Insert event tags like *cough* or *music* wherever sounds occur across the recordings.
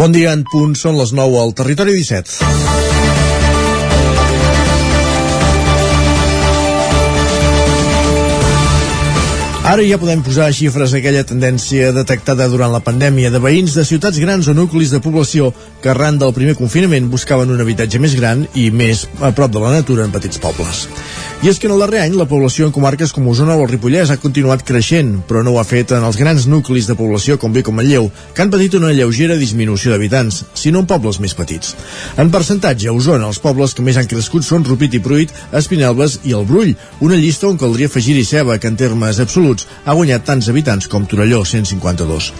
Bon dia, en punt, són les 9 al Territori 17. Ara ja podem posar xifres a aquella tendència detectada durant la pandèmia de veïns de ciutats grans o nuclis de població que arran del primer confinament buscaven un habitatge més gran i més a prop de la natura en petits pobles. I és que en el darrer any la població en comarques com Osona o el Ripollès ha continuat creixent, però no ho ha fet en els grans nuclis de població com bé com Manlleu, que han patit una lleugera disminució d'habitants, sinó en pobles més petits. En percentatge, a Osona, els pobles que més han crescut són Rupit i Pruit, Espinelves i el Brull, una llista on caldria afegir-hi Ceba, que en termes absoluts ha guanyat tants habitants com Torelló, 152.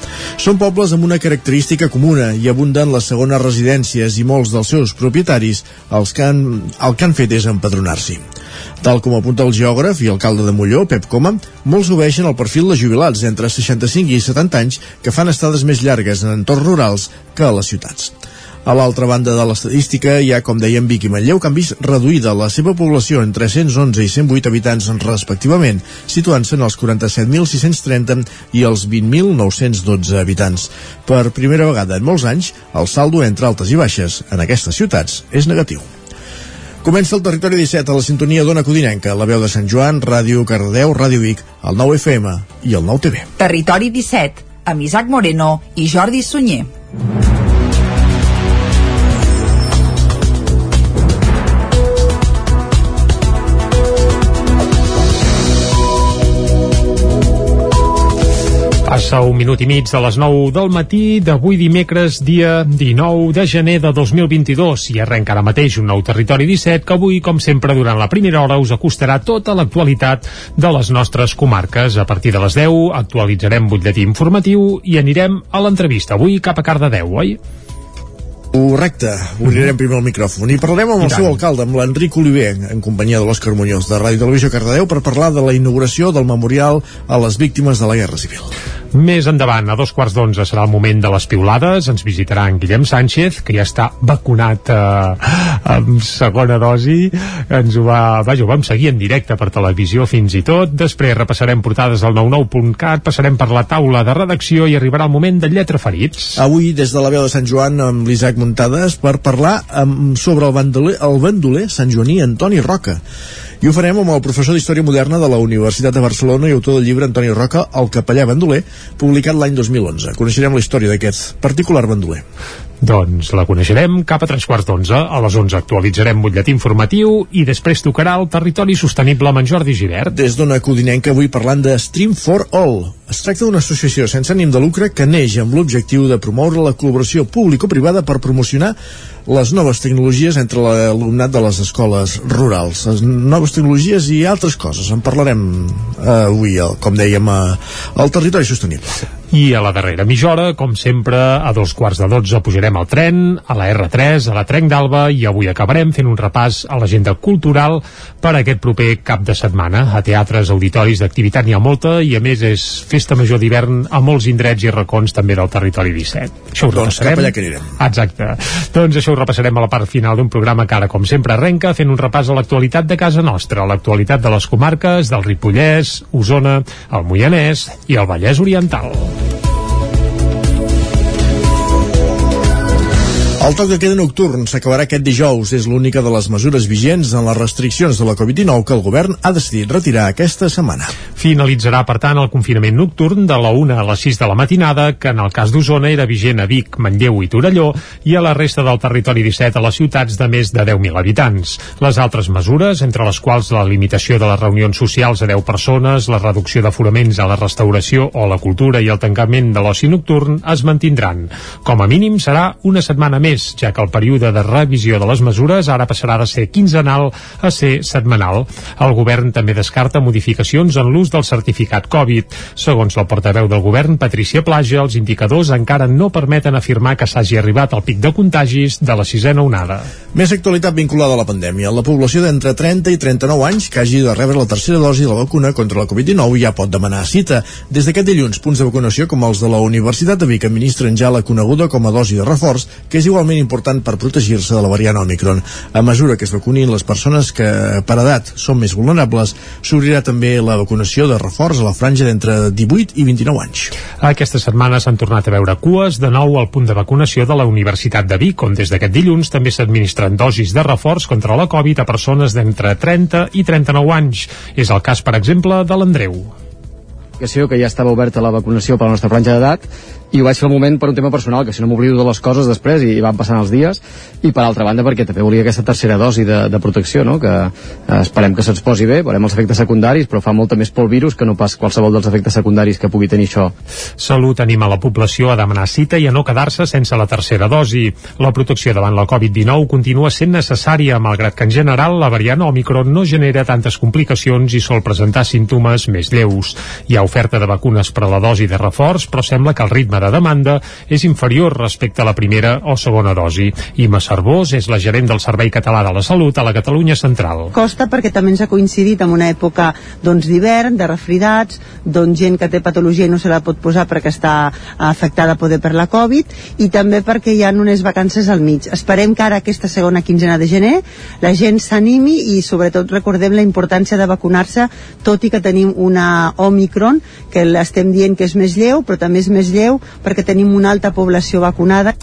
Són pobles amb una característica comuna i abunden les segones residències i molts dels seus propietaris els que han, el que han fet és empadronar-s'hi. Tal com apunta el geògraf i alcalde de Molló, Pep Coma, molts obeixen el perfil de jubilats entre 65 i 70 anys que fan estades més llargues en entorns rurals que a les ciutats. A l'altra banda de l'estadística hi ha, com dèiem, Vic i Manlleu, que han vist reduïda la seva població entre 111 i 108 habitants respectivament, situant-se en els 47.630 i els 20.912 habitants. Per primera vegada en molts anys, el saldo entre altes i baixes en aquestes ciutats és negatiu. Comença el territori 17 a la sintonia d'Ona Codinenca, la veu de Sant Joan, Ràdio Cardedeu, Ràdio Vic, el 9 FM i el 9 TV. Territori 17, amb Isaac Moreno i Jordi Sunyer. Passa un minut i mig de les 9 del matí d'avui dimecres, dia 19 de gener de 2022 i arrenca ara mateix un nou Territori 17 que avui, com sempre, durant la primera hora us acostarà tota l'actualitat de les nostres comarques. A partir de les 10 actualitzarem butlletí informatiu i anirem a l'entrevista. Avui cap a Cardedeu, oi? Correcte, obrirem primer el micròfon i parlarem amb I el seu alcalde, amb l'Enric Oliver, en companyia de l'Òscar Muñoz de Ràdio Televisió Cardedeu per parlar de la inauguració del memorial a les víctimes de la Guerra Civil. Més endavant, a dos quarts d'onze serà el moment de les piulades. Ens visitarà en Guillem Sánchez, que ja està vacunat eh, amb segona dosi. Ens ho va, vaja, ho vam seguir en directe per televisió fins i tot. Després repassarem portades del 99.cat, passarem per la taula de redacció i arribarà el moment de lletra ferits. Avui, des de la veu de Sant Joan, amb l'Isaac Muntades, per parlar amb, sobre el bandoler, el bandoler Sant Joaní Antoni Roca. I ho farem amb el professor d'Història Moderna de la Universitat de Barcelona i autor del llibre Antoni Roca, El capellà bandoler, publicat l'any 2011. Coneixerem la història d'aquest particular bandoler. Doncs la coneixerem cap a tres quarts d'onze. A les onze actualitzarem butlletí informatiu i després tocarà el territori sostenible amb en Jordi Givert. Des d'Ona Codinenca avui parlant de Stream for All. Es tracta d'una associació sense ànim de lucre que neix amb l'objectiu de promoure la col·laboració público-privada per promocionar les noves tecnologies entre l'alumnat de les escoles rurals. Les noves tecnologies i altres coses. En parlarem eh, avui, com dèiem, eh, al territori sostenible. I a la darrera mitja hora, com sempre, a dos quarts de dotze pujarem al tren, a la R3, a la Trenc d'Alba, i avui acabarem fent un repàs a l'agenda cultural per a aquest proper cap de setmana. A teatres, auditoris d'activitat n'hi ha molta, i a més és festa major d'hivern a molts indrets i racons també del territori 17. Això ho Doncs repassarem. cap allà que anirem. Exacte. Doncs això ho repassarem a la part final d'un programa que ara, com sempre, arrenca fent un repàs a l'actualitat de casa nostra, a l'actualitat de les comarques del Ripollès, Osona, el Moianès i el Vallès Oriental. Bye. El toc de queda nocturn s'acabarà aquest dijous. És l'única de les mesures vigents en les restriccions de la Covid-19 que el govern ha decidit retirar aquesta setmana. Finalitzarà, per tant, el confinament nocturn de la 1 a les 6 de la matinada, que en el cas d'Osona era vigent a Vic, Manlleu i Torelló, i a la resta del territori 17 a les ciutats de més de 10.000 habitants. Les altres mesures, entre les quals la limitació de les reunions socials a 10 persones, la reducció d'aforaments a la restauració o la cultura i el tancament de l'oci nocturn, es mantindran. Com a mínim serà una setmana més, ja que el període de revisió de les mesures ara passarà de ser quinzenal a ser setmanal. El govern també descarta modificacions en l'ús del certificat Covid. Segons la portaveu del govern, Patricia Plaja, els indicadors encara no permeten afirmar que s'hagi arribat al pic de contagis de la sisena onada. Més actualitat vinculada a la pandèmia. La població d'entre 30 i 39 anys que hagi de rebre la tercera dosi de la vacuna contra la Covid-19 ja pot demanar cita. Des d'aquest dilluns, punts de vacunació com els de la Universitat de Vic administren ja la coneguda com a dosi de reforç, que és igual igualment important per protegir-se de la variant Omicron. A mesura que es vacunin les persones que per edat són més vulnerables, s'obrirà també la vacunació de reforç a la franja d'entre 18 i 29 anys. Aquesta setmana s'han tornat a veure cues de nou al punt de vacunació de la Universitat de Vic, on des d'aquest dilluns també s'administren dosis de reforç contra la Covid a persones d'entre 30 i 39 anys. És el cas, per exemple, de l'Andreu que ja estava oberta la vacunació per la nostra franja d'edat i ho vaig fer al moment per un tema personal, que si no m'oblido de les coses després i, van passant els dies, i per altra banda perquè també volia aquesta tercera dosi de, de protecció, no? que eh, esperem que se'ns posi bé, veurem els efectes secundaris, però fa molta més por el virus que no pas qualsevol dels efectes secundaris que pugui tenir això. Salut anima la població a demanar cita i a no quedar-se sense la tercera dosi. La protecció davant la Covid-19 continua sent necessària, malgrat que en general la variant Omicron no genera tantes complicacions i sol presentar símptomes més lleus. Hi ha oferta de vacunes per a la dosi de reforç, però sembla que el ritme de demanda és inferior respecte a la primera o segona dosi. Ima Cervós és la gerent del Servei Català de la Salut a la Catalunya Central. Costa perquè també ens ha coincidit amb una època doncs d'hivern, de refridats, doncs gent que té patologia i no se la pot posar perquè està afectada poder per la Covid i també perquè hi ha unes vacances al mig. Esperem que ara aquesta segona quinzena de gener la gent s'animi i sobretot recordem la importància de vacunar-se tot i que tenim una Omicron que l'estem dient que és més lleu però també és més lleu perquè tenim una alta població vacunada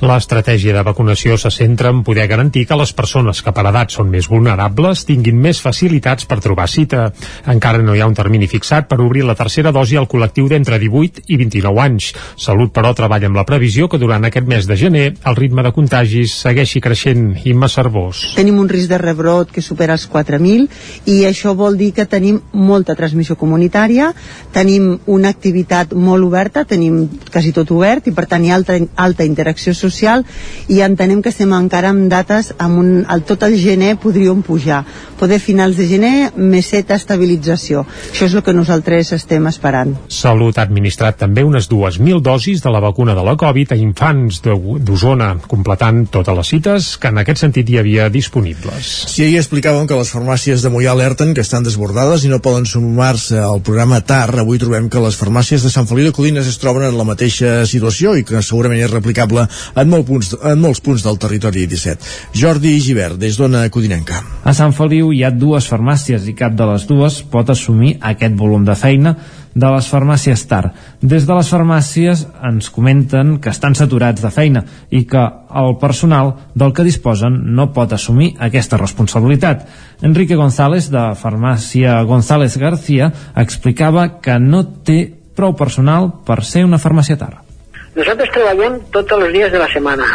L'estratègia de vacunació se centra en poder garantir que les persones que per edat són més vulnerables tinguin més facilitats per trobar cita. Encara no hi ha un termini fixat per obrir la tercera dosi al col·lectiu d'entre 18 i 29 anys. Salut, però, treballa amb la previsió que durant aquest mes de gener el ritme de contagis segueixi creixent. Imma Cervós. Tenim un risc de rebrot que supera els 4.000 i això vol dir que tenim molta transmissió comunitària, tenim una activitat molt oberta, tenim quasi tot obert i per tant hi ha alta, alta interacció social social i entenem que estem encara amb dates amb un, el, tot el gener podríem pujar. Poder finals de gener meseta estabilització. Això és el que nosaltres estem esperant. Salut ha administrat també unes 2.000 dosis de la vacuna de la Covid a infants d'Osona completant totes les cites que en aquest sentit hi havia disponibles. Si ahir explicàvem que les farmàcies de Mollà alerten que estan desbordades i no poden sumar-se al programa TAR, avui trobem que les farmàcies de Sant Feliu de Codines es troben en la mateixa situació i que segurament és replicable en, molt punts, en molts punts del territori 17. Jordi Givert, des d'Ona Codinenca. A Sant Feliu hi ha dues farmàcies i cap de les dues pot assumir aquest volum de feina de les farmàcies TAR. Des de les farmàcies ens comenten que estan saturats de feina i que el personal del que disposen no pot assumir aquesta responsabilitat. Enrique González, de farmàcia González García, explicava que no té prou personal per ser una farmàcia TAR. Nosaltres treballem tots els dies de la setmana,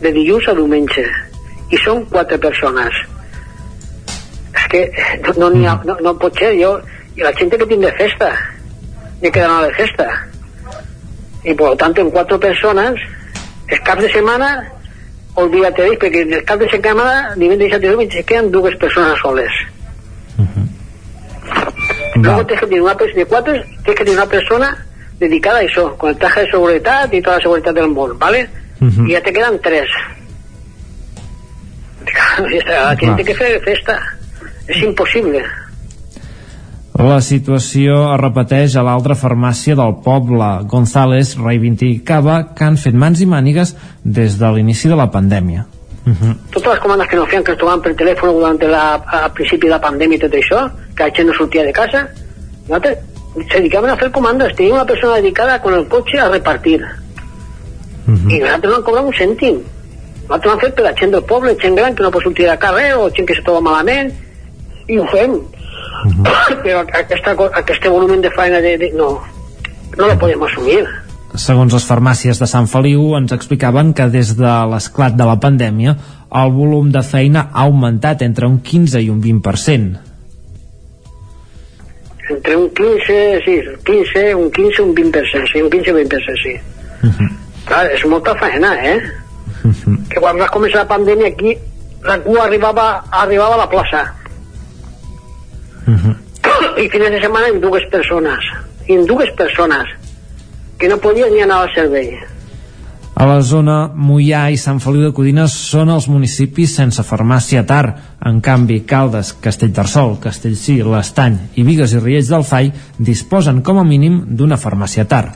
de dilluns a diumenge, i són quatre persones. És que no, no, ha, no, no pot ser, jo, i la gent que tinc de festa, ni que d'anar de festa. I per tant, en quatre persones, els caps de setmana, olvídate d'ells, perquè els caps de setmana, divendres i diumenge, queden dues persones soles. Uh -huh. Luego tienes que tener una persona de cuatro, tienes que tener una persona dedicada a eso, con el traje de seguridad y toda la seguridad del món, ¿vale? Uh -huh. Y ya te quedan tres. La gent té que fer festa. És impossible. La situació es repeteix a l'altra farmàcia del poble. González reivindicava que han fet mans i mànigues des de l'inici de la pandèmia. Uh -huh. Totes les comandes que no feien, que es trobaven per telèfon durant la, a principi de la pandèmia i tot això, que la gent no sortia de casa, nosaltres se dedicaban a hacer comandas, tenía una persona dedicada con el coche a repartir. Uh -huh. I nosaltres no han cobrat un cèntim. Nosaltres hem fet per la gent del poble, gent gran que no pot sortir de carrer o gent que se troba malament, i ho fem. Uh *coughs* -huh. Però aquesta, aquest volumen de feina de, de, no, no lo podem assumir. Segons les farmàcies de Sant Feliu, ens explicaven que des de l'esclat de la pandèmia el volum de feina ha augmentat entre un 15 i un 20% entre un 15, sí, 15, un 15, un 20%, sí, un 15 o 20%, sí. Uh -huh. Clar, és molta feina, eh? Uh -huh. Que quan va començar la pandèmia aquí, la cua arribava, arribava a la plaça. Uh -huh. I fines de setmana en dues persones, en dues persones, que no podien ni anar al servei. A la zona, Mollà i Sant Feliu de Codines són els municipis sense farmàcia TAR. En canvi, Caldes, Castellterçol, Castellcí, l'Estany i Vigues i Riells del Fai disposen com a mínim d'una farmàcia TAR.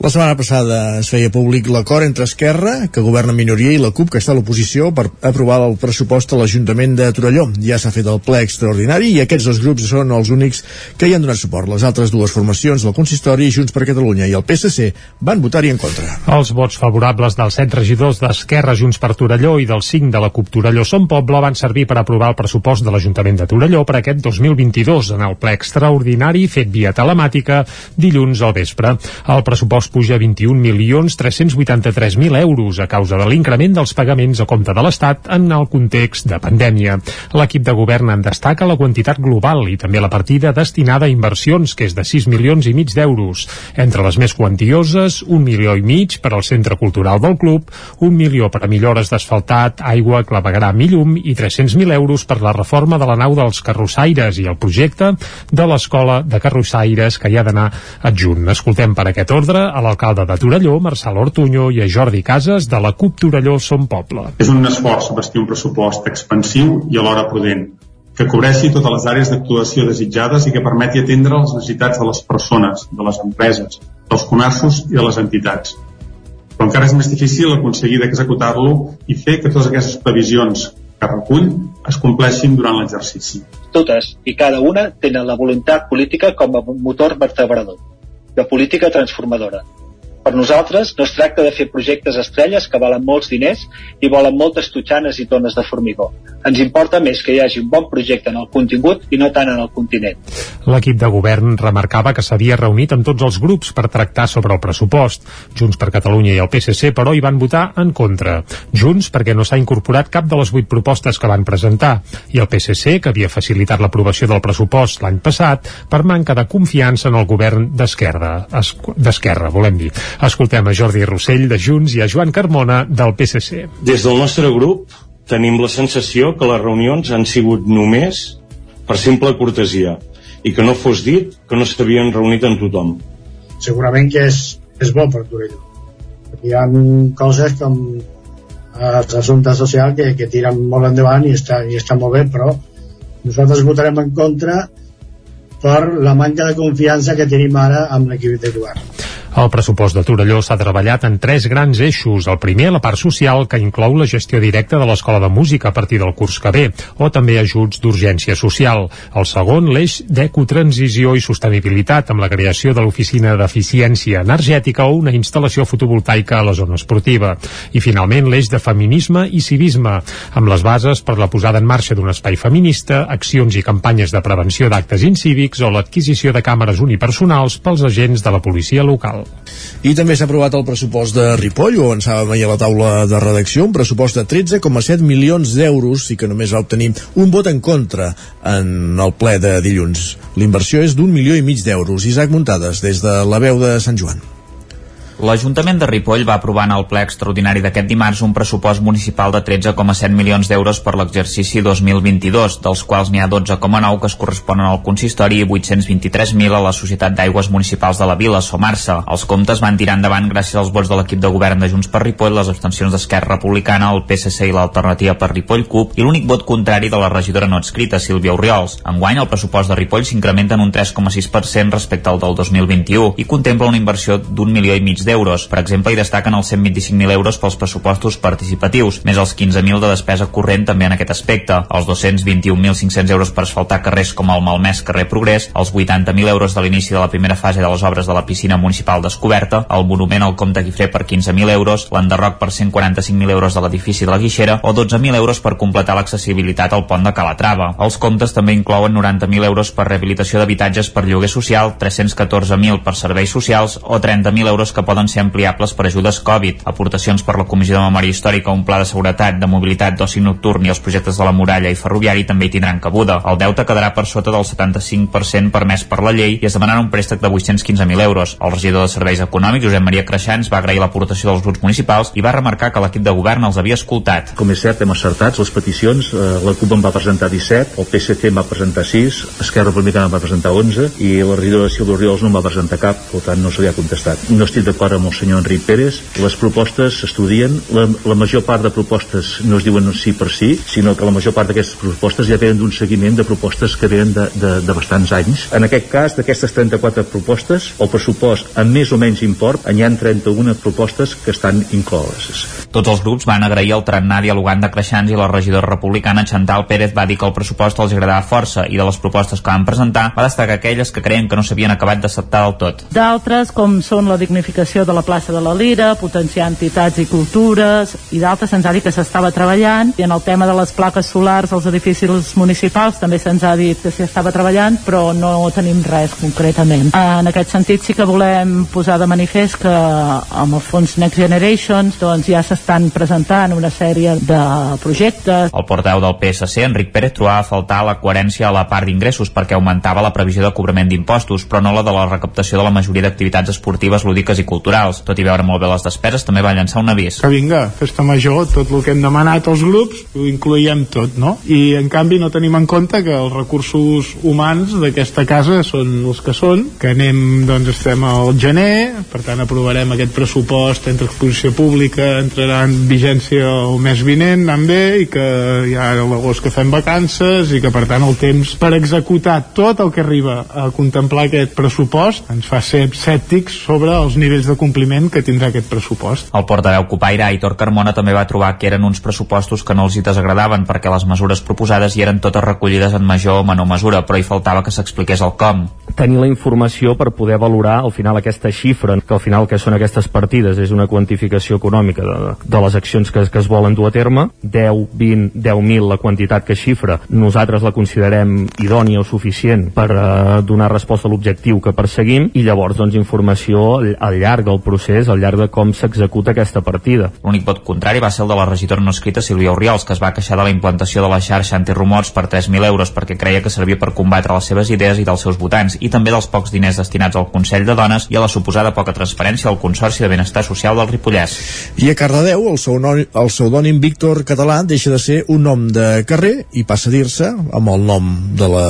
La setmana passada es feia públic l'acord entre Esquerra, que governa minoria, i la CUP, que està a l'oposició, per aprovar el pressupost a l'Ajuntament de Torelló. Ja s'ha fet el ple extraordinari i aquests dos grups són els únics que hi han donat suport. Les altres dues formacions del consistori, Junts per Catalunya i el PSC, van votar-hi en contra. Els vots favorables dels set regidors d'Esquerra Junts per Torelló i dels cinc de la CUP Torelló Som Poble van servir per aprovar el pressupost de l'Ajuntament de Torelló per aquest 2022 en el ple extraordinari fet via telemàtica dilluns al vespre. El pressupost puja a 21.383.000 euros a causa de l'increment dels pagaments a compte de l'Estat en el context de pandèmia. L'equip de govern en destaca la quantitat global i també la partida destinada a inversions, que és de 6 milions i mig d'euros. Entre les més quantioses, un milió i mig per al Centre Cultural del Club, un milió per a millores d'asfaltat, aigua, clavegram i llum i 300.000 euros per la reforma de la nau dels carrossaires i el projecte de l'Escola de Carrossaires que hi ha d'anar adjunt. Escoltem per aquest ordre a l'alcalde de Torelló, Marçal Ortuño, i a Jordi Casas, de la CUP Torelló Som Poble. És un esforç bastir un pressupost expansiu i alhora prudent, que cobreixi totes les àrees d'actuació desitjades i que permeti atendre les necessitats de les persones, de les empreses, dels comerços i de les entitats. Però encara és més difícil aconseguir d'executar-lo i fer que totes aquestes previsions que recull es compleixin durant l'exercici. Totes i cada una tenen la voluntat política com a motor vertebrador de política transformadora. Per nosaltres no es tracta de fer projectes estrelles que valen molts diners i volen moltes tutxanes i tones de formigó. Ens importa més que hi hagi un bon projecte en el contingut i no tant en el continent. L'equip de govern remarcava que s'havia reunit amb tots els grups per tractar sobre el pressupost. Junts per Catalunya i el PSC, però, hi van votar en contra. Junts perquè no s'ha incorporat cap de les vuit propostes que van presentar i el PSC, que havia facilitat l'aprovació del pressupost l'any passat, per manca de confiança en el govern d'Esquerra. D'Esquerra, volem dir. Escoltem a Jordi Rossell de Junts i a Joan Carmona del PSC. Des del nostre grup tenim la sensació que les reunions han sigut només per simple cortesia i que no fos dit que no s'havien reunit amb tothom. Segurament que és, és bo per Torelló. Hi ha coses com els assumptes socials que, que tiren molt endavant i està, i està molt bé, però nosaltres votarem en contra per la manca de confiança que tenim ara amb l'equip de govern. El pressupost de Torelló s'ha treballat en tres grans eixos. El primer, la part social, que inclou la gestió directa de l'Escola de Música a partir del curs que ve, o també ajuts d'urgència social. El segon, l'eix d'ecotransició i sostenibilitat, amb la creació de l'Oficina d'Eficiència Energètica o una instal·lació fotovoltaica a la zona esportiva. I finalment, l'eix de feminisme i civisme, amb les bases per la posada en marxa d'un espai feminista, accions i campanyes de prevenció d'actes incívics o l'adquisició de càmeres unipersonals pels agents de la policia local. I també s'ha aprovat el pressupost de Ripoll, ho avançàvem a la taula de redacció, un pressupost de 13,7 milions d'euros i que només va obtenir un vot en contra en el ple de dilluns. L'inversió és d'un milió i mig d'euros. Isaac Muntades, des de la veu de Sant Joan. L'Ajuntament de Ripoll va aprovar en el ple extraordinari d'aquest dimarts un pressupost municipal de 13,7 milions d'euros per l'exercici 2022, dels quals n'hi ha 12,9 que es corresponen al consistori i 823.000 a la Societat d'Aigües Municipals de la Vila, Somarsa. Els comptes van tirar endavant gràcies als vots de l'equip de govern de Junts per Ripoll, les abstencions d'Esquerra Republicana, el PSC i l'Alternativa per Ripoll CUP i l'únic vot contrari de la regidora no adscrita, Sílvia Oriols. Enguany, el pressupost de Ripoll s'incrementa en un 3,6% respecte al del 2021 i contempla una inversió d'un milió i mig d'euros. Per exemple, hi destaquen els 125.000 euros pels pressupostos participatius, més els 15.000 de despesa corrent també en aquest aspecte, els 221.500 euros per asfaltar carrers com el malmès carrer Progrés, els 80.000 euros de l'inici de la primera fase de les obres de la piscina municipal descoberta, el monument al Comte Guifré per 15.000 euros, l'enderroc per 145.000 euros de l'edifici de la Guixera o 12.000 euros per completar l'accessibilitat al pont de Calatrava. Els comptes també inclouen 90.000 euros per rehabilitació d'habitatges per lloguer social, 314.000 per serveis socials o 30.000 euros que poden ser ampliables per ajudes Covid, aportacions per la Comissió de Memòria Històrica, un pla de seguretat, de mobilitat, d'oci nocturn i els projectes de la muralla i ferroviari també hi tindran cabuda. El deute quedarà per sota del 75% permès per la llei i es demanarà un préstec de 815.000 euros. El regidor de Serveis Econòmics, Josep Maria Creixans, va agrair l'aportació dels grups municipals i va remarcar que l'equip de govern els havia escoltat. Com és cert, hem acertat les peticions. Eh, la CUP en va presentar 17, el PSC en va presentar 6, Esquerra Republicana en va presentar 11 i la regidora Silvia Oriols no en va presentar cap, per tant no se li ha contestat. No estic d'acord d'acord amb el senyor Enric Pérez. Les propostes s'estudien, la, la major part de propostes no es diuen sí per sí, sinó que la major part d'aquestes propostes ja venen d'un seguiment de propostes que venen de, de, de bastants anys. En aquest cas, d'aquestes 34 propostes, el pressupost amb més o menys import, hi ha 31 propostes que estan incloses. Tots els grups van agrair el tarannà dialogant de Creixans i la regidora republicana Chantal Pérez va dir que el pressupost els agradava força i de les propostes que van presentar va destacar aquelles que creien que no s'havien acabat d'acceptar del tot. D'altres, com són la dignificació de la plaça de la Lira, potenciar entitats i cultures, i d'altres se'ns ha dit que s'estava treballant, i en el tema de les plaques solars als edificis municipals també se'ns ha dit que s'hi estava treballant, però no tenim res concretament. En aquest sentit sí que volem posar de manifest que amb el fons Next Generation doncs ja s'estan presentant una sèrie de projectes. El portaveu del PSC, Enric Pérez, trobava a faltar la coherència a la part d'ingressos perquè augmentava la previsió de cobrament d'impostos, però no la de la recaptació de la majoria d'activitats esportives, lúdiques i culturals. Tot i veure molt bé les despeses, també va llançar un avís. Que vinga, festa major, tot el que hem demanat als grups, ho incloïem tot, no? I en canvi no tenim en compte que els recursos humans d'aquesta casa són els que són, que anem, doncs estem al gener, per tant aprovarem aquest pressupost entre exposició pública, entrarà en vigència el mes vinent, anant bé, i que ja a l'agost que fem vacances, i que per tant el temps per executar tot el que arriba a contemplar aquest pressupost ens fa ser escèptics sobre els nivells de compliment que tindrà aquest pressupost. El portaveu Copaire, Aitor Carmona, també va trobar que eren uns pressupostos que no els hi desagradaven perquè les mesures proposades hi eren totes recollides en major o menor mesura, però hi faltava que s'expliqués el com. Tenir la informació per poder valorar al final aquesta xifra, que al final que són aquestes partides és una quantificació econòmica de, de les accions que, que es volen dur a terme, 10, 20, 10.000 la quantitat que xifra, nosaltres la considerem idònia o suficient per uh, donar resposta a l'objectiu que perseguim i llavors doncs informació al, al llarg del procés, al llarg de com s'executa aquesta partida. L'únic vot contrari va ser el de la regidora no escrita Sílvia Oriols, que es va queixar de la implantació de la xarxa antirumors per 3.000 euros perquè creia que servia per combatre les seves idees i dels seus votants i també dels pocs diners destinats al Consell de Dones i a la suposada poca transparència al Consorci de Benestar Social del Ripollès. I a Cardedeu, el pseudònim, el pseudònim Víctor Català deixa de ser un nom de carrer i passa a dir-se amb el nom de la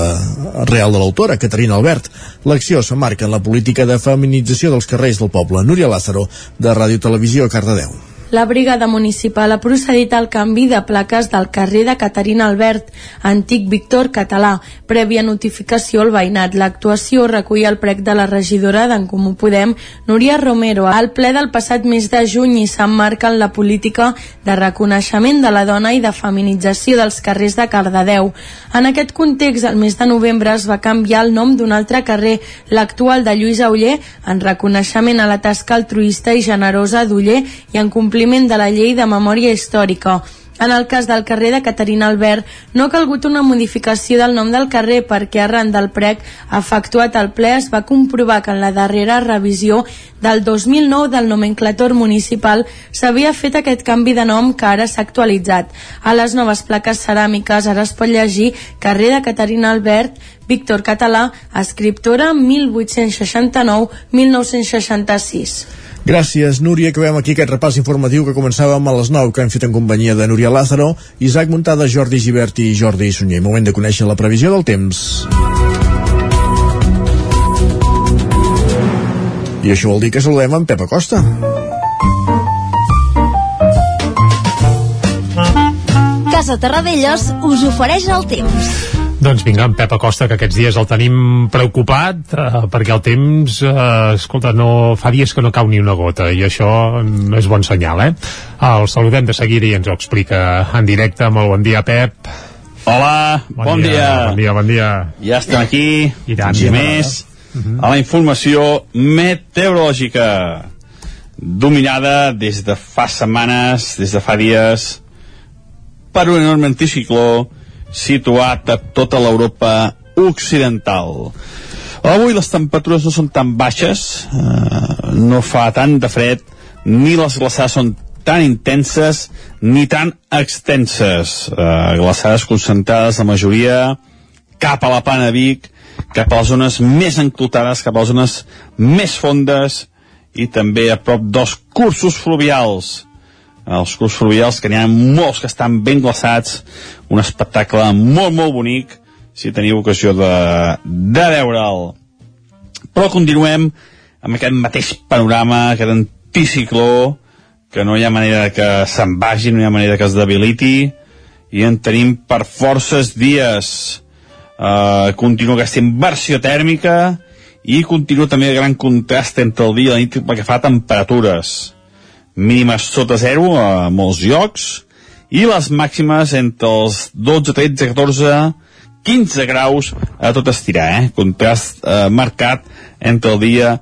real de l'autora, Caterina Albert. L'acció s'emmarca en la política de feminització dels carrers del poble. Núria Lázaro, de Ràdio Televisió Cardedeu. La brigada municipal ha procedit al canvi de plaques del carrer de Caterina Albert, antic Víctor Català, prèvia notificació al veïnat. L'actuació recull el prec de la regidora d'en Comú Podem, Núria Romero, al ple del passat mes de juny i s'emmarca en la política de reconeixement de la dona i de feminització dels carrers de Cardedeu. En aquest context, el mes de novembre es va canviar el nom d'un altre carrer, l'actual de Lluís Auller, en reconeixement a la tasca altruista i generosa d'Uller i en compliment compliment de la llei de memòria històrica. En el cas del carrer de Caterina Albert, no ha calgut una modificació del nom del carrer perquè arran del prec efectuat al ple es va comprovar que en la darrera revisió del 2009 del nomenclator municipal s'havia fet aquest canvi de nom que ara s'ha actualitzat. A les noves plaques ceràmiques ara es pot llegir carrer de Caterina Albert, Víctor Català, escriptora 1869-1966. Gràcies, Núria. Acabem aquí aquest repàs informatiu que començàvem a les 9, que hem fet en companyia de Núria Lázaro, Isaac Muntada, Jordi Givert i Jordi Sunyer. Moment de conèixer la previsió del temps. I això vol dir que saludem en Pep Acosta. Casa Terradellos us ofereix el temps. Doncs vinga, en Pep Acosta, que aquests dies el tenim preocupat, eh, perquè el temps, eh, escolta, no, fa dies que no cau ni una gota, i això no és bon senyal, eh? El saludem de seguida i ens ho explica en directe. Molt bon dia, Pep. Hola, bon, bon dia, dia. Bon dia, bon dia. Ja estem aquí, I tant, i més, uh -huh. a la informació meteorològica, dominada des de fa setmanes, des de fa dies, per un enorme anticicló situat a tota l'Europa occidental. Avui les temperatures no són tan baixes, eh, no fa tant de fred, ni les glaçades són tan intenses ni tan extenses. Eh, glaçades concentrades, la majoria, cap a la plana de Vic, cap a les zones més enclotades, cap a les zones més fondes i també a prop dels cursos fluvials els clubs fluvials, que n'hi ha molts que estan ben glaçats, un espectacle molt, molt bonic, si teniu ocasió de, de veure'l. Però continuem amb aquest mateix panorama, aquest anticicló, que no hi ha manera que se'n vagi, no hi ha manera que es debiliti, i en tenim per forces dies. Uh, continua aquesta inversió tèrmica i continua també el gran contrast entre el dia i la nit pel que fa a temperatures mínimes sota zero a molts llocs i les màximes entre els 12, 13, 14 15 graus a tot estirar eh? contrast eh, marcat entre el dia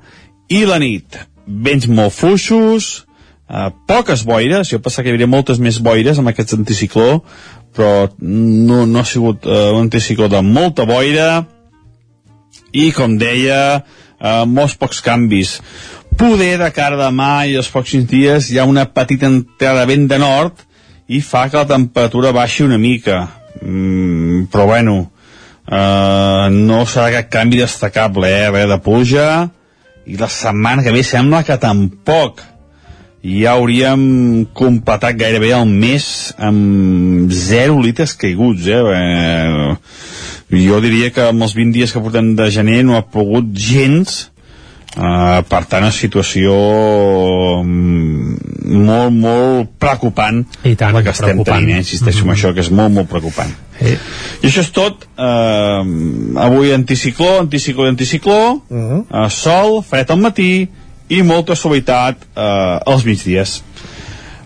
i la nit vents molt fluixos eh, poques boires, jo pensava que hi havia moltes més boires amb aquest anticicló però no, no ha sigut uh, un anticicló de molta boira i com deia uh, molts pocs canvis poder de cara demà i els pròxims dies hi ha una petita entrada de vent de nord i fa que la temperatura baixi una mica mm, però bueno uh, no serà cap canvi destacable eh? res de pluja i la setmana que ve sembla que tampoc ja hauríem completat gairebé el mes amb 0 litres caiguts eh? eh? jo diria que amb els 20 dies que portem de gener no ha pogut gens Uh, per tant, una situació mm, molt, molt preocupant I tant, la que estem preocupant. tenint, eh? insisteixo Mhm. en això, que és molt, molt preocupant. Eh. I això és tot. Uh, avui anticicló, anticicló i anticicló, uh -huh. uh, sol, fred al matí i molta suavitat uh, als migdies.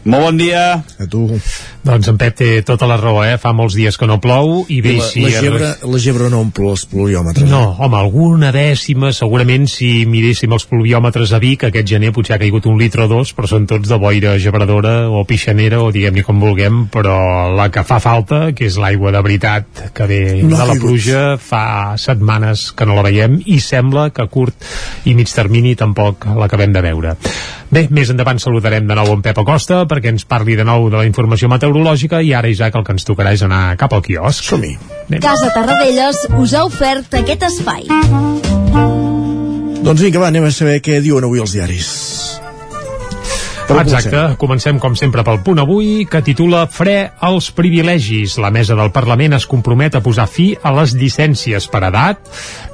Molt bon dia. A tu. Doncs en Pep té tota la raó, eh? Fa molts dies que no plou i bé, la, si... la, gebre, la gebre no omple els pluviòmetres. No, home, alguna dècima, segurament si miréssim els pluviòmetres a Vic, aquest gener potser ha caigut un litre o dos, però són tots de boira gebradora o pixanera, o diguem-ne com vulguem, però la que fa falta, que és l'aigua de veritat que ve No de la pluja, fa setmanes que no la veiem i sembla que a curt i mig termini tampoc l'acabem de veure. Bé, més endavant saludarem de nou en Pep Acosta perquè ens parli de nou de la informació meteorològica i ara, Isaac, el que ens tocarà és anar cap al quiosc. Som-hi. Casa Tarradellas us ha ofert aquest espai. Doncs vinga, va, anem a saber què diuen avui els diaris. Exacte, comencem com sempre pel punt avui que titula Fre als privilegis. La mesa del Parlament es compromet a posar fi a les llicències per edat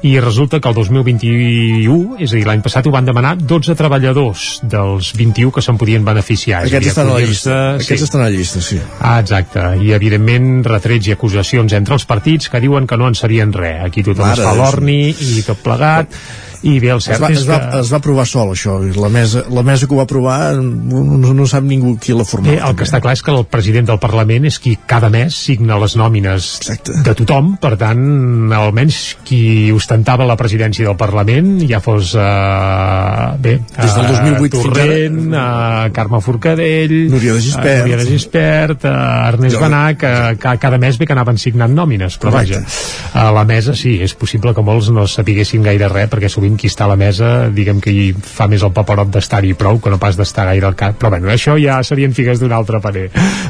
i resulta que el 2021, és a dir, l'any passat ho van demanar 12 treballadors dels 21 que se'n podien beneficiar. Aquests estan a la llista. Aquests estan a la llista, sí. Ah, exacte. I, evidentment, retrets i acusacions entre els partits que diuen que no en sabien res. Aquí tothom Mare es fa l'orni i tot plegat. I bé, el Es cert va, és es, va, que... es va aprovar sol, això. La mesa, la mesa que ho va aprovar no, no, sap ningú qui l'ha format. Bé, el que està clar és que el president del Parlament és qui cada mes signa les nòmines Exacte. de tothom, per tant, almenys qui ostentava la presidència del Parlament, ja fos, eh, bé, Des del eh, 2008 fins Torrent, eh, Carme Forcadell, Núria de Gispert. eh, Núria de Gispert, eh, Ernest Jo- Benà, que, que cada mes bé que anaven signant nòmines, però Correcte. vaja, a la mesa sí, és possible que molts no sapiguessin gaire res, perquè sovint qui està a la mesa, diguem que hi fa més el paperot d'estar-hi prou que no pas d'estar gaire al cap, però bueno, això ja serien figues d'un altre paner.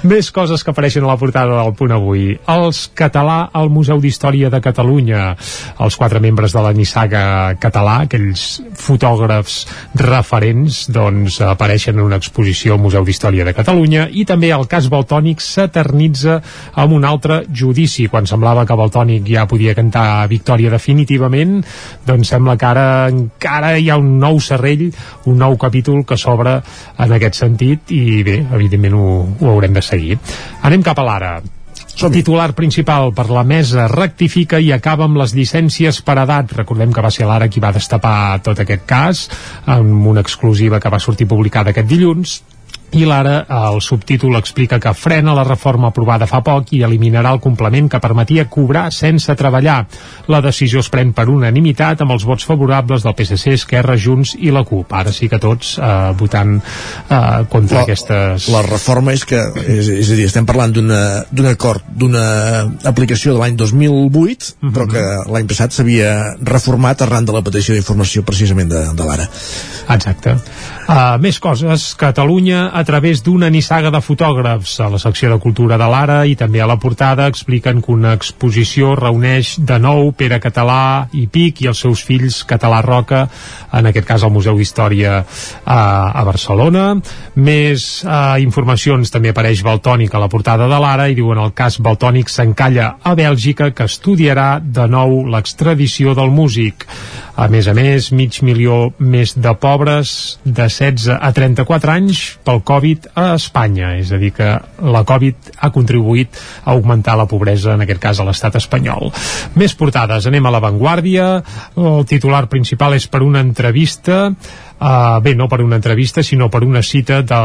Més coses que apareixen a la portada del punt avui. Els català al Museu d'Història de Catalunya, els quatre membres de la Nissaga català, aquells fotògrafs referents, doncs apareixen en una exposició al Museu d'Història de Catalunya i també el cas Baltònic s'eternitza amb un altre judici. Quan semblava que Baltònic ja podia cantar victòria definitivament, doncs sembla que ara encara hi ha un nou serrell, un nou capítol que s'obre en aquest sentit i bé, evidentment ho, ho haurem de seguir. Anem cap a l'ara. El titular principal per la mesa rectifica i acaba amb les llicències per edat. Recordem que va ser l'Ara qui va destapar tot aquest cas amb una exclusiva que va sortir publicada aquest dilluns i l'ara el subtítol explica que frena la reforma aprovada fa poc i eliminarà el complement que permetia cobrar sense treballar. La decisió es pren per unanimitat amb els vots favorables del PSC, Esquerra, Junts i la CUP. Ara sí que tots eh, votant eh, contra La- aquestes... La reforma és que, és, és a dir, estem parlant d'un acord, d'una aplicació de l'any 2008, Mhm. però que l'any passat s'havia reformat arran de la petició d'informació precisament de, de l'ara. Exacte. Uh, més coses. Catalunya a través d'una nissaga de fotògrafs. A la secció de Cultura de l'Ara i també a la portada expliquen que una exposició reuneix de nou Pere Català i Pic i els seus fills Català Roca, en aquest cas al Museu d'Història uh, a Barcelona. Més uh, informacions també apareix Baltònic a la portada de l'Ara i diuen el cas Baltònic s'encalla a Bèlgica que estudiarà de nou l'extradició del músic. A més a més, mig milió més de pobres de 16 a 34 anys pel Covid a Espanya. És a dir, que la Covid ha contribuït a augmentar la pobresa, en aquest cas a l'estat espanyol. Més portades, anem a l'avantguàrdia. El titular principal és per una entrevista uh, bé, no per una entrevista, sinó per una cita de,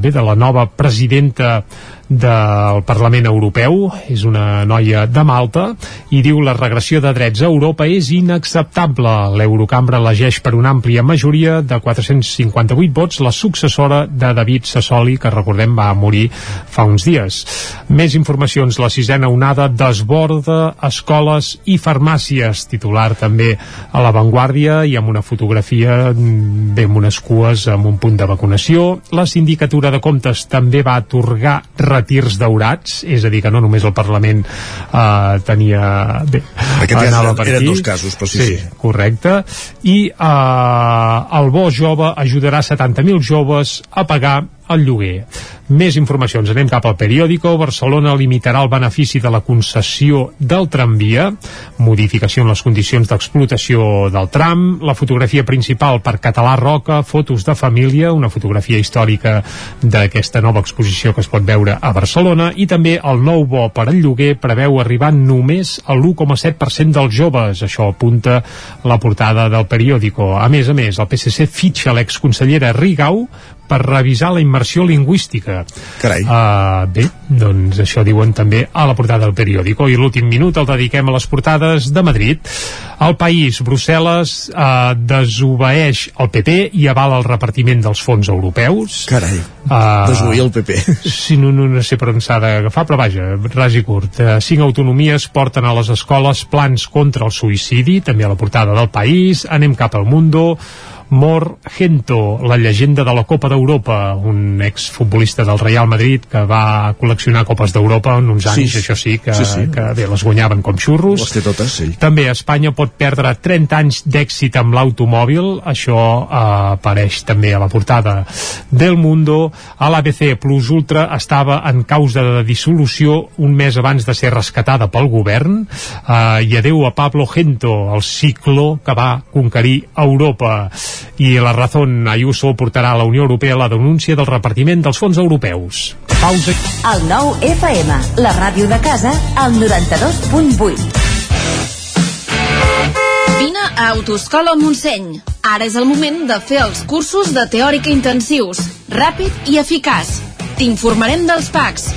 bé, de la nova presidenta del Parlament Europeu, és una noia de Malta, i diu la regressió de drets a Europa és inacceptable. L'Eurocambra elegeix per una àmplia majoria de 458 vots la successora de David Sassoli, que recordem va morir fa uns dies. Més informacions, la sisena onada desborda escoles i farmàcies, titular també a l'avantguàrdia i amb una fotografia bé amb unes cues amb un punt de vacunació. La sindicatura de comptes també va atorgar retirs daurats, és a dir, que no només el Parlament eh, tenia... Bé, Aquest anava eren, per eren aquí. dos casos, però sí, sí. sí. Correcte. I eh, el bo jove ajudarà 70.000 joves a pagar el lloguer. Més informacions. Anem cap al periòdico. Barcelona limitarà el benefici de la concessió del tramvia, modificació en les condicions d'explotació del tram, la fotografia principal per Català Roca, fotos de família, una fotografia històrica d'aquesta nova exposició que es pot veure a Barcelona, i també el nou bo per al lloguer preveu arribar només a l'1,7% dels joves. Això apunta la portada del periòdico. A més a més, el PSC fitxa l'exconsellera Rigau per revisar la immersió lingüística. Carai. Uh, bé, doncs això diuen també a la portada del periòdico. I l'últim minut el dediquem a les portades de Madrid. El país, Brussel·les, uh, desobeeix el PP i avala el repartiment dels fons europeus. Carai, uh, desobeir el PP. *laughs* Sí, no, no, no sé per on s'ha d'agafar, però vaja, ras i curt. Uh, cinc autonomies porten a les escoles plans contra el suïcidi, també a la portada del país. Anem cap al Mundo mor Gento, la llegenda de la Copa d'Europa, un exfutbolista del Real Madrid que va col·leccionar Copes d'Europa en uns anys, Sí. això sí, que, Sí, sí. que bé, les guanyaven com xurros. Les té totes, sí. També Espanya pot perdre 30 anys d'èxit amb l'automòbil, això eh, apareix també a la portada del Mundo. A l'ABC Plus Ultra estava en causa de dissolució un mes abans de ser rescatada pel govern eh, i adeu a Pablo Gento, el ciclo que va conquerir Europa. I la Razón Ayuso portarà a la Unió Europea la denúncia del repartiment dels fons europeus. Pausa. El nou FM, la ràdio de casa, al 92.8. Vine a Autoscola Montseny. Ara és el moment de fer els cursos de teòrica intensius, ràpid i eficaç. T'informarem dels PACs,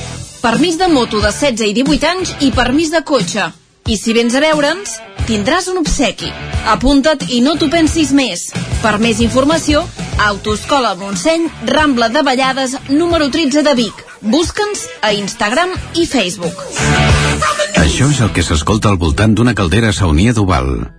permís de moto de 16 i 18 anys i permís de cotxe. I si vens a veure'ns, tindràs un obsequi. Apunta't i no t'ho pensis més. Per més informació, Autoscola Montseny, Rambla de Vallades, número 13 de Vic. Busca'ns a Instagram i Facebook. Això és el que s'escolta al voltant d'una caldera saunia d'Oval.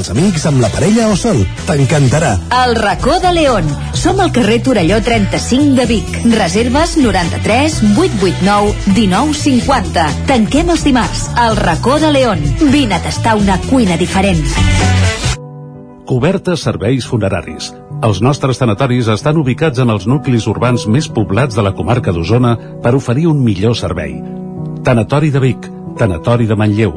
els amics, amb la parella o sol. T'encantarà. El racó de León. Som al carrer Torelló 35 de Vic. Reserves 93 889 1950. Tanquem els dimarts. El racó de León. Vine a tastar una cuina diferent. Cobertes serveis funeraris. Els nostres tanatoris estan ubicats en els nuclis urbans més poblats de la comarca d'Osona per oferir un millor servei. Tanatori de Vic, Tanatori de Manlleu,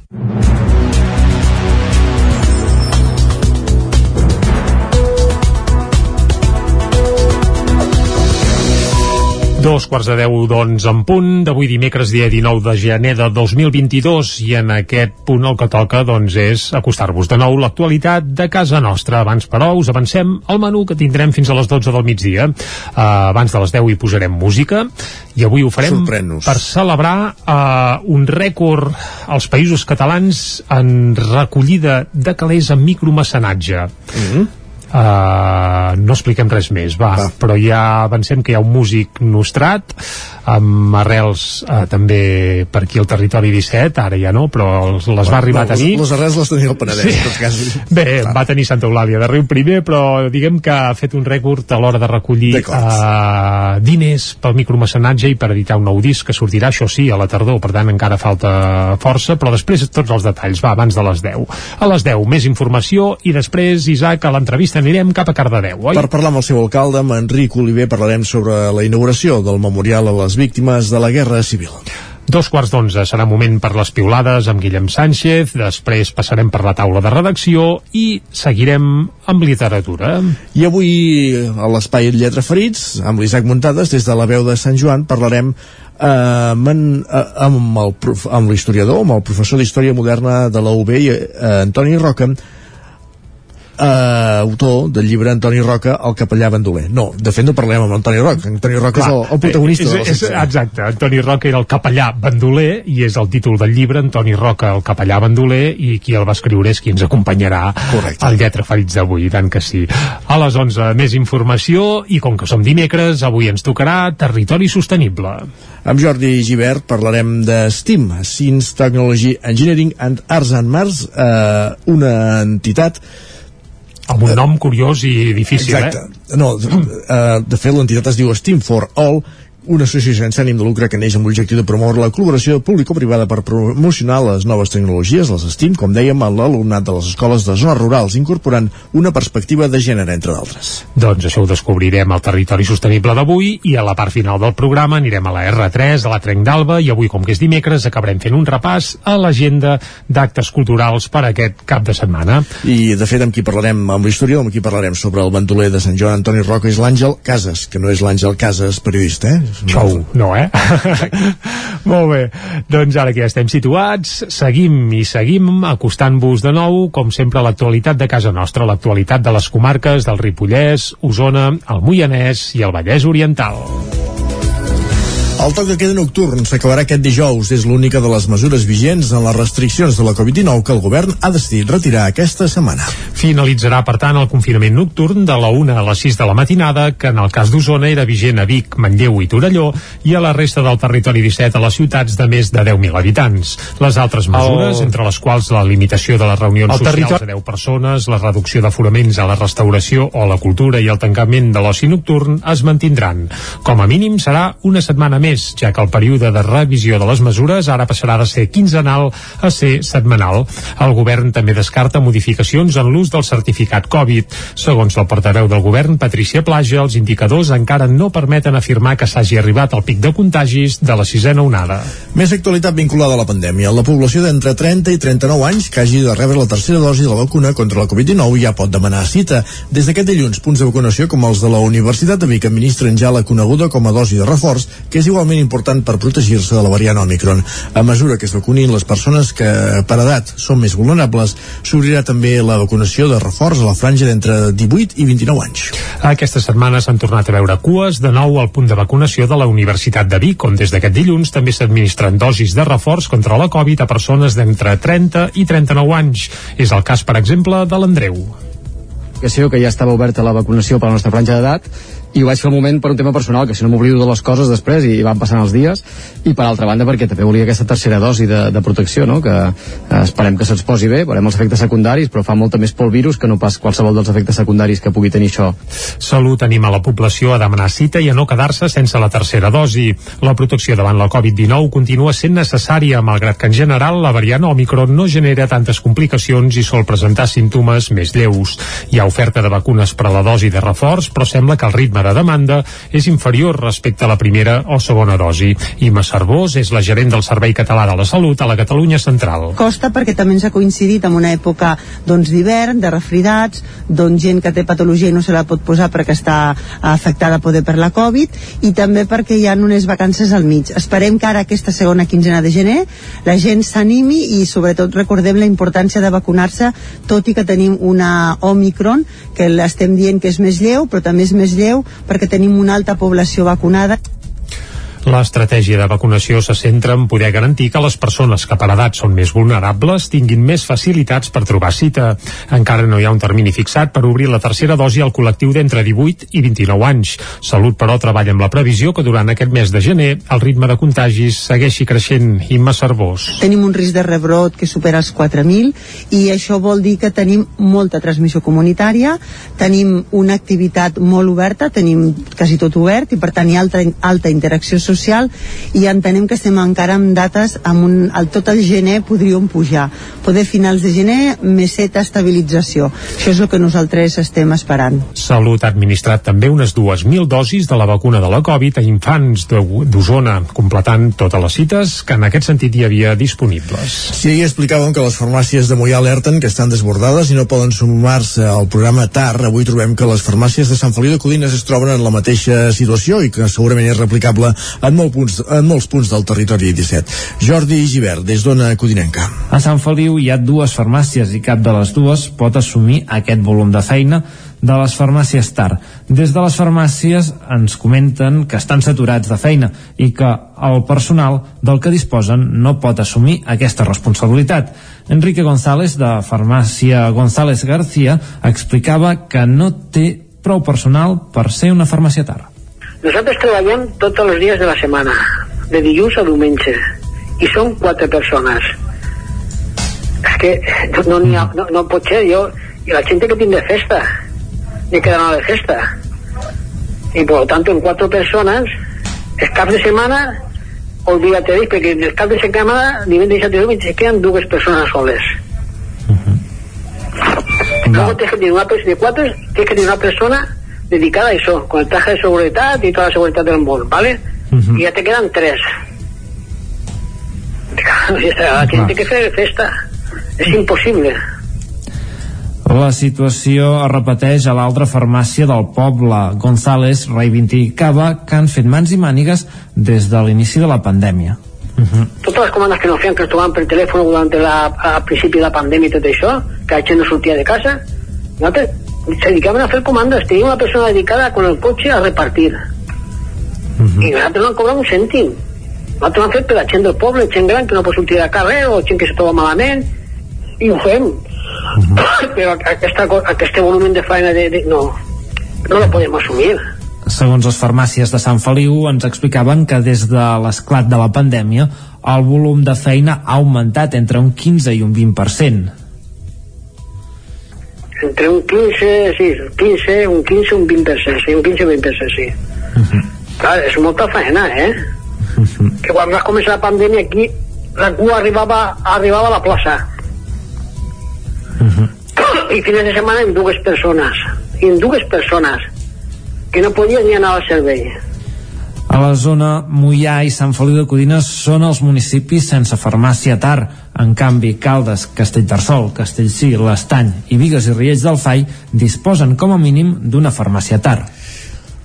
Dos quarts de deu, doncs, en punt, d'avui dimecres, dia 19 de gener de 2022, i en aquest punt el que toca, doncs, és acostar-vos de nou l'actualitat de casa nostra. Abans, però, us avancem al menú que tindrem fins a les 12 del migdia. Uh, abans de les 10 hi posarem música, i avui ho farem per celebrar uh, un rècord als països catalans en recollida de calés en micromecenatge. Mm -hmm. Uh, no expliquem res més, va, va, però ja avancem que hi ha un músic nostrat amb arrels uh, també per aquí al territori 17, ara ja no però els, les va arribar no, a tenir Les, les arrels les tenia al Penedès, sí. en tot cas. Bé, Clar. va tenir Santa Eulàlia de Riu primer, però diguem que ha fet un rècord a l'hora de recollir uh, diners pel micromecenatge i per editar un nou disc que sortirà, això sí, a la tardor, per tant encara falta força, però després tots els detalls, va, abans de les 10. A les 10, més informació i després, Isaac, a l'entrevista anirem cap a Cardedeu, oi? Per parlar amb el seu alcalde, amb Enric Oliver, parlarem sobre la inauguració del memorial a les víctimes de la Guerra Civil. Dos quarts d'onze serà moment per les piulades amb Guillem Sánchez, després passarem per la taula de redacció i seguirem amb literatura. I avui, a l'espai Lletra Ferits, amb l'Isaac Muntades, des de la veu de Sant Joan, parlarem eh, amb, en- eh, amb el prof- amb l'historiador, amb el professor d'Història Moderna de la UB, eh, Antoni Roca, eh, autor del llibre Antoni Roca, el capellà bandoler. No, de fet no parlem amb Antoni Roca, Antoni Roca és el, el protagonista és, de la és, secció. Exacte, Antoni Roca era el capellà bandoler i és el títol del llibre, Antoni Roca, el capellà bandoler i qui el va escriure és qui ens acompanyarà Correcte. al Lletra Ferits d'avui, tant que sí. A les 11 més informació i com que som dimecres, avui ens tocarà Territori Sostenible. Amb Jordi Givert parlarem de STEAM, Science, Technology, Engineering and Arts and Mars, eh, una entitat amb un nom curiós i difícil, Exacte. eh? No, eh, de fet l'entitat es diu STEAM for All, una associació sense ànim de lucre que neix amb l'objectiu de promoure la col·laboració público-privada per promocionar les noves tecnologies, les STEAM, com dèiem, a l'alumnat de les escoles de zones rurals, incorporant una perspectiva de gènere, entre d'altres. Doncs això ho descobrirem al territori sostenible d'avui i a la part final del programa anirem a la R3, a la Trenc d'Alba i avui, com que és dimecres, acabarem fent un repàs a l'agenda d'actes culturals per aquest cap de setmana. I, de fet, amb qui parlarem, amb l'historiador, amb qui parlarem sobre el bandoler de Sant Joan Antoni Roca és l'Àngel Casas, que no és l'Àngel Casas periodista, eh? Xou, no, eh? *laughs* Molt bé, doncs ara que ja estem situats, seguim i seguim acostant-vos de nou, com sempre, a l'actualitat de casa nostra, l'actualitat de les comarques del Ripollès, Osona, el Moianès i el Vallès Oriental. El toc de queda nocturn s'acabarà aquest dijous. És l'única de les mesures vigents en les restriccions de la Covid-19 que el govern ha decidit retirar aquesta setmana. Finalitzarà, per tant, el confinament nocturn de la 1 a les 6 de la matinada, que en el cas d'Osona era vigent a Vic, Manlleu i Torelló, i a la resta del territori 17 a les ciutats de més de 10.000 habitants. Les altres mesures, El- entre les quals la limitació de les reunions El socials territori- a 10 persones, la reducció d'aforaments a la restauració o a la cultura i el tancament de l'oci nocturn, es mantindran. Com a mínim serà una setmana més, ja que el període de revisió de les mesures ara passarà de ser quinzenal a ser setmanal. El govern també descarta modificacions en l'ús del certificat Covid. Segons la portaveu del govern, Patricia Plaja, els indicadors encara no permeten afirmar que s'hagi arribat al pic de contagis de la sisena onada. Més actualitat vinculada a la pandèmia. La població d'entre 30 i 39 anys que hagi de rebre la tercera dosi de la vacuna contra la Covid-19 ja pot demanar cita. Des d'aquest dilluns, punts de vacunació com els de la Universitat de Vic administren ja la coneguda com a dosi de reforç, que és igual igualment important per protegir-se de la variant Omicron. A mesura que es vacunin les persones que per edat són més vulnerables, s'obrirà també la vacunació de reforç a la franja d'entre 18 i 29 anys. Aquesta setmana s'han tornat a veure cues de nou al punt de vacunació de la Universitat de Vic, on des d'aquest dilluns també s'administren dosis de reforç contra la Covid a persones d'entre 30 i 39 anys. És el cas, per exemple, de l'Andreu que ja estava oberta la vacunació per a la nostra franja d'edat i ho vaig fer al moment per un tema personal, que si no m'oblido de les coses després i van passant els dies, i per altra banda perquè també volia aquesta tercera dosi de, de protecció, no? que eh, esperem que se'ns posi bé, veurem els efectes secundaris, però fa molta més por el virus que no pas qualsevol dels efectes secundaris que pugui tenir això. Salut anima la població a demanar cita i a no quedar-se sense la tercera dosi. La protecció davant la Covid-19 continua sent necessària, malgrat que en general la variant Omicron no genera tantes complicacions i sol presentar símptomes més lleus. Hi ha oferta de vacunes per a la dosi de reforç, però sembla que el ritme de demanda és inferior respecte a la primera o segona dosi. Ima Cervós és la gerent del Servei Català de la Salut a la Catalunya Central. Costa perquè també ens ha coincidit amb una època doncs d'hivern, de refridats, doncs gent que té patologia i no se la pot posar perquè està afectada poder per la Covid i també perquè hi ha unes vacances al mig. Esperem que ara aquesta segona quinzena de gener la gent s'animi i sobretot recordem la importància de vacunar-se tot i que tenim una Omicron que l'estem dient que és més lleu però també és més lleu perquè tenim una alta població vacunada. L'estratègia de vacunació se centra en poder garantir que les persones que per edat són més vulnerables tinguin més facilitats per trobar cita. Encara no hi ha un termini fixat per obrir la tercera dosi al col·lectiu d'entre 18 i 29 anys. Salut, però, treballa amb la previsió que durant aquest mes de gener el ritme de contagis segueixi creixent. Imma Cervós. Tenim un risc de rebrot que supera els 4.000 i això vol dir que tenim molta transmissió comunitària, tenim una activitat molt oberta, tenim quasi tot obert i per tant hi ha alta, alta interacció social social i entenem que estem encara amb dates amb un, el, tot el gener podríem pujar. Poder finals de gener meseta estabilització. Això és el que nosaltres estem esperant. Salut ha administrat també unes 2.000 dosis de la vacuna de la Covid a infants d'Osona completant totes les cites que en aquest sentit hi havia disponibles. Sí, ahir explicàvem que les farmàcies de Mollà alerten que estan desbordades i no poden sumar-se al programa TAR. Avui trobem que les farmàcies de Sant Feliu de Codines es troben en la mateixa situació i que segurament és replicable en, molt punts, en molts punts del territori 17. Jordi Givert, des d'Ona Codinenca. A Sant Feliu hi ha dues farmàcies i cap de les dues pot assumir aquest volum de feina de les farmàcies TAR. Des de les farmàcies ens comenten que estan saturats de feina i que el personal del que disposen no pot assumir aquesta responsabilitat. Enrique González, de Farmàcia González García, explicava que no té prou personal per ser una farmàcia TAR. Nosaltres treballem tots els dies de la setmana, de dilluns a diumenge, i som quatre persones. És que no, ha, no, no pot ser, jo, i la gent que tinc de festa, ni que d'anar de festa. I per tant, en quatre persones, els caps de setmana, olvídate d'ells, perquè els caps de setmana, divendres i diumenge, se queden dues persones soles. Uh -huh. Luego tienes que tener una persona de cuatro, tienes que tener una persona dedicada a eso, con el traje de seguridad y toda la seguridad del mall, ¿vale? Uh -huh. Y ya te quedan tres. *laughs* Gente que fer festa. És impossible. La situació es repeteix a l'altra farmàcia del poble. González reivindicava que han fet mans i mànigues des de l'inici de la pandèmia. Uh -huh. Totes les comandes que no feien, que ens per telèfon durant la, a principi de la pandèmia i tot això, que la gent no sortia de casa, nosaltres se dedicaven a fer comandes, tenia una persona dedicada con el cotxe a repartir. Uh -huh. I nosaltres no han cobrat un cèntim. Nosaltres hem fet per la gent del poble, gent gran que no pot sortir de carrer o gent que se troba malament, i ho fem. Uh *coughs* -huh. Però aquesta, aquest volumen de feina de, de, no, no la podem assumir. Segons les farmàcies de Sant Feliu, ens explicaven que des de l'esclat de la pandèmia el volum de feina ha augmentat entre un 15 i un 20% entre un 15, sí, 15, un 15, un 20%, sí, un 15 o 20%, sí. Uh -huh. Clar, és molta feina, eh? Uh -huh. Que quan va començar la pandèmia aquí, la cua arribava, arribava a la plaça. Uh -huh. I fines de setmana en dues persones, en dues persones, que no podien ni anar al servei. A la zona Mollà i Sant Feliu de Codines són els municipis sense farmàcia TAR. En canvi, Caldes, Castellterçol, Castellcí, l'Estany i Vigues i Riells del Fai disposen com a mínim d'una farmàcia TAR.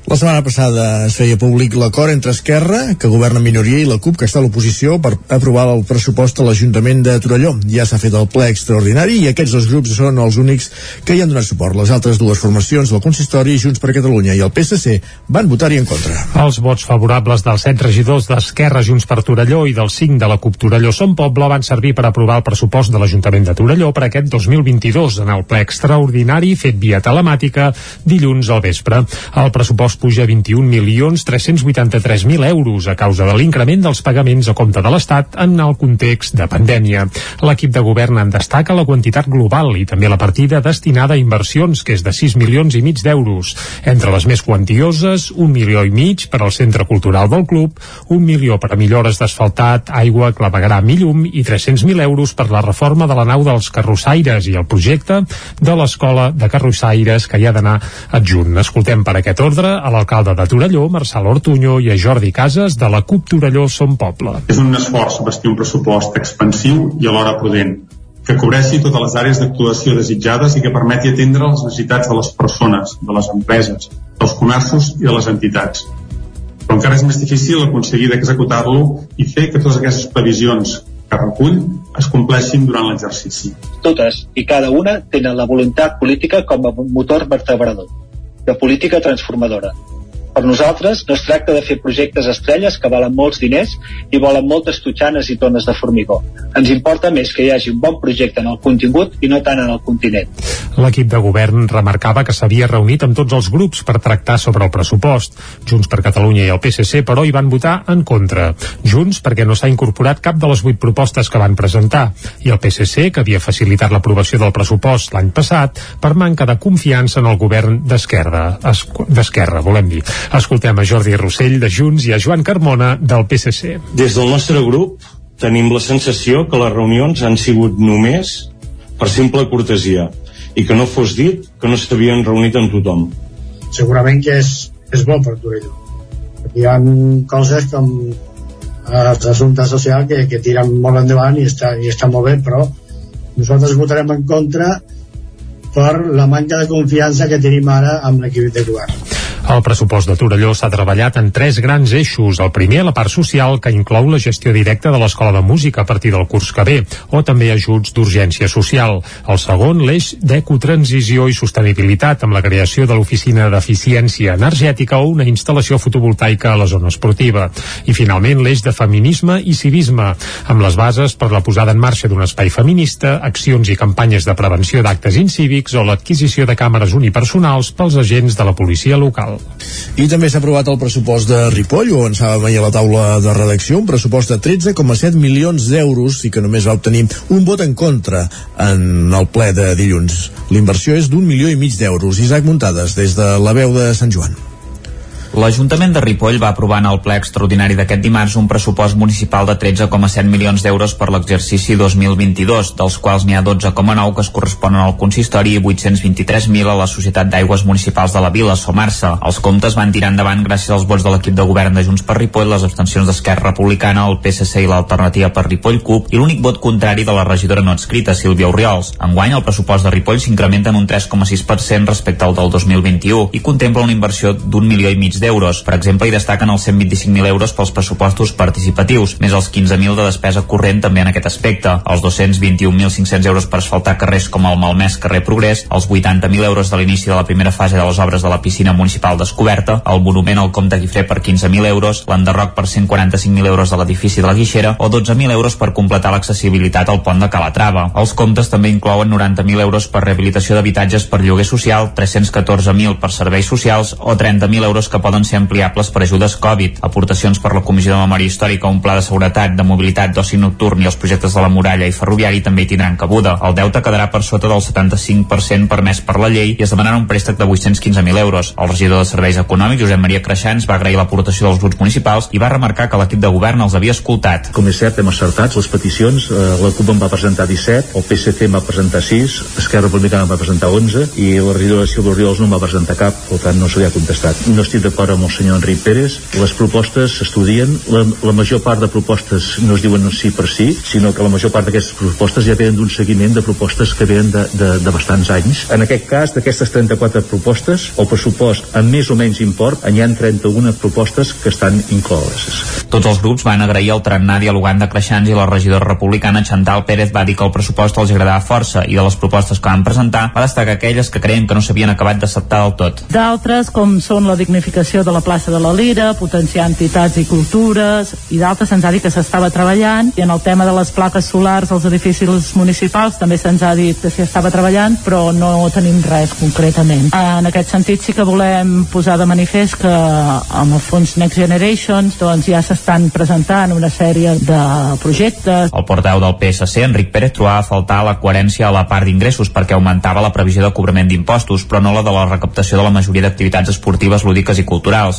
La setmana passada es feia públic l'acord entre Esquerra, que governa minoria, i la CUP, que està a l'oposició, per aprovar el pressupost a l'Ajuntament de Torelló. Ja s'ha fet el ple extraordinari i aquests dos grups són els únics que hi han donat suport. Les altres dues formacions del consistori, Junts per Catalunya i el PSC, van votar-hi en contra. Els vots favorables dels set regidors d'Esquerra Junts per Torelló i dels cinc de la CUP Torelló Som Poble van servir per aprovar el pressupost de l'Ajuntament de Torelló per aquest 2022 en el ple extraordinari fet via telemàtica dilluns al vespre. El pressupost puja a 21.383.000 euros a causa de l'increment dels pagaments a compte de l'Estat en el context de pandèmia. L'equip de govern en destaca la quantitat global i també la partida destinada a inversions, que és de 6 milions i mig d'euros. Entre les més quantioses, un milió i mig per al Centre Cultural del Club, un milió per a millores d'asfaltat, aigua, clavegram i llum i 300.000 euros per la reforma de la nau dels carrossaires i el projecte de l'Escola de Carrossaires que hi ha d'anar adjunt. Escoltem per aquest ordre a l'alcalde de Torelló, Marçal Ortuño, i a Jordi Casas, de la CUP Torelló Som Poble. És un esforç vestir un pressupost expansiu i alhora prudent, que cobreixi totes les àrees d'actuació desitjades i que permeti atendre les necessitats de les persones, de les empreses, dels comerços i de les entitats. Però encara és més difícil aconseguir d'executar-lo i fer que totes aquestes previsions que recull es compleixin durant l'exercici. Totes i cada una tenen la voluntat política com a motor vertebrador, de política transformadora. Per nosaltres no es tracta de fer projectes estrelles que valen molts diners i volen moltes totxanes i tones de formigó. Ens importa més que hi hagi un bon projecte en el contingut i no tant en el continent. L'equip de govern remarcava que s'havia reunit amb tots els grups per tractar sobre el pressupost. Junts per Catalunya i el PSC, però, hi van votar en contra. Junts perquè no s'ha incorporat cap de les vuit propostes que van presentar i el PSC, que havia facilitat l'aprovació del pressupost l'any passat, per manca de confiança en el govern d'Esquerra, d'Esquerra, volem dir. Escoltem a Jordi Rossell de Junts i a Joan Carmona del PSC. Des del nostre grup tenim la sensació que les reunions han sigut només per simple cortesia i que no fos dit que no s'havien reunit amb tothom. Segurament que és, és bo per Torelló. Hi ha coses com els assumptes socials que, que tiren molt endavant i està, i està molt bé, però nosaltres votarem en contra per la manca de confiança que tenim ara amb l'equip de govern. El pressupost de Torelló s'ha treballat en tres grans eixos. El primer, la part social, que inclou la gestió directa de l'Escola de Música a partir del curs que ve, o també ajuts d'urgència social. El segon, l'eix d'ecotransició i sostenibilitat, amb la creació de l'Oficina d'Eficiència Energètica o una instal·lació fotovoltaica a la zona esportiva. I finalment, l'eix de feminisme i civisme, amb les bases per la posada en marxa d'un espai feminista, accions i campanyes de prevenció d'actes incívics o l'adquisició de càmeres unipersonals pels agents de la policia local. I també s'ha aprovat el pressupost de Ripoll, ho avançàvem ahir a la taula de redacció, un pressupost de 13,7 milions d'euros i que només va obtenir un vot en contra en el ple de dilluns. L'inversió és d'un milió i mig d'euros. Isaac Muntades, des de la veu de Sant Joan. L'Ajuntament de Ripoll va aprovar en el ple extraordinari d'aquest dimarts un pressupost municipal de 13,7 milions d'euros per l'exercici 2022, dels quals n'hi ha 12,9 que es corresponen al consistori i 823.000 a la Societat d'Aigües Municipals de la Vila, Somarsa. Els comptes van tirar endavant gràcies als vots de l'equip de govern de Junts per Ripoll, les abstencions d'Esquerra Republicana, el PSC i l'Alternativa per Ripoll CUP i l'únic vot contrari de la regidora no adscrita, Sílvia Oriols. Enguany, el pressupost de Ripoll s'incrementa en un 3,6% respecte al del 2021 i contempla una inversió d'un milió i mig d'euros. Per exemple, hi destaquen els 125.000 euros pels pressupostos participatius, més els 15.000 de despesa corrent també en aquest aspecte, els 221.500 euros per asfaltar carrers com el malmès carrer Progrés, els 80.000 euros de l'inici de la primera fase de les obres de la piscina municipal descoberta, el monument al Comte Guifré per 15.000 euros, l'enderroc per 145.000 euros de l'edifici de la Guixera o 12.000 euros per completar l'accessibilitat al pont de Calatrava. Els comptes també inclouen 90.000 euros per rehabilitació d'habitatges per lloguer social, 314.000 per serveis socials o 30.000 euros que poden ser ampliables per ajudes Covid, aportacions per la Comissió de Memòria Històrica, un pla de seguretat, de mobilitat, d'oci nocturn i els projectes de la muralla i ferroviari també hi tindran cabuda. El deute quedarà per sota del 75% permès per la llei i es demanarà un préstec de 815.000 euros. El regidor de Serveis Econòmics, Josep Maria Creixans, va agrair l'aportació dels grups municipals i va remarcar que l'equip de govern els havia escoltat. Com és cert, hem acertat les peticions. Eh, la CUP en va presentar 17, el PSC en va presentar 6, Esquerra Republicana en va presentar 11 i la regidora Silva Oriols no en va presentar cap, per tant no se li ha contestat. No estic d'acord d'acord amb el senyor Enric Pérez. Les propostes s'estudien, la, la major part de propostes no es diuen sí per sí, sinó que la major part d'aquestes propostes ja venen d'un seguiment de propostes que venen de, de, de bastants anys. En aquest cas, d'aquestes 34 propostes, el pressupost amb més o menys import, hi ha 31 propostes que estan incloses. Tots els grups van agrair el tarannà dialogant de Creixans i la regidora republicana Chantal Pérez va dir que el pressupost els agradava força i de les propostes que van presentar va destacar aquelles que creien que no s'havien acabat d'acceptar del tot. D'altres, com són la dignificació de la plaça de la Lira, potenciar entitats i cultures, i d'altres se'ns ha dit que s'estava treballant, i en el tema de les plaques solars als edificis municipals també se'ns ha dit que s'hi estava treballant, però no tenim res concretament. En aquest sentit sí que volem posar de manifest que amb el fons Next Generations doncs ja s'estan presentant una sèrie de projectes. El portaveu del PSC, Enric Pérez, trobava a faltar la coherència a la part d'ingressos perquè augmentava la previsió de cobrament d'impostos, però no la de la recaptació de la majoria d'activitats esportives, lúdiques i culturals.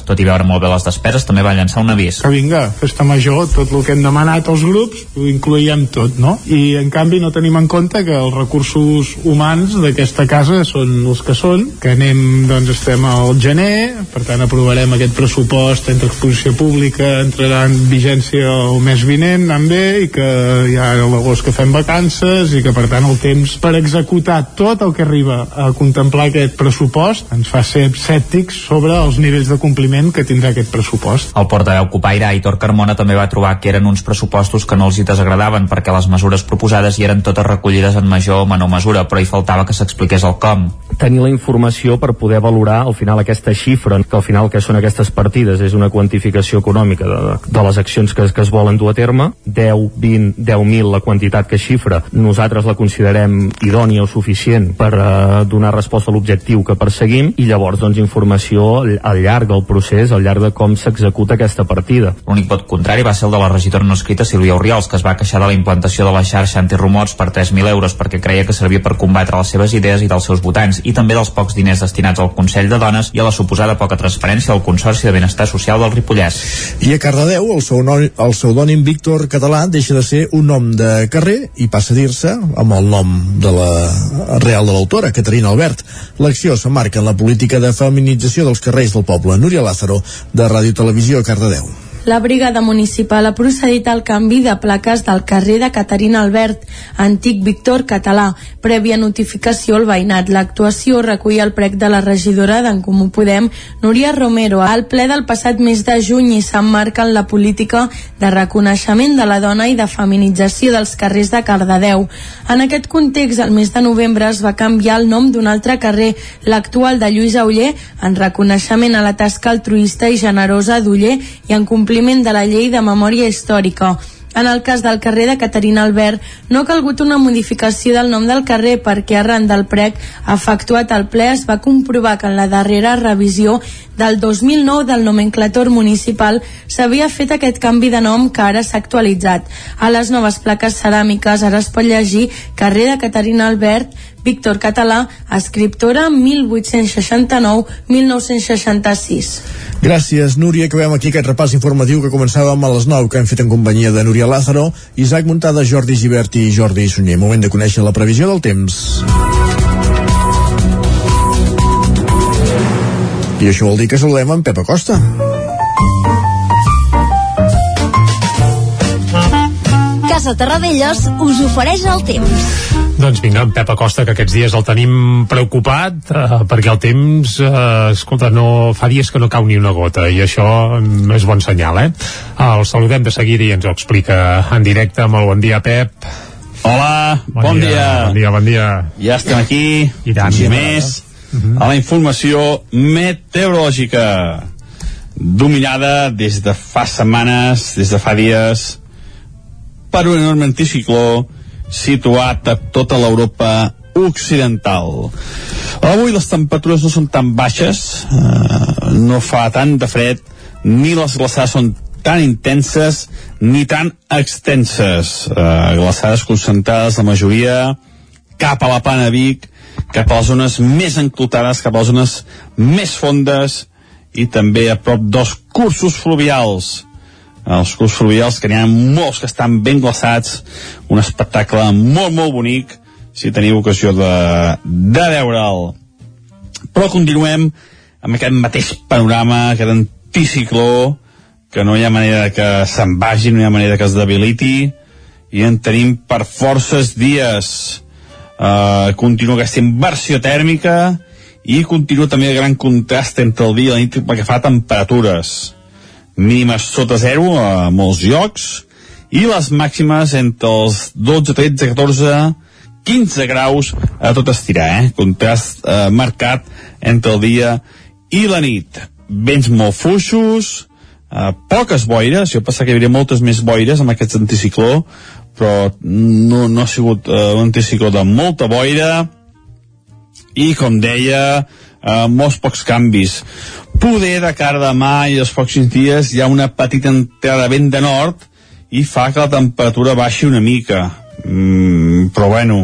Tot i veure molt bé les despeses, també va llançar un avís. Que vinga, festa major, tot el que hem demanat als grups, ho incloïem tot, no? I en canvi no tenim en compte que els recursos humans d'aquesta casa són els que són, que anem, doncs estem al gener, per tant aprovarem aquest pressupost entre exposició pública, entrarà en vigència el mes vinent, anant bé, i que ja a l'agost que fem vacances, i que per tant el temps per executar tot el que arriba a contemplar aquest pressupost ens fa ser escèptics sobre els nivells de compliment que tindrà aquest pressupost. El portaveu Copaire, Aitor Carmona, també va trobar que eren uns pressupostos que no els hi desagradaven perquè les mesures proposades hi eren totes recollides en major o menor mesura, però hi faltava que s'expliqués el com. Tenir la informació per poder valorar al final aquesta xifra, que al final que són aquestes partides, és una quantificació econòmica de, de les accions que, que es volen dur a terme, 10, 20, 10.000 la quantitat que xifra, nosaltres la considerem idònia o suficient per eh, donar resposta a l'objectiu que perseguim i llavors doncs informació al, al llarg del procés, al llarg de com s'executa aquesta partida. L'únic vot contrari va ser el de la regidora no escrita Sílvia Oriols, que es va queixar de la implantació de la xarxa antirumors per 3.000 euros perquè creia que servia per combatre les seves idees i dels seus votants i també dels pocs diners destinats al Consell de Dones i a la suposada poca transparència al Consorci de Benestar Social del Ripollès. I a Cardedeu, el pseudònim, el pseudònim Víctor Català deixa de ser un nom de carrer i passa a dir-se amb el nom de la real de l'autora, Caterina Albert. L'acció s'emmarca en la política de feminització dels carrers del poble. Núria Lázaro, de Ràdio Televisió Cardedeu. La brigada municipal ha procedit al canvi de plaques del carrer de Caterina Albert, antic Víctor Català, prèvia notificació al veïnat. L'actuació recull el prec de la regidora d'en Comú Podem, Núria Romero, al ple del passat mes de juny i s'emmarca en la política de reconeixement de la dona i de feminització dels carrers de Cardedeu. En aquest context, el mes de novembre es va canviar el nom d'un altre carrer, l'actual de Lluís Auller, en reconeixement a la tasca altruista i generosa d'Uller i en compliment compliment de la llei de memòria històrica. En el cas del carrer de Caterina Albert, no ha calgut una modificació del nom del carrer perquè arran del prec efectuat al ple es va comprovar que en la darrera revisió del 2009 del nomenclator municipal s'havia fet aquest canvi de nom que ara s'ha actualitzat. A les noves plaques ceràmiques ara es pot llegir carrer de Caterina Albert, Víctor Català, escriptora 1869-1966. Gràcies, Núria. Acabem aquí aquest repàs informatiu que començàvem a les 9, que hem fet en companyia de Núria Lázaro, Isaac Muntada, Jordi Givert i Jordi Sunyer. Moment de conèixer la previsió del temps. I això vol dir que saludem en Pep Acosta. Casa Terradellos us ofereix el temps. Doncs vinga, en Pep Acosta, que aquests dies el tenim preocupat, eh, perquè el temps, eh, escolta, no, fa dies que no cau ni una gota, i això no és bon senyal, eh? El saludem de seguida i ens ho explica en directe. Molt bon dia, Pep. Hola, bon, bon dia. dia. Bon dia, bon dia. Ja estem aquí, I tant. un dia més, uh -huh. a la informació meteorològica dominada des de fa setmanes, des de fa dies, per un enorme anticicló situat a tota l'Europa occidental. Avui les temperatures no són tan baixes, eh, no fa tant de fred, ni les glaçades són tan intenses ni tan extenses. Eh, glaçades concentrades, la majoria, cap a la plana de Vic, cap a les zones més enclotades, cap a les zones més fondes i també a prop dels cursos fluvials els cursos fluvials, que n'hi ha molts que estan ben glaçats, un espectacle molt, molt bonic, si teniu ocasió de, de veure'l. Però continuem amb aquest mateix panorama, aquest anticicló, que no hi ha manera que se'n vagi, no hi ha manera que es debiliti, i en tenim per forces dies. Uh, continua aquesta inversió tèrmica i continua també el gran contrast entre el dia i la nit pel que fa a temperatures mínimes sota zero a molts llocs i les màximes entre els 12, 13, 14 15 graus a tot estirar eh? contrast eh, marcat entre el dia i la nit vents molt fluixos eh, poques boires, jo pensava que hi hauria moltes més boires amb aquest anticicló però no, no ha sigut eh, un anticicló de molta boira i com deia eh, molts pocs canvis poder de cara demà i els pròxims dies hi ha una petita entrada de vent de nord i fa que la temperatura baixi una mica mm, però bueno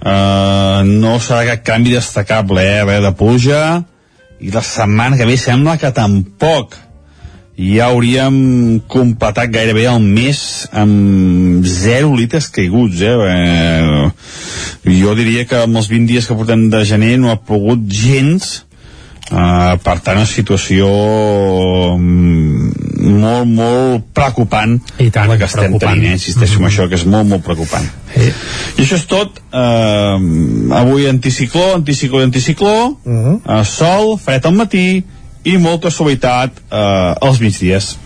eh, no serà cap canvi destacable eh? veure, de pluja i la setmana que ve sembla que tampoc ja hauríem completat gairebé el mes amb 0 litres caiguts eh? eh jo diria que amb els 20 dies que portem de gener no ha plogut gens Uh, per tant, una situació mm, molt, molt preocupant I tant, la que estem preocupant. tenint, eh? insisteixo mm -hmm. en això, que és molt, molt preocupant. Sí. I això és tot. Uh, avui anticicló, anticicló, anticicló, uh -huh. uh, sol, fred al matí i molta suavitat uh, als migdies.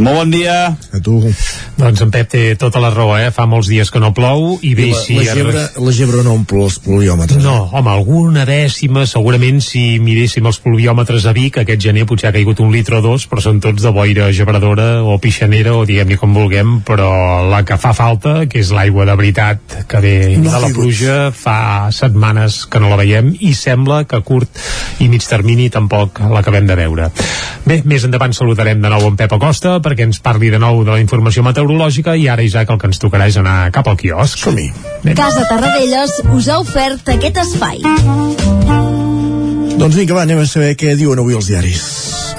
Molt bon dia. A tu. Doncs en Pep té tota la raó, eh? Fa molts dies que no plou i bé, I la, si... la, gebre, la gebre no omple els pluviòmetres. No, home, alguna dècima, segurament si miréssim els pluviòmetres a Vic, aquest gener potser ha caigut un litre o dos, però són tots de boira gebradora o pixanera, o diguem-hi com vulguem, però la que fa falta, que és l'aigua de veritat que ve No de la pluja, fa setmanes que no la veiem i sembla que a curt i mig termini tampoc l'acabem de veure. Bé, més endavant saludarem de nou en Pep Acosta perquè ens parli de nou de la informació meteorològica i ara, Isaac, el que ens tocarà és anar cap al quiosc. Som-hi. Casa Tarradellas us ha ofert aquest espai. Doncs vinga, va, anem a saber què diuen avui els diaris.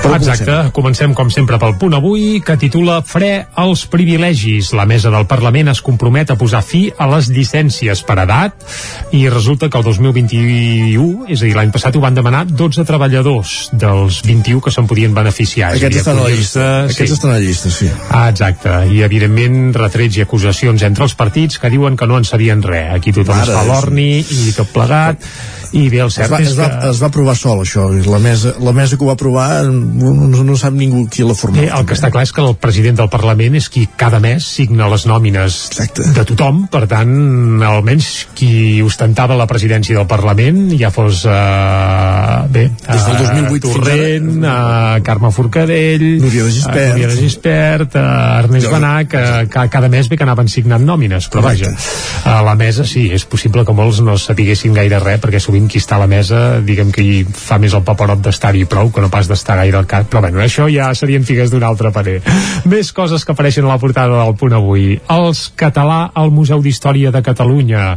Però Exacte, comencem com sempre pel punt avui que titula Fre als privilegis. La mesa del Parlament es compromet a posar fi a les llicències per edat i resulta que el 2021, és a dir, l'any passat ho van demanar 12 treballadors dels 21 que se'n podien beneficiar. Aquests estan a la llista. Aquests estan a la llista, sí. Ah, exacte. I, evidentment, retrets i acusacions entre els partits que diuen que no en sabien res. Aquí tothom Mare es fa l'orni i tot plegat. I bé, el Es cert va, és es, va, que... es va aprovar sol, això. La mesa, la mesa que ho va aprovar no, no, sap ningú qui l'ha format. Bé, el que està clar és que el president del Parlament és qui cada mes signa les nòmines Exacte. de tothom, per tant, almenys qui ostentava la presidència del Parlament, ja fos, eh, bé, Des del 2008 fins Torrent, eh, Carme Forcadell, Núria de Gispert. eh, Núria de Gispert, eh, Ernest Jo- Benà, que, que cada mes bé que anaven signant nòmines, però Correcte. vaja, a la mesa sí, és possible que molts no sapiguessin gaire res, perquè sovint qui està a la mesa, diguem que hi fa més el paperot d'estar-hi prou que no pas d'estar gaire al cap, però bueno, això ja serien figues d'un altre parer. Més coses que apareixen a la portada del punt avui. Els català al Museu d'Història de Catalunya.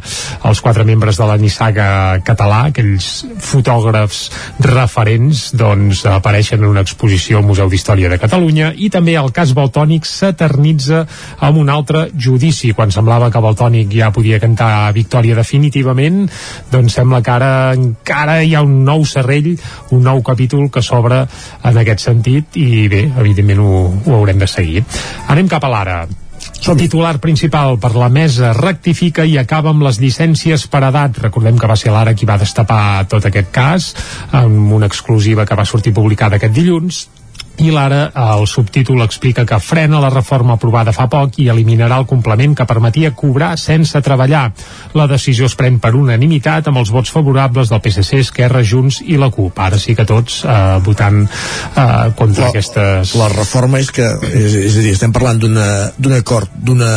Els quatre membres de la Nissaga català, aquells fotògrafs referents, doncs apareixen en una exposició al Museu d'Història de Catalunya i també el cas Baltònic s'eternitza amb un altre judici. Quan semblava que Baltònic ja podia cantar victòria definitivament, doncs sembla que ara encara hi ha un nou serrell, un nou capítol que s'obre en aquest sentit i bé, evidentment ho, ho haurem de seguir. Anem cap a l'ara. El titular principal per la mesa rectifica i acaba amb les llicències per edat. Recordem que va ser l'Ara qui va destapar tot aquest cas amb una exclusiva que va sortir publicada aquest dilluns i l'ara el subtítol explica que frena la reforma aprovada fa poc i eliminarà el complement que permetia cobrar sense treballar. La decisió es pren per unanimitat amb els vots favorables del PSC, Esquerra, Junts i la CUP. Ara sí que tots eh, votant eh, contra La- aquestes... La reforma és que, és, és a dir, estem parlant d'un acord, d'una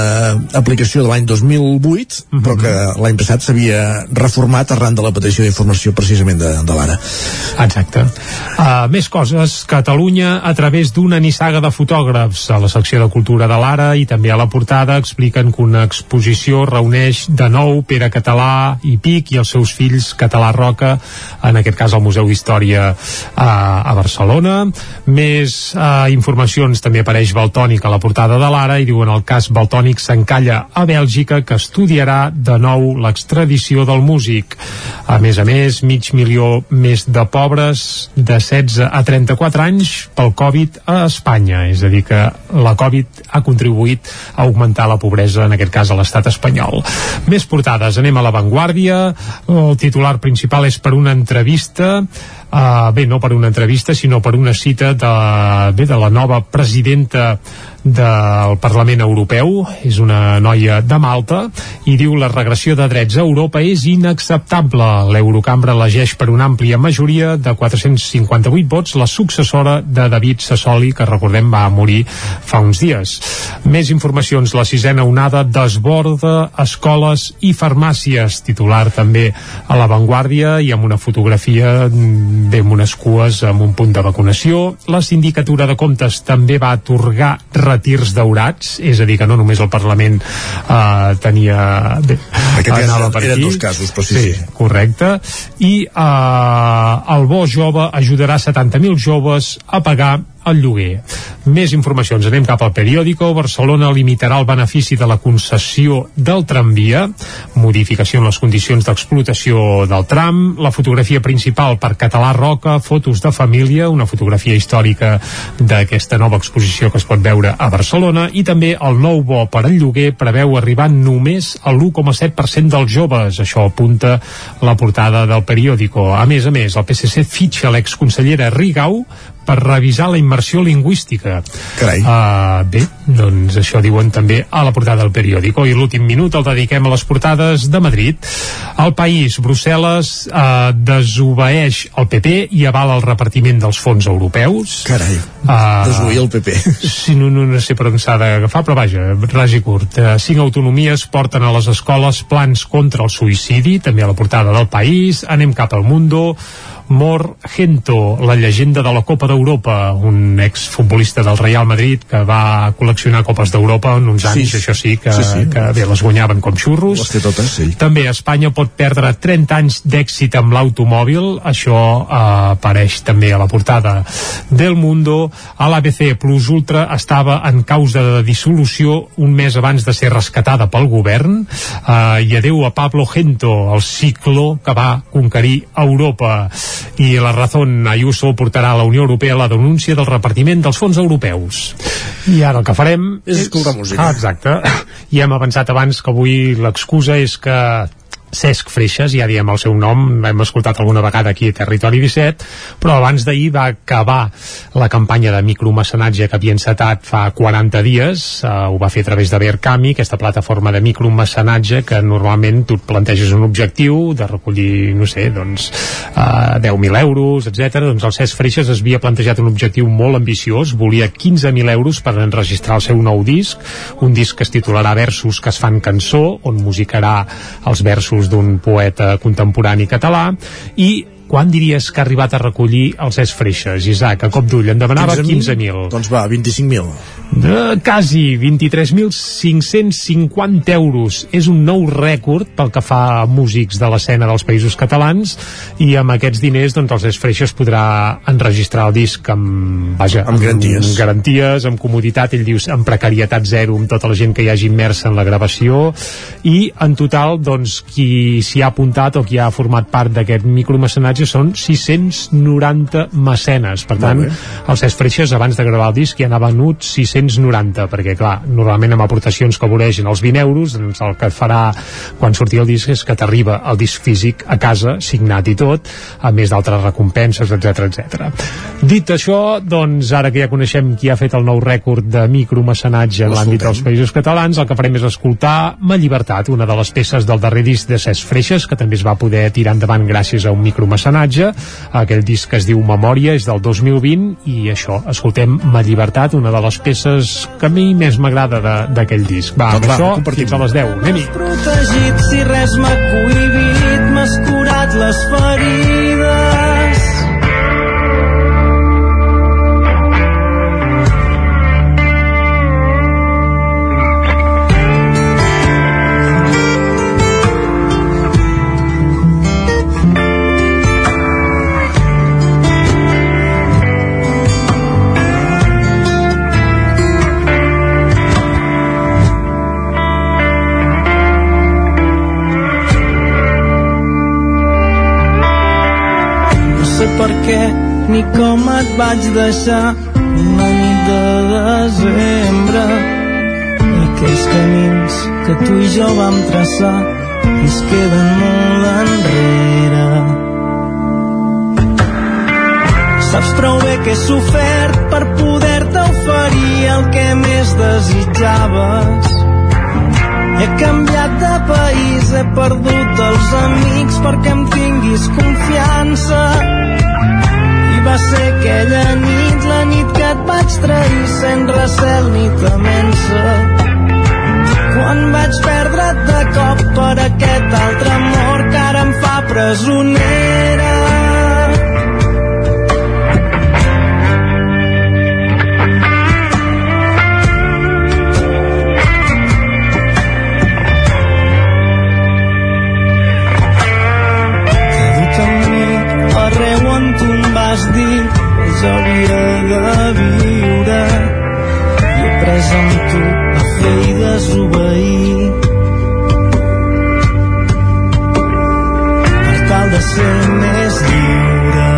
aplicació de l'any 2008, Mhm. però que l'any passat s'havia reformat arran de la petició d'informació precisament de, de l'ara. Exacte. Uh, més coses. Catalunya a través d'una nissaga de fotògrafs. A la secció de Cultura de l'Ara i també a la portada expliquen que una exposició reuneix de nou Pere Català i Pic i els seus fills Català Roca, en aquest cas al Museu d'Història a, a Barcelona. Més eh, informacions també apareix Baltònic a la portada de l'Ara i diuen el cas Baltònic s'encalla a Bèlgica que estudiarà de nou l'extradició del músic. A més a més, mig milió més de pobres de 16 a 34 anys pel Covid a Espanya. És a dir, que la Covid ha contribuït a augmentar la pobresa, en aquest cas a l'estat espanyol. Més portades, anem a l'avantguàrdia. El titular principal és per una entrevista uh, bé, no per una entrevista, sinó per una cita de, bé, de la nova presidenta del Parlament Europeu, és una noia de Malta, i diu la regressió de drets a Europa és inacceptable. L'Eurocambra elegeix per una àmplia majoria de 458 vots la successora de David Sassoli, que recordem va morir fa uns dies. Més informacions, la sisena onada desborda escoles i farmàcies, titular també a l'avantguàrdia i amb una fotografia bé amb unes cues amb un punt de vacunació. La sindicatura de comptes també va atorgar retirs daurats, és a dir, que no només el Parlament eh, tenia... Bé, Aquest anava per eren aquí. dos casos, però sí, sí. correcte. I eh, el bo jove ajudarà 70.000 joves a pagar el lloguer. Més informacions. Anem cap al periòdico. Barcelona limitarà el benefici de la concessió del tramvia, modificació en les condicions d'explotació del tram, la fotografia principal per Català Roca, fotos de família, una fotografia històrica d'aquesta nova exposició que es pot veure a Barcelona, i també el nou bo per al lloguer preveu arribar només a l'1,7% dels joves. Això apunta la portada del periòdico. A més a més, el PSC fitxa l'exconsellera Rigau per revisar la immersió lingüística. Carai. Uh, bé, doncs això diuen també a la portada del periòdico. I l'últim minut el dediquem a les portades de Madrid. El país, Brussel·les, uh, desobeeix el PP i avala el repartiment dels fons europeus. Carai, uh, desoir el PP. *laughs* Sí, no, no, no sé per on s'ha d'agafar, però vaja, ras i curt. Uh, cinc autonomies porten a les escoles plans contra el suïcidi, també a la portada del país. Anem cap al Mundo mor Gento, la llegenda de la Copa d'Europa, un exfutbolista del Real Madrid que va col·leccionar Copes d'Europa en uns anys, Sí. això sí, que, Sí, sí. que bé, les guanyaven com xurros. Les té totes, ell. També Espanya pot perdre 30 anys d'èxit amb l'automòbil, això eh, apareix també a la portada del Mundo. A l'ABC Plus Ultra estava en causa de dissolució un mes abans de ser rescatada pel govern eh, i adeu a Pablo Gento, el ciclo que va conquerir Europa. I la Razón Ayuso portarà a la Unió Europea la denúncia del repartiment dels fons europeus. I ara el que farem És escoltar música. Ah, exacte. I hem avançat abans que avui l'excusa és que Cesc Freixas, ja diem el seu nom, l'hem escoltat alguna vegada aquí a Territori 17, però abans d'ahir va acabar la campanya de micromecenatge que havia encetat fa 40 dies, eh, ho va fer a través de Verkami, aquesta plataforma de micromecenatge que normalment tu et planteges un objectiu de recollir, no sé, doncs eh, 10.000 euros, etc. Doncs el Cesc Freixas es havia plantejat un objectiu molt ambiciós, volia 15.000 euros per enregistrar el seu nou disc, un disc que es titularà Versos que es fan cançó, on musicarà els versos d'un poeta contemporani català, i quan diries que ha arribat a recollir els Cesc Freixas, Isaac? A cop d'ull, en demanava 15.000. Doncs va, 25.000. De quasi 23.550 euros. És un nou rècord pel que fa a músics de l'escena dels països catalans i amb aquests diners doncs, els Esfreixes podrà enregistrar el disc amb, vaja, Amb garanties. amb garanties, amb comoditat, ell diu amb precarietat zero, amb tota la gent que hi hagi immersa en la gravació i en total doncs, qui s'hi ha apuntat o qui ha format part d'aquest micromecenatge són 690 mecenes. Per tant, els Cesc Freixes abans de gravar el disc ja n'ha venut 690 perquè clar, normalment amb aportacions que voregen els 20 euros doncs el que et farà quan surti el disc és que t'arriba el disc físic a casa signat i tot, a més d'altres recompenses, etc etc. Dit això, doncs ara que ja coneixem qui ha fet el nou rècord de micromecenatge en l'àmbit dels països catalans, el que farem és escoltar Ma Llibertat, una de les peces del darrer disc de Cesc Freixes, que també es va poder tirar endavant gràcies a un micromecenatge. Aquell disc que es diu Memòria és del 2020 i això, escoltem Ma Llibertat, una de les peces que a mi més m'agrada de- d'aquell disc. Va, Doncs amb va, això, fins a les 10. Anem-hi. protegit si res m'ha cohibit, m'has curat les ferides. Per què ni com et vaig deixar una nit de desembre. Aquells camins que tu i jo vam traçar ens queden molt enrere. Saps prou bé que he sofert per poder-te oferir el que més desitjaves. He canviat de país, he perdut els amics perquè em tinguis confiança. I va ser aquella nit, la nit que et vaig trair sent recel ni temença. Quan vaig perdre't de cop per aquest altre amor que ara em fa presonera. Dir que jo havia de viure i he pres amb tu a fer i desobeir per tal de ser més lliure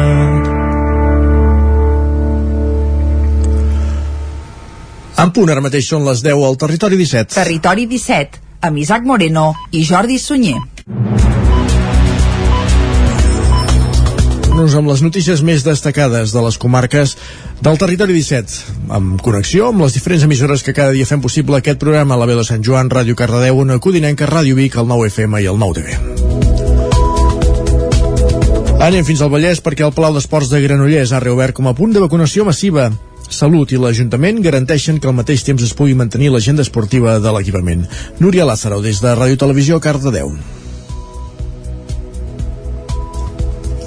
En punt, ara mateix són les 10 al Territori 17. Territori 17, amb Isaac Moreno i Jordi Sunyer. Nos amb les notícies més destacades de les comarques del territori 17, amb connexió amb les diferents emissores que cada dia fem possible aquest programa la veu de Sant Joan, Ràdio Cardedeu, una Codinenca, Ràdio Vic, el 9 FM i el 9 TV. Anem fins al Vallès perquè el Palau d'Esports de Granollers ha reobert com a punt de vacunació massiva. Salut i l'Ajuntament garanteixen que al mateix temps es pugui mantenir l'agenda esportiva de l'equipament. Núria Lázaro, des de Ràdio Televisió, Cardedeu.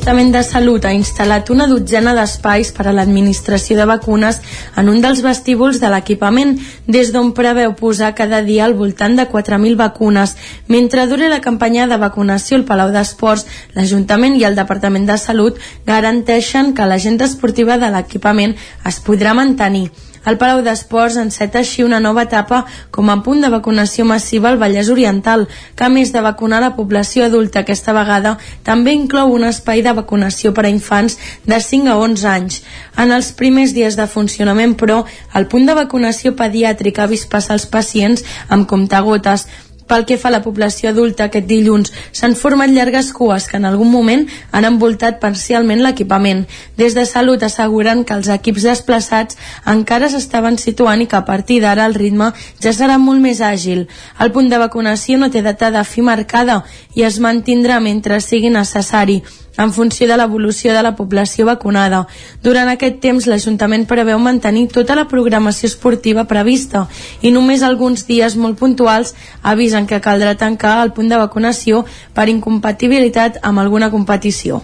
Departament de Salut ha instal·lat una dotzena d'espais per a l'administració de vacunes en un dels vestíbuls de l'equipament, des d'on preveu posar cada dia al voltant de 4.000 vacunes. Mentre dure la campanya de vacunació al Palau d'Esports, l'Ajuntament i el Departament de Salut garanteixen que l'agenda esportiva de l'equipament es podrà mantenir. El Palau d'Esports enceta així una nova etapa com a punt de vacunació massiva al Vallès Oriental, que a més de vacunar la població adulta aquesta vegada, també inclou un espai de vacunació per a infants de 5 a 11 anys. En els primers dies de funcionament, però, el punt de vacunació pediàtric ha vist passar els pacients amb comptagotes, pel que fa a la població adulta, aquest dilluns s'han format llargues cues que en algun moment han envoltat parcialment l'equipament. Des de Salut asseguren que els equips desplaçats encara s'estaven situant i que a partir d'ara el ritme ja serà molt més àgil. El punt de vacunació no té data de fi marcada i es mantindrà mentre sigui necessari en funció de l'evolució de la població vacunada. Durant aquest temps, l'Ajuntament preveu mantenir tota la programació esportiva prevista i només alguns dies molt puntuals avisen que caldrà tancar el punt de vacunació per incompatibilitat amb alguna competició.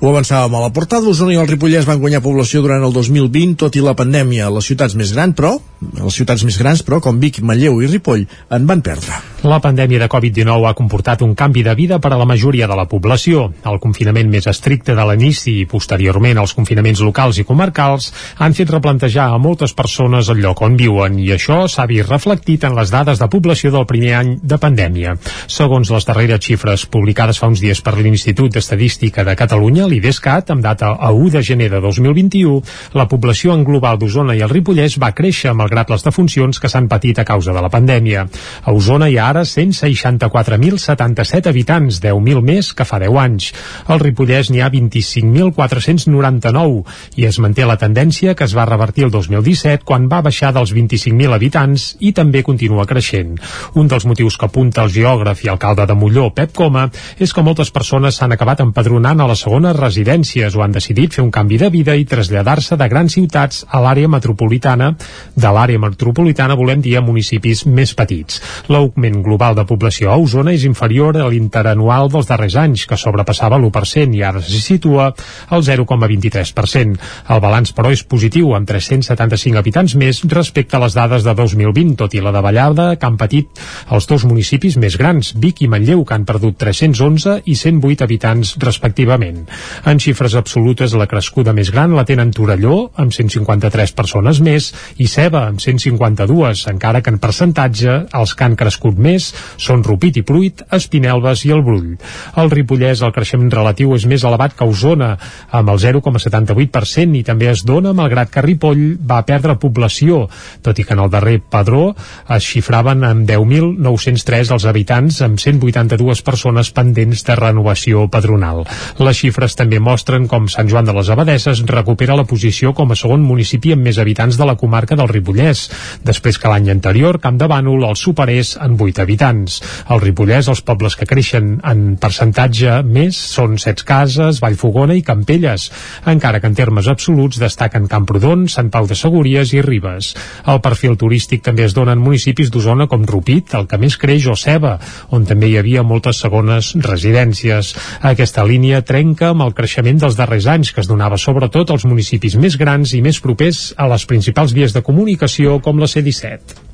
Ho avançàvem a la portada, Osona i el Ripollès van guanyar població durant el 2020, tot i la pandèmia. Les ciutats més grans, però, les ciutats més grans, però, com Vic, Manlleu i Ripoll, en van perdre. La pandèmia de Covid-19 ha comportat un canvi de vida per a la majoria de la població. El confinament més estricte de l'inici i posteriorment els confinaments locals i comarcals han fet replantejar a moltes persones el lloc on viuen i això s'ha vist reflectit en les dades de població del primer any de pandèmia. Segons les darreres xifres publicades fa uns dies per l'Institut d'Estadística de Catalunya, l'IDESCAT, amb data a 1 de gener de 2021, la població en global d'Osona i el Ripollès va créixer malgrat les defuncions que s'han patit a causa de la pandèmia. A Osona hi ha ara 164.077 habitants, 10.000 més que fa 10 anys. Al Ripollès n'hi ha 25.499 i es manté la tendència que es va revertir el 2017 quan va baixar dels 25.000 habitants i també continua creixent. Un dels motius que apunta el geògraf i alcalde de Molló, Pep Coma, és que moltes persones s'han acabat empadronant a les segones residències o han decidit fer un canvi de vida i traslladar-se de grans ciutats a l'àrea metropolitana. De l'àrea metropolitana volem dir a municipis més petits. L'augment global de població a Osona és inferior a l'interanual dels darrers anys, que sobrepassava l'1% i ara s'hi situa al 0,23%. El balanç, però, és positiu, amb 375 habitants més respecte a les dades de 2020, tot i la davallada que han patit els dos municipis més grans, Vic i Manlleu, que han perdut 311 i 108 habitants respectivament. En xifres absolutes, la crescuda més gran la tenen Torelló, amb 153 persones més, i Ceba, amb 152, encara que en percentatge els que han crescut més són Rupit i Pruit, Espinelves i el Brull. Al Ripollès el creixement relatiu és més elevat que Osona, amb el 0,78% i també es dona malgrat que Ripoll va perdre població, tot i que en el darrer padró es xifraven en 10.903 els habitants amb 182 persones pendents de renovació padronal. Les xifres també mostren com Sant Joan de les Abadeses recupera la posició com a segon municipi amb més habitants de la comarca del Ripollès, després que l'any anterior Camp de Bànol el superés en 8 habitants. Al Ripollès els pobles que creixen en percentatge més són Sets Cases, Vallfogona i Campelles, encara que en termes absoluts destaquen Camprodon, Sant Pau de Segúries i Ribes. El perfil turístic també es dona en municipis d'Osona com Rupit, el que més creix o Ceba, on també hi havia moltes segones residències. Aquesta línia trenca amb el creixement dels darrers anys, que es donava sobretot als municipis més grans i més propers a les principals vies de comunicació com la C-17.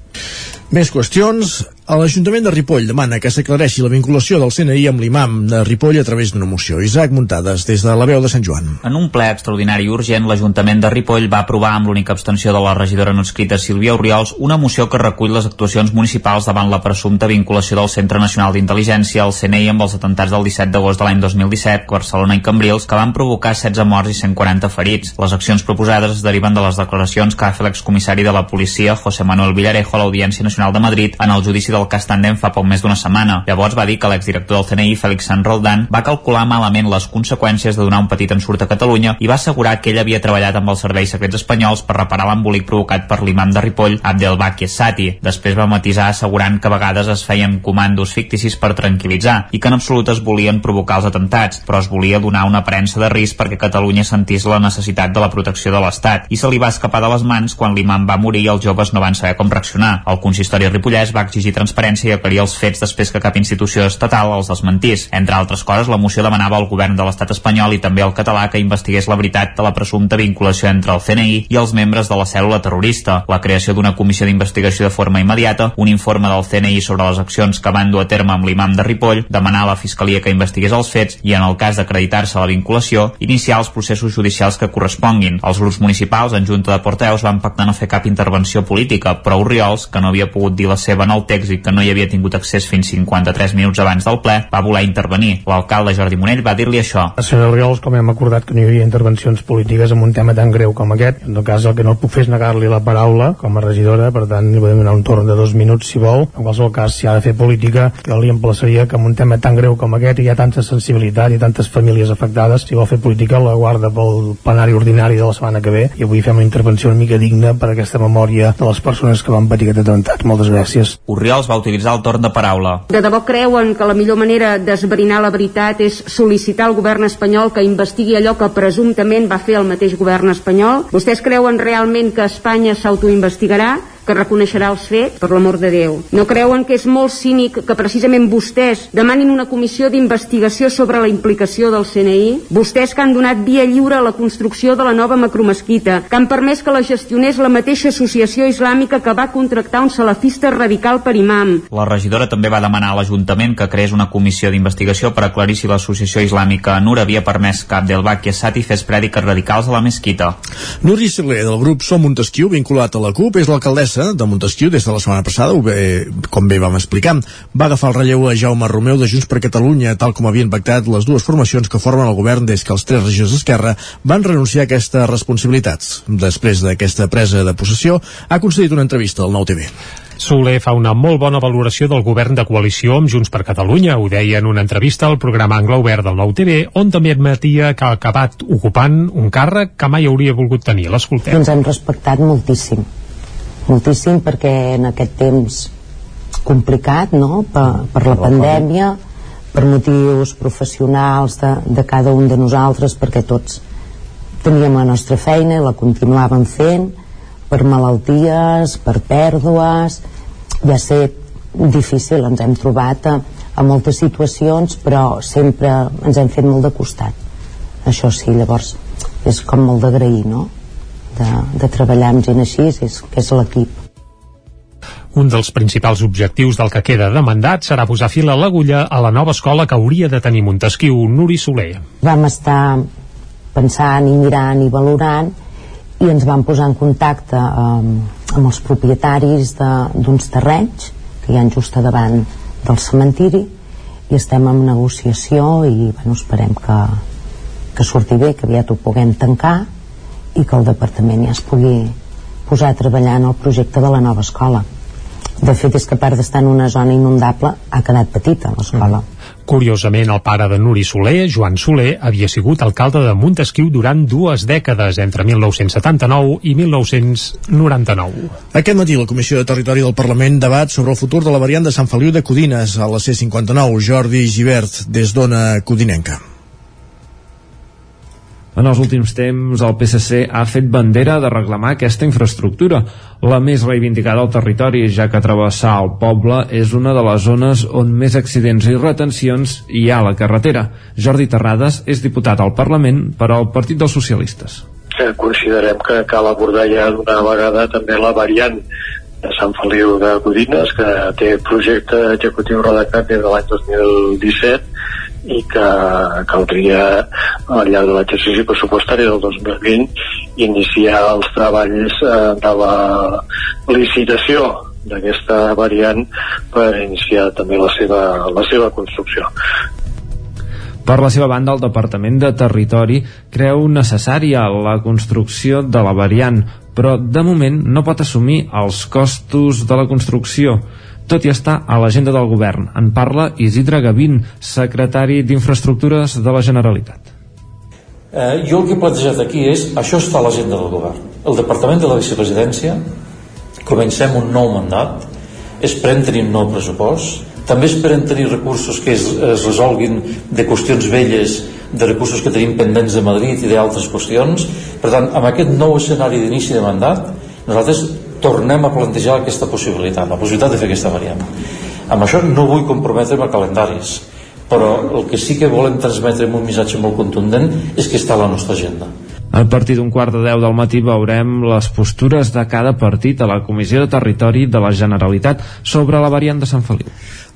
Més qüestions. L'Ajuntament de Ripoll demana que s'aclareixi la vinculació del CNI amb l'imam de Ripoll a través d'una moció. Isaac Muntades, des de la veu de Sant Joan. En un ple extraordinari urgent, l'Ajuntament de Ripoll va aprovar amb l'única abstenció de la regidora no escrita Sílvia Oriols una moció que recull les actuacions municipals davant la presumpta vinculació del Centre Nacional d'Intel·ligència al CNI amb els atentats del 17 d'agost de l'any 2017, Barcelona i Cambrils, que van provocar 16 morts i 140 ferits. Les accions proposades es deriven de les declaracions que va fer l'excomissari de la policia, José Manuel Villarejo, a l'Audiència Nacional de Madrid en el judici del cas Tandem fa poc més d'una setmana. Llavors va dir que l'exdirector del CNI, Félix San Roldán, va calcular malament les conseqüències de donar un petit ensurt a Catalunya i va assegurar que ell havia treballat amb els serveis secrets espanyols per reparar l'embolic provocat per l'imam de Ripoll, Abdelbaki Sati. Després va matisar assegurant que a vegades es feien comandos ficticis per tranquil·litzar i que en absolut es volien provocar els atentats, però es volia donar una aparença de risc perquè Catalunya sentís la necessitat de la protecció de l'Estat i se li va escapar de les mans quan l'imam va morir i els joves no van saber com reaccionar. El consistori Ripollès va exigir transparència i aclarir els fets després que cap institució estatal els desmentís. Entre altres coses, la moció demanava al govern de l'estat espanyol i també al català que investigués la veritat de la presumpta vinculació entre el CNI i els membres de la cèl·lula terrorista, la creació d'una comissió d'investigació de forma immediata, un informe del CNI sobre les accions que van dur a terme amb l'imam de Ripoll, demanar a la Fiscalia que investigués els fets i, en el cas d'acreditar-se la vinculació, iniciar els processos judicials que corresponguin. Els grups municipals en junta de porteus van pactar no fer cap intervenció política, però Oriols, que no havia pogut dir la seva en el text i que no hi havia tingut accés fins 53 minuts abans del ple, va voler intervenir. L'alcalde Jordi Monell va dir-li això. A senyor Oriols, com hem acordat que no hi havia intervencions polítiques en un tema tan greu com aquest, en tot cas el que no puc fer és negar-li la paraula com a regidora, per tant li podem donar un torn de dos minuts si vol. En qualsevol cas, si ha de fer política, jo li emplaçaria que en un tema tan greu com aquest hi ha tanta sensibilitat i tantes famílies afectades, si vol fer política la guarda pel plenari ordinari de la setmana que ve i avui fem una intervenció una mica digna per aquesta memòria de les persones que van patir aquest atemptat. Moltes gràcies. Oriols va utilitzar el torn de paraula. De debò creuen que la millor manera d'esbrinar la veritat és sol·licitar al govern espanyol que investigui allò que presumptament va fer el mateix govern espanyol? Vostès creuen realment que Espanya s'autoinvestigarà? Que reconeixerà els fets, per l'amor de Déu. No creuen que és molt cínic que precisament vostès demanin una comissió d'investigació sobre la implicació del CNI? Vostès que han donat via lliure a la construcció de la nova macromesquita, que han permès que la gestionés la mateixa associació islàmica que va contractar un salafista radical per imam. La regidora també va demanar a l'Ajuntament que creés una comissió d'investigació per aclarir si l'associació islàmica Nur havia permès que Abdelbaki Sati fes prèdiques radicals a la mesquita. Núria Siler, del grup Som Montesquieu, vinculat a la CUP, és l'alcaldessa de Montesquieu des de la setmana passada, ho bé, com bé vam explicar. Va agafar el relleu a Jaume Romeu de Junts per Catalunya, tal com havien pactat les dues formacions que formen el govern des que els tres regidors d'Esquerra van renunciar a aquestes responsabilitats. Després d'aquesta presa de possessió, ha concedit una entrevista al Nou TV. Soler fa una molt bona valoració del govern de coalició amb Junts per Catalunya. Ho deia en una entrevista al programa Angle Obert del Nou TV, on també admetia que ha acabat ocupant un càrrec que mai hauria volgut tenir. L'escoltem. Ens hem respectat moltíssim moltíssim perquè en aquest temps complicat no? per, per la pandèmia per motius professionals de, de cada un de nosaltres perquè tots teníem la nostra feina i la continuàvem fent per malalties, per pèrdues ja sé difícil, ens hem trobat a, a moltes situacions però sempre ens hem fet molt de costat això sí, llavors és com molt d'agrair no? De, de treballar amb gent així és, que és l'equip un dels principals objectius del que queda de mandat serà posar fil a l'agulla a la nova escola que hauria de tenir Montesquieu, Nuri Soler. Vam estar pensant i mirant i valorant i ens vam posar en contacte amb, amb els propietaris d'uns terrenys que hi han just a davant del cementiri i estem en negociació i bueno, esperem que, que surti bé, que aviat ho puguem tancar i que el departament ja es pugui posar a treballar en el projecte de la nova escola de fet és que a part d'estar en una zona inundable ha quedat petita l'escola mm. Curiosament, el pare de Nuri Soler, Joan Soler, havia sigut alcalde de Montesquieu durant dues dècades, entre 1979 i 1999. Aquest matí la Comissió de Territori del Parlament debat sobre el futur de la variant de Sant Feliu de Codines a la C-59. Jordi Givert, des d'Ona Codinenca. En els últims temps, el PSC ha fet bandera de reclamar aquesta infraestructura, la més reivindicada al territori, ja que travessar el poble és una de les zones on més accidents i retencions hi ha a la carretera. Jordi Terrades és diputat al Parlament per al Partit dels Socialistes. Considerem que cal abordar ja d'una vegada també la variant de Sant Feliu de Codines, que té projecte executiu redactat des de l'any 2017 i que caldria al llarg de l'exercici pressupostari del 2020 iniciar els treballs eh, de la licitació d'aquesta variant per iniciar també la seva, la seva construcció. Per la seva banda, el Departament de Territori creu necessària la construcció de la variant, però de moment no pot assumir els costos de la construcció tot i estar a l'agenda del govern. En parla Isidre Gavín, secretari d'Infraestructures de la Generalitat. Eh, jo el que he plantejat aquí és això està a l'agenda del govern. El Departament de la Vicepresidència comencem un nou mandat esperem tenir un nou pressupost també esperem tenir recursos que es, es resolguin de qüestions velles de recursos que tenim pendents de Madrid i d'altres qüestions per tant, amb aquest nou escenari d'inici de mandat nosaltres tornem a plantejar aquesta possibilitat, la possibilitat de fer aquesta variant. Amb això no vull comprometre'm a calendaris, però el que sí que volem transmetre amb un missatge molt contundent és que està a la nostra agenda. A partir d'un quart de deu del matí veurem les postures de cada partit a la Comissió de Territori de la Generalitat sobre la variant de Sant Feliu.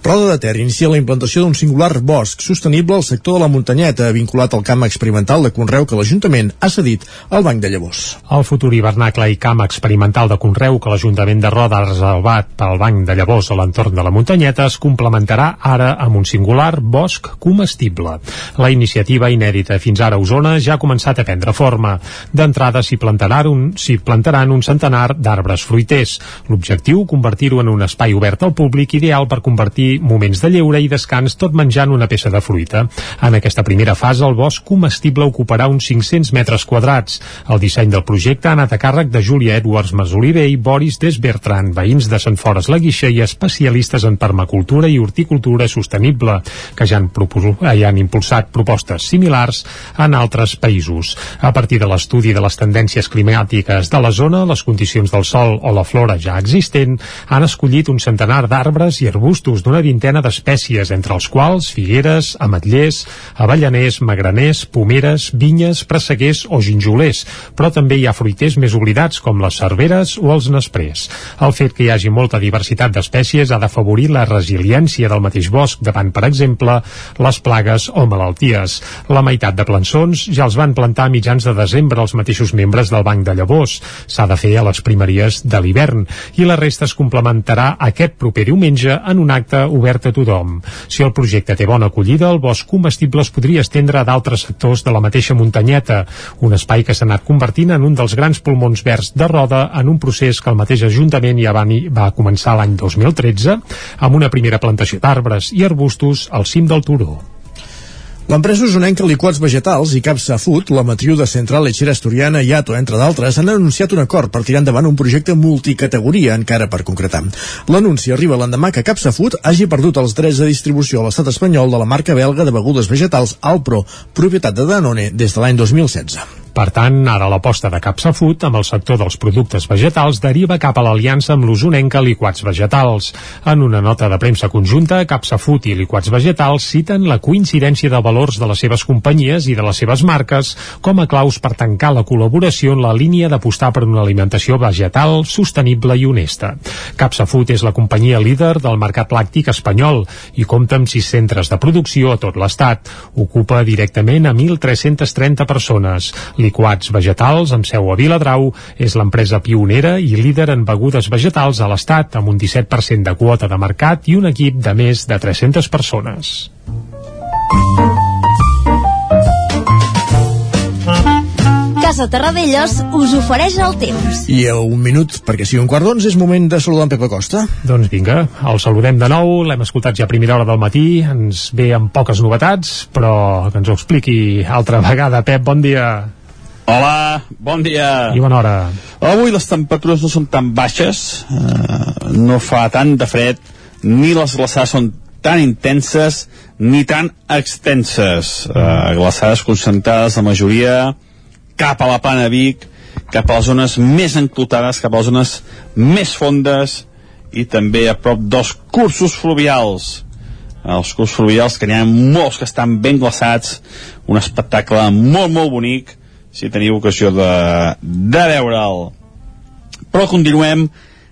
Roda de Ter inicia la implantació d'un singular bosc sostenible al sector de la muntanyeta, vinculat al camp experimental de Conreu que l'Ajuntament ha cedit al Banc de Llavors. El futur hivernacle i camp experimental de Conreu que l'Ajuntament de Roda ha reservat pel Banc de Llavors a l'entorn de la muntanyeta es complementarà ara amb un singular bosc comestible. La iniciativa inèdita fins ara a Osona ja ha començat a prendre forma. D'entrada s'hi plantaran, un, plantaran un centenar d'arbres fruiters. L'objectiu, convertir-ho en un espai obert al públic ideal per convertir moments de lleure i descans tot menjant una peça de fruita. En aquesta primera fase el bosc comestible ocuparà uns 500 metres quadrats. El disseny del projecte ha anat a càrrec de Júlia Edwards Masoliver i Boris Desbertran, veïns de Sant Fores la Guixa i especialistes en permacultura i horticultura sostenible, que ja han, ja han impulsat propostes similars en altres països. A partir de l'estudi de les tendències climàtiques de la zona, les condicions del sol o la flora ja existent, han escollit un centenar d'arbres i arbustos d'una vintena d'espècies, entre els quals figueres, ametllers, avellaners, magraners, pomeres, vinyes, presseguers o ginjolers, però també hi ha fruiters més oblidats com les cerveres o els nesprers. El fet que hi hagi molta diversitat d'espècies ha d'afavorir la resiliència del mateix bosc davant, per exemple, les plagues o malalties. La meitat de plançons ja els van plantar a mitjans de desembre els mateixos membres del Banc de Llavors. S'ha de fer a les primeries de l'hivern i la resta es complementarà aquest proper diumenge en un acte obert a tothom. Si el projecte té bona acollida, el bosc comestible es podria estendre a d'altres sectors de la mateixa muntanyeta, un espai que s'ha anat convertint en un dels grans pulmons verds de Roda en un procés que el mateix Ajuntament ja va, va començar l'any 2013 amb una primera plantació d'arbres i arbustos al cim del turó. L'empresa usonenca Liquats Vegetals i Capsa Food, la matriu de Central Lechera Asturiana i Ato, entre d'altres, han anunciat un acord per tirar endavant un projecte multicategoria encara per concretar. L'anunci arriba l'endemà que Capsa Food hagi perdut els drets de distribució a l'estat espanyol de la marca belga de begudes vegetals Alpro, propietat de Danone des de l'any 2016. Per tant, ara l'aposta de Capsa Food amb el sector dels productes vegetals deriva cap a l'aliança amb l'usonenca Liquats Vegetals. En una nota de premsa conjunta, Capsa Food i Liquats Vegetals citen la coincidència de valors de les seves companyies i de les seves marques com a claus per tancar la col·laboració en la línia d'apostar per una alimentació vegetal, sostenible i honesta. Capsa Food és la companyia líder del mercat làctic espanyol i compta amb sis centres de producció a tot l'estat. Ocupa directament a 1.330 persones liquats vegetals amb seu a Viladrau. És l'empresa pionera i líder en begudes vegetals a l'Estat, amb un 17% de quota de mercat i un equip de més de 300 persones. Casa Terradellos us ofereix el temps. I a un minut, perquè sigui un quart d'onze, és moment de saludar en Pepa Costa. Doncs vinga, el saludem de nou, l'hem escoltat ja a primera hora del matí, ens ve amb poques novetats, però que ens ho expliqui altra vegada. Pep, bon dia. Hola, bon dia. I bona hora. Avui les temperatures no són tan baixes, eh, no fa tant de fred, ni les glaçades són tan intenses ni tan extenses. Eh, glaçades concentrades, la majoria cap a la plana Vic, cap a les zones més enclotades, cap a les zones més fondes i també a prop dels cursos fluvials. Els cursos fluvials, que n'hi ha molts que estan ben glaçats, un espectacle molt, molt bonic, si teniu ocasió de, de veure'l. Però continuem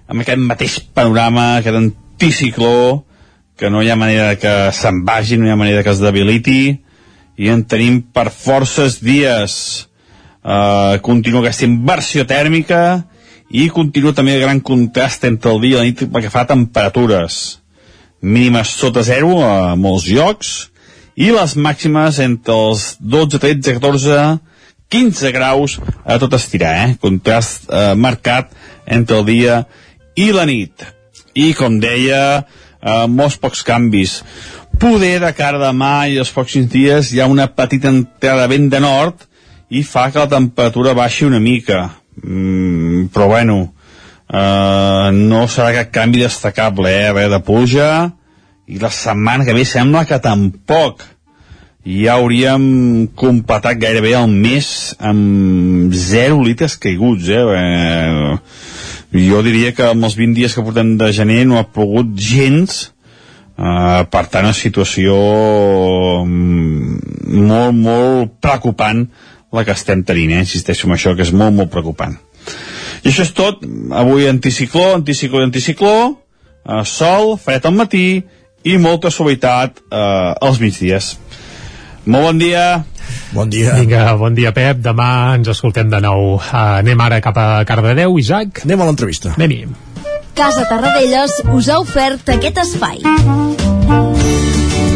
amb aquest mateix panorama, aquest anticicló, que no hi ha manera que se'n vagi, no hi ha manera que es debiliti, i en tenim per forces dies Uh, continua aquesta inversió tèrmica i continua també el gran contrast entre el dia i la nit pel que fa temperatures mínimes sota zero a molts llocs i les màximes entre els 12, 13, 14 15 graus a tot estirar eh? contrast eh, marcat entre el dia i la nit i com deia eh, molts pocs canvis poder de cara demà i els pròxims dies hi ha una petita entrada vent de nord i fa que la temperatura baixi una mica mm, però bueno eh, no serà cap canvi destacable eh? Res de puja i la setmana que ve sembla que tampoc ja hauríem completat gairebé el mes amb 0 litres caiguts eh? eh? jo diria que amb els 20 dies que portem de gener no ha plogut gens Uh, per tant, una situació mm, molt, molt preocupant la que estem tenint, eh? insisteixo en això, que és molt, molt preocupant. I això és tot, avui anticicló, anticicló anticicló, eh, sol, fred al matí i molta suavitat eh, als migdies. Molt bon dia. Bon dia. Vinga, bon dia, Pep. Demà ens escoltem de nou. Uh, anem ara cap a Cardedeu, Isaac. Anem a l'entrevista. Anem-hi. Casa Tarradellas us ha ofert aquest espai.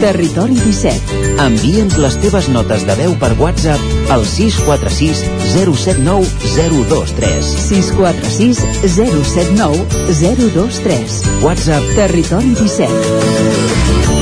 Territori 17. Envia'ns les teves notes de veu per WhatsApp al 646 079 023. 646 079 023. WhatsApp Territori 17.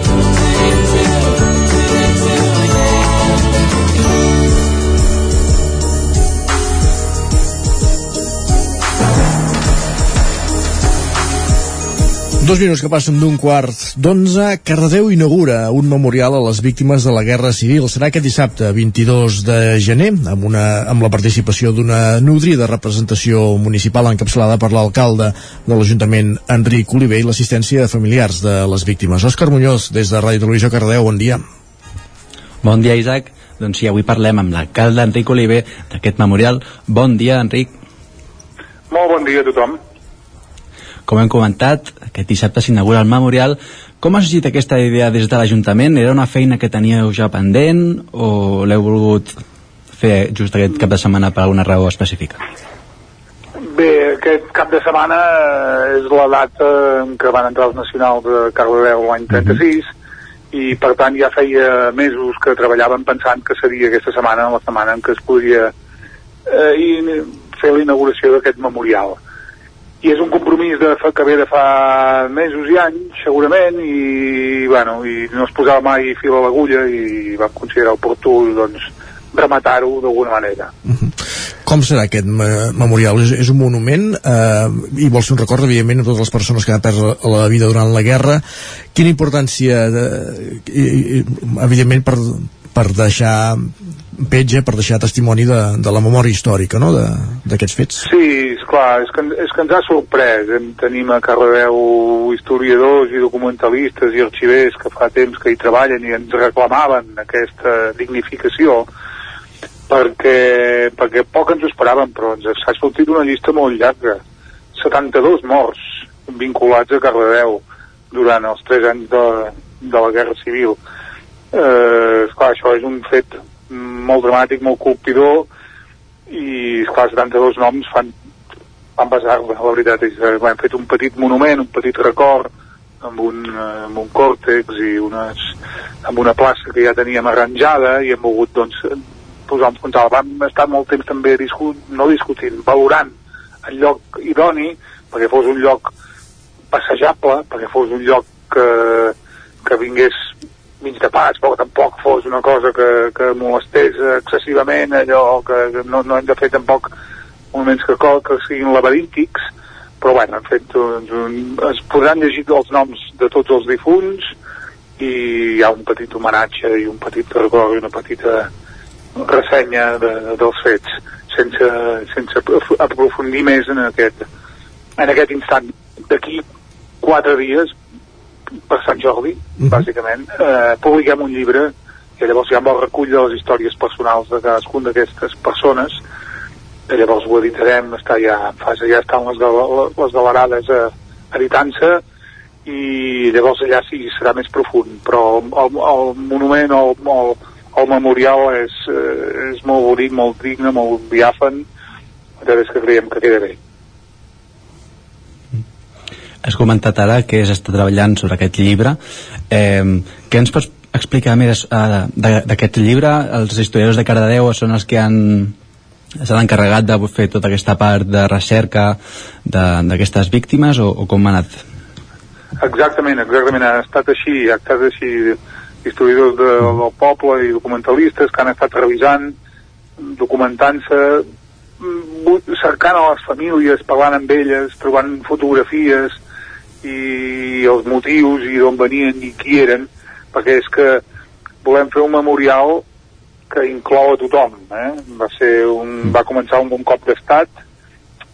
Dos minuts que passen d'un quart d'onze, Cardedeu inaugura un memorial a les víctimes de la Guerra Civil. Serà aquest dissabte, 22 de gener, amb, una, amb la participació d'una nodrida representació municipal encapçalada per l'alcalde de l'Ajuntament, Enric Oliver, i l'assistència de familiars de les víctimes. Òscar Muñoz, des de Ràdio Televisió Cardedeu, bon dia. Bon dia, Isaac. Doncs sí, avui parlem amb l'alcalde Enric Oliver d'aquest memorial. Bon dia, Enric. Molt bon dia a tothom. Com hem comentat, aquest dissabte s'inaugura el memorial. Com ha sorgit aquesta idea des de l'Ajuntament? Era una feina que teníeu ja pendent o l'heu volgut fer just aquest cap de setmana per alguna raó específica? Bé, aquest cap de setmana és la data en què van entrar els nacionals de Cardedeu l'any 36 mm -hmm. i per tant ja feia mesos que treballaven pensant que seria aquesta setmana la setmana en què es podria eh, fer la inauguració d'aquest memorial i és un compromís de fa, que ve de fa mesos i anys segurament i, bueno, i no es posava mai fil a l'agulla i vam considerar oportú doncs, rematar-ho d'alguna manera Com serà aquest me memorial? És, és un monument eh, i vol ser un record, evidentment, a totes les persones que han perdre la vida durant la guerra. Quina importància, de, i, i, evidentment, per, per deixar petja, per deixar testimoni de, de la memòria històrica no? d'aquests fets? Sí, és clar, és que, és que ens ha sorprès. Tenim a Cardedeu historiadors i documentalistes i arxivers que fa temps que hi treballen i ens reclamaven aquesta dignificació perquè, perquè poc ens ho esperàvem, però ens ha sortit una llista molt llarga. 72 morts vinculats a Cardedeu durant els 3 anys de, de la Guerra Civil. Eh, esclar, això és un fet molt dramàtic, molt colpidor, i esclar, 72 noms fan, fan pesar, la veritat és hem fet un petit monument, un petit record, amb un, amb un còrtex i unes, amb una plaça que ja teníem arranjada i hem volgut doncs, posar uns punts. Vam estar molt temps també discut, no discutint, valorant el lloc idoni perquè fos un lloc passejable, perquè fos un lloc que, que vingués mig de pas, però tampoc fos una cosa que, que molestés excessivament, allò que, que no, no hem de fer tampoc moments que, que siguin laberíntics, però bueno, hem fet doncs, un, es podran llegir els noms de tots els difunts i hi ha un petit homenatge i un petit record i una petita ressenya de, dels fets sense, sense aprofundir més en aquest, en aquest instant. D'aquí quatre dies per Sant Jordi, mm -hmm. bàsicament, eh, publiquem un llibre que llavors hi ha el recull de les històries personals de cadascun d'aquestes persones. Que llavors ho editarem, està ja en fase, ja estan les, les galerades eh, editant-se. I llavors allà sí serà més profund però el, el monument o el, el, el memorial és, eh, és molt bonic, molt digne, molt diàfan és que creiem que queda bé Has comentat ara que has estat treballant sobre aquest llibre. Eh, què ens pots explicar més uh, d'aquest llibre? Els historiadors de Cardedeu són els que han s'han encarregat de fer tota aquesta part de recerca d'aquestes víctimes o, o com ha anat? Exactament, exactament, ha estat així, ha estat així historiadors de, del poble i documentalistes que han estat revisant, documentant-se, mm, cercant a les famílies, parlant amb elles, trobant fotografies, i els motius i d'on venien i qui eren, perquè és que volem fer un memorial que inclou a tothom. Eh? Va, ser un, mm. va començar un cop d'estat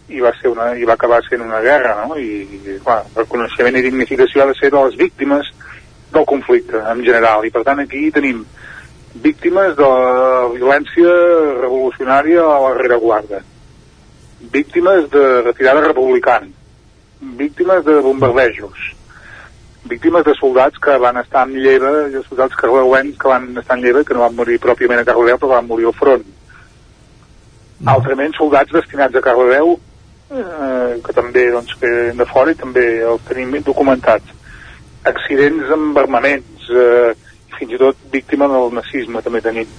i va, ser una, i va acabar sent una guerra, no? I, i clar, reconeixement i dignificació ha de ser de les víctimes del conflicte en general. I per tant aquí tenim víctimes de la violència revolucionària a la rereguarda, víctimes de retirada republicana, víctimes de bombardejos, víctimes de soldats que van estar en lleva, de soldats carleuens que van estar en lleva, que no van morir pròpiament a Carleu, però van morir al front. Mm. Altrament, soldats destinats a Carleu, eh, que també, doncs, que de fora i també els tenim documentats. Accidents amb armaments, eh, fins i tot víctima del nazisme també tenim.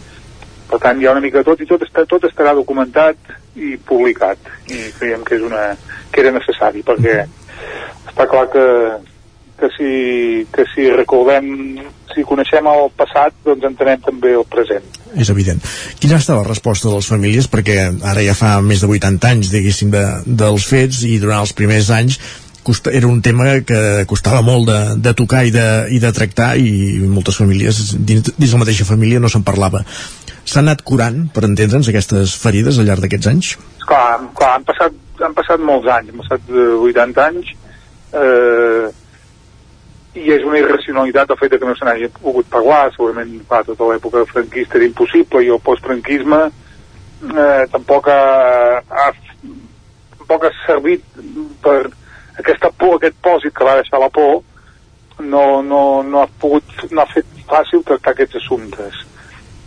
Per tant, hi ha una mica tot i tot, està, tot estarà documentat i publicat. I creiem que és una, que era necessari perquè està clar que, que, si, que si recordem si coneixem el passat doncs entenem també el present és evident. Quina ha estat la resposta de les famílies? Perquè ara ja fa més de 80 anys, diguéssim, de, dels fets i durant els primers anys costa, era un tema que costava molt de, de tocar i de, i de tractar i moltes famílies, dins, dins la mateixa família no se'n parlava. S'ha anat curant, per entendre'ns, aquestes ferides al llarg d'aquests anys? Clar, clar han passat han passat molts anys, han passat 80 anys, eh, i és una irracionalitat el fet que no se n'hagi pogut parlar, segurament va, tota l'època franquista era impossible i el postfranquisme eh, tampoc ha, ha, tampoc ha servit per aquesta por, aquest pòsit que va deixar la por no, no, no ha pogut no ha fet fàcil tractar aquests assumptes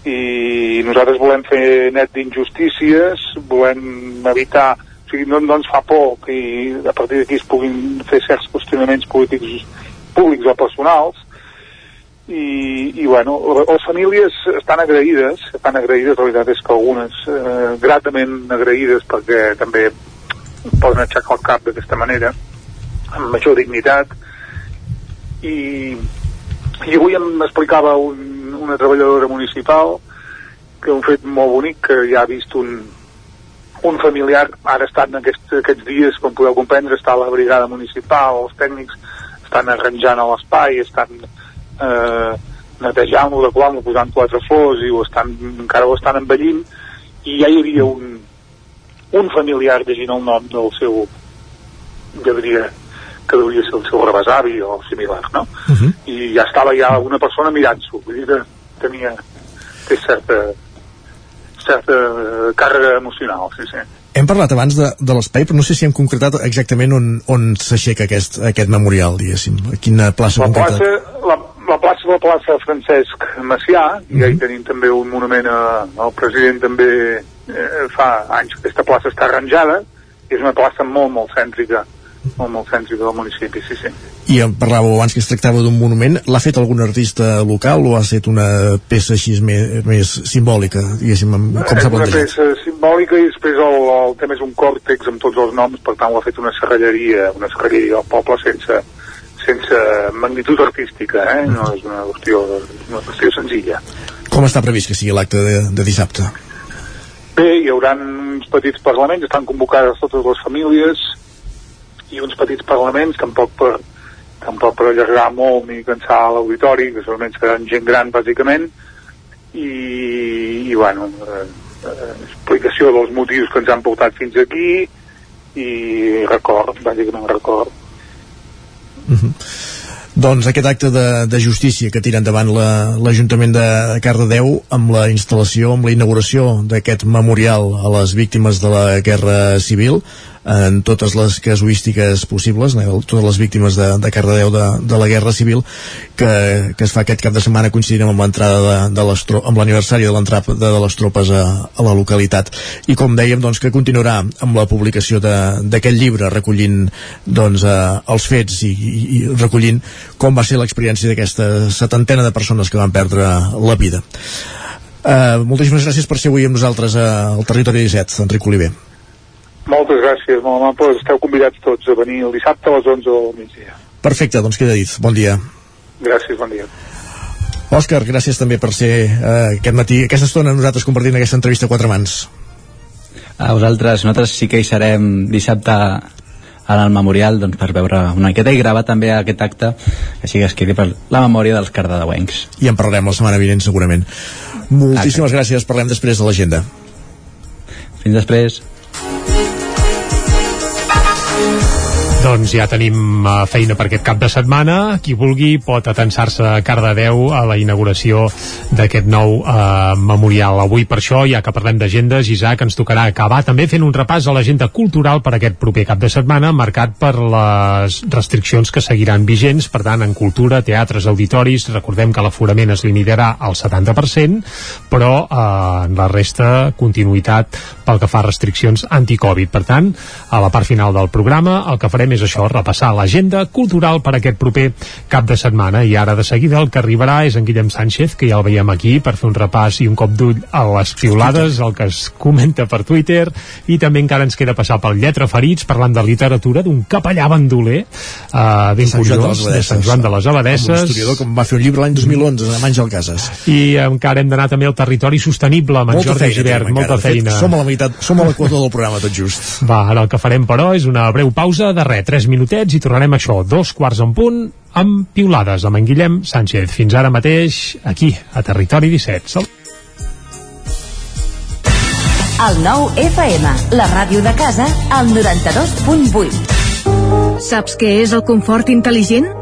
i nosaltres volem fer net d'injustícies volem evitar sigui, no, no ens fa por que a partir d'aquí es puguin fer certs qüestionaments polítics públics o personals. I, i bueno, les famílies estan agraïdes, estan agraïdes, la veritat és que algunes eh, gratament agraïdes perquè també poden aixecar el cap d'aquesta manera, amb major dignitat, i, i avui em explicava un, una treballadora municipal que un fet molt bonic que ja ha vist un, un familiar ara estan aquests, aquests dies, com podeu comprendre, està a la brigada municipal, els tècnics estan arranjant l'espai, estan eh, netejant-lo, decorant-lo, posant quatre flors i ho estan, encara ho estan envellint i ja hi havia un, un familiar llegint el nom del seu jo diria que hauria ser el seu rebesavi o similar, no? Uh -huh. I ja estava ja una persona mirant-s'ho, vull dir que tenia té certa certa càrrega emocional, sí, sí. hem parlat abans de, de l'espai, però no sé si hem concretat exactament on, on s'aixeca aquest, aquest memorial, diguéssim. A quina plaça la concreta? plaça, la, la plaça de la plaça Francesc Macià, i Mhm. ahí tenim també un monument a- al president també eh, fa anys que aquesta plaça està arranjada, i és una plaça molt, molt cèntrica, molt, molt cèntrica del municipi, sí, sí. I em parlàveu abans que es tractava d'un monument. L'ha fet algun artista local o ha estat una peça així més, més simbòlica, diguéssim, com s'ha una plantejat? peça simbòlica i després el, el tema és un còrtex amb tots els noms, per tant ho ha fet una serralleria, una serralleria del poble sense, sense magnitud artística, eh? no és una qüestió, una qüestió senzilla. Com està previst que sigui l'acte de, de dissabte? Bé, hi haurà uns petits parlaments, estan convocades totes les famílies i uns petits parlaments, tampoc per, tampoc per allargar molt ni cansar l'auditori, que solament seran gent gran, bàsicament, i, i bueno, eh, eh, explicació dels motius que ens han portat fins aquí i record, bàsicament record. Doncs aquest acte de, de justícia que tira endavant la- l'Ajuntament de Cardedeu amb la instal·lació, amb la inauguració d'aquest memorial a les víctimes de la Guerra Civil en totes les casuístiques possibles, eh, totes les víctimes de, de Cardedeu de, de la Guerra Civil que, que es fa aquest cap de setmana coincidint amb l'entrada de, de les amb l'aniversari de l'entrada de, de les tropes a, a la localitat i com dèiem doncs que continuarà amb la publicació d'aquest llibre recollint doncs eh, els fets i, i, i recollint com va ser l'experiència d'aquesta setantena de persones que van perdre la vida Uh, moltíssimes gràcies per ser avui amb nosaltres uh, al Territori 17, Enric Oliver. Moltes gràcies, molt amables. Esteu convidats tots a venir el dissabte a les 11 del migdia. Perfecte, doncs queda dit. Bon dia. Gràcies, bon dia. Òscar, gràcies també per ser uh, aquest matí, aquesta estona nosaltres compartint aquesta entrevista a quatre mans. A vosaltres, nosaltres sí que hi serem dissabte en el memorial doncs, per veure una miqueta i gravar també aquest acte així que es quedi per la memòria dels cardedeuencs. I en parlarem la setmana vinent segurament. Moltíssimes gràcies, parlem després de l'agenda. Fins després. Doncs ja tenim uh, feina per aquest cap de setmana. Qui vulgui pot atensar-se a Cardedeu a la inauguració d'aquest nou uh, memorial. Avui per això, ja que parlem d'agendes, Isaac, ens tocarà acabar també fent un repàs a l'agenda cultural per aquest proper cap de setmana, marcat per les restriccions que seguiran vigents. Per tant, en cultura, teatres, auditoris, recordem que l'aforament es limitarà al 70%, però uh, en la resta, continuïtat pel que fa a restriccions anticovid. Per tant, a la part final del programa, el que farem és això, repassar l'agenda cultural per aquest proper cap de setmana. I ara, de seguida, el que arribarà és en Guillem Sánchez, que ja el veiem aquí, per fer un repàs i un cop d'ull a les piulades, el que es comenta per Twitter, i també encara ens queda passar pel Lletra Ferits, parlant de literatura, d'un capellà bandoler, uh, ben Sant de curiós, de Abadesses. Sant Joan de les Amb un Abadesses. historiador que va fer un llibre l'any 2011, amb Àngel Casas. I encara hem d'anar també al territori sostenible amb en Jordi Givert, molta encara. De fet, feina. Som a la meitat, som a l'equador del programa tot just. Va, ara el que farem, però, és una breu pausa de res, 3 minutets i tornarem a això, dos quarts en punt, amb piulades, amb en Guillem Sánchez. Fins ara mateix, aquí, a Territori 17. Sal El nou FM, la ràdio de casa, al 92.8. Saps què és el confort intel·ligent?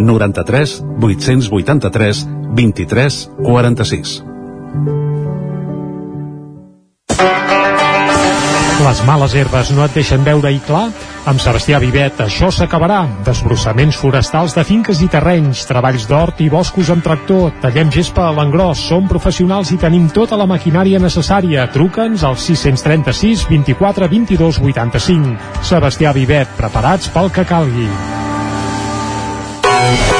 93 883 23 46. Les males herbes no et deixen veure-hi clar? Amb Sebastià Vivet això s'acabarà. Desbrossaments forestals de finques i terrenys, treballs d'hort i boscos amb tractor, tallem gespa a l'engròs, som professionals i tenim tota la maquinària necessària. Truca'ns al 636 24 22 85. Sebastià Vivet, preparats pel que calgui. Thank you.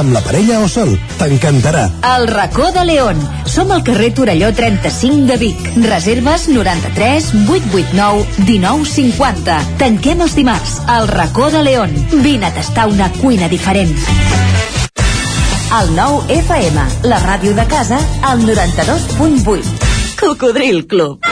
amb la parella o sol. T'encantarà. El racó de León. Som al carrer Torelló 35 de Vic. Reserves 93 889 1950. Tanquem els dimarts. El racó de León. Vine a tastar una cuina diferent. El nou FM, la ràdio de casa, al 92.8. Cocodril Club.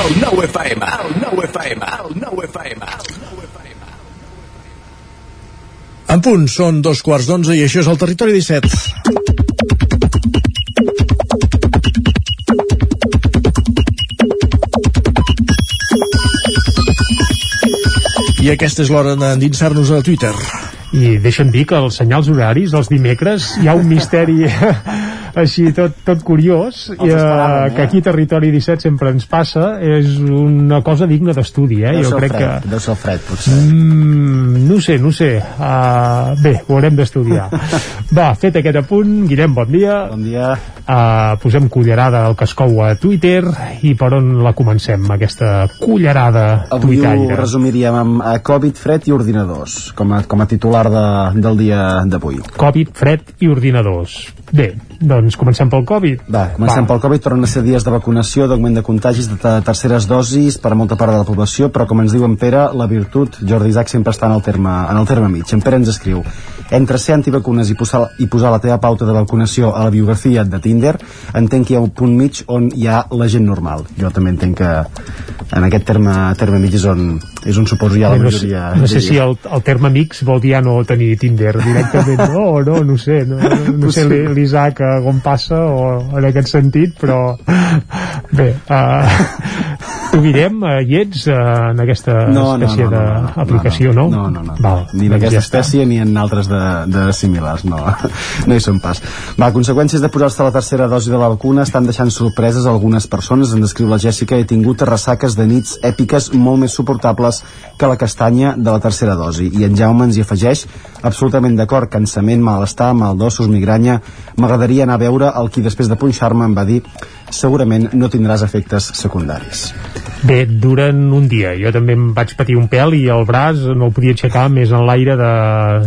El 9 FM, el 9 FM, el 9 FM. En punt, són dos quarts d'onze i això és el Territori 17. I aquesta és l'hora d'endinsar-nos a Twitter. I deixa'm dir que els senyals horaris dels dimecres hi ha un misteri *laughs* així tot, tot curiós i, eh, que eh? aquí Territori 17 sempre ens passa és una cosa digna d'estudi eh? Deu jo crec fred, que deu ser fred, potser. Mm, no ho sé, no ho sé. Uh, bé, ho haurem d'estudiar. *laughs* Va, fet aquest apunt, Guillem, bon dia. Bon dia. Uh, posem cullerada al que es cou a Twitter i per on la comencem, aquesta cullerada Avui ho tuitaire? resumiríem amb eh, Covid, fred i ordinadors, com a, com a titular de, del dia d'avui. Covid, fred i ordinadors. Bé, doncs comencem pel Covid. Va, comencem pel Covid, tornen a ser dies de vacunació, d'augment de contagis, de te- terceres dosis per a molta part de la població, però com ens diu en Pere, la virtut, Jordi Isaac sempre està en el terme, en el terme mig. En Pere ens escriu, entre ser antivacunes i posar, i posar la teva pauta de vacunació a la biografia de Tinder, entenc que hi ha un punt mig on hi ha la gent normal. Jo també entenc que en aquest terme, terme mig és on, és on suposo ha la no, sé, majoria. no sé si el, el terme amics vol dir ja no tenir Tinder directament, no, o no, no sé, no, no, no sé l'I- l'Isaac eh, com passa o en aquest sentit, però bé, uh, tu Guillem, uh, hi ets uh, en aquesta no, no, espècie no, no, no, d'aplicació, no? No, no, no. Val, ni doncs d'aquesta ja està. espècie ni en altres de, de similars, no. *laughs* no hi són pas. Va, conseqüències de posar-se la tercera dosi de la vacuna estan deixant sorpreses a algunes persones, ens descriu la Jèssica, he tingut ressaques de nits èpiques molt més suportables que la castanya de la tercera dosi. I en Jaume ens hi afegeix, absolutament d'acord, cansament, malestar, mal d'ossos, migranya, m'agradaria anar a veure el qui després de punxar-me em va dir segurament no tindràs efectes secundaris. Bé, duren un dia. Jo també em vaig patir un pèl i el braç no el podia aixecar més en l'aire de,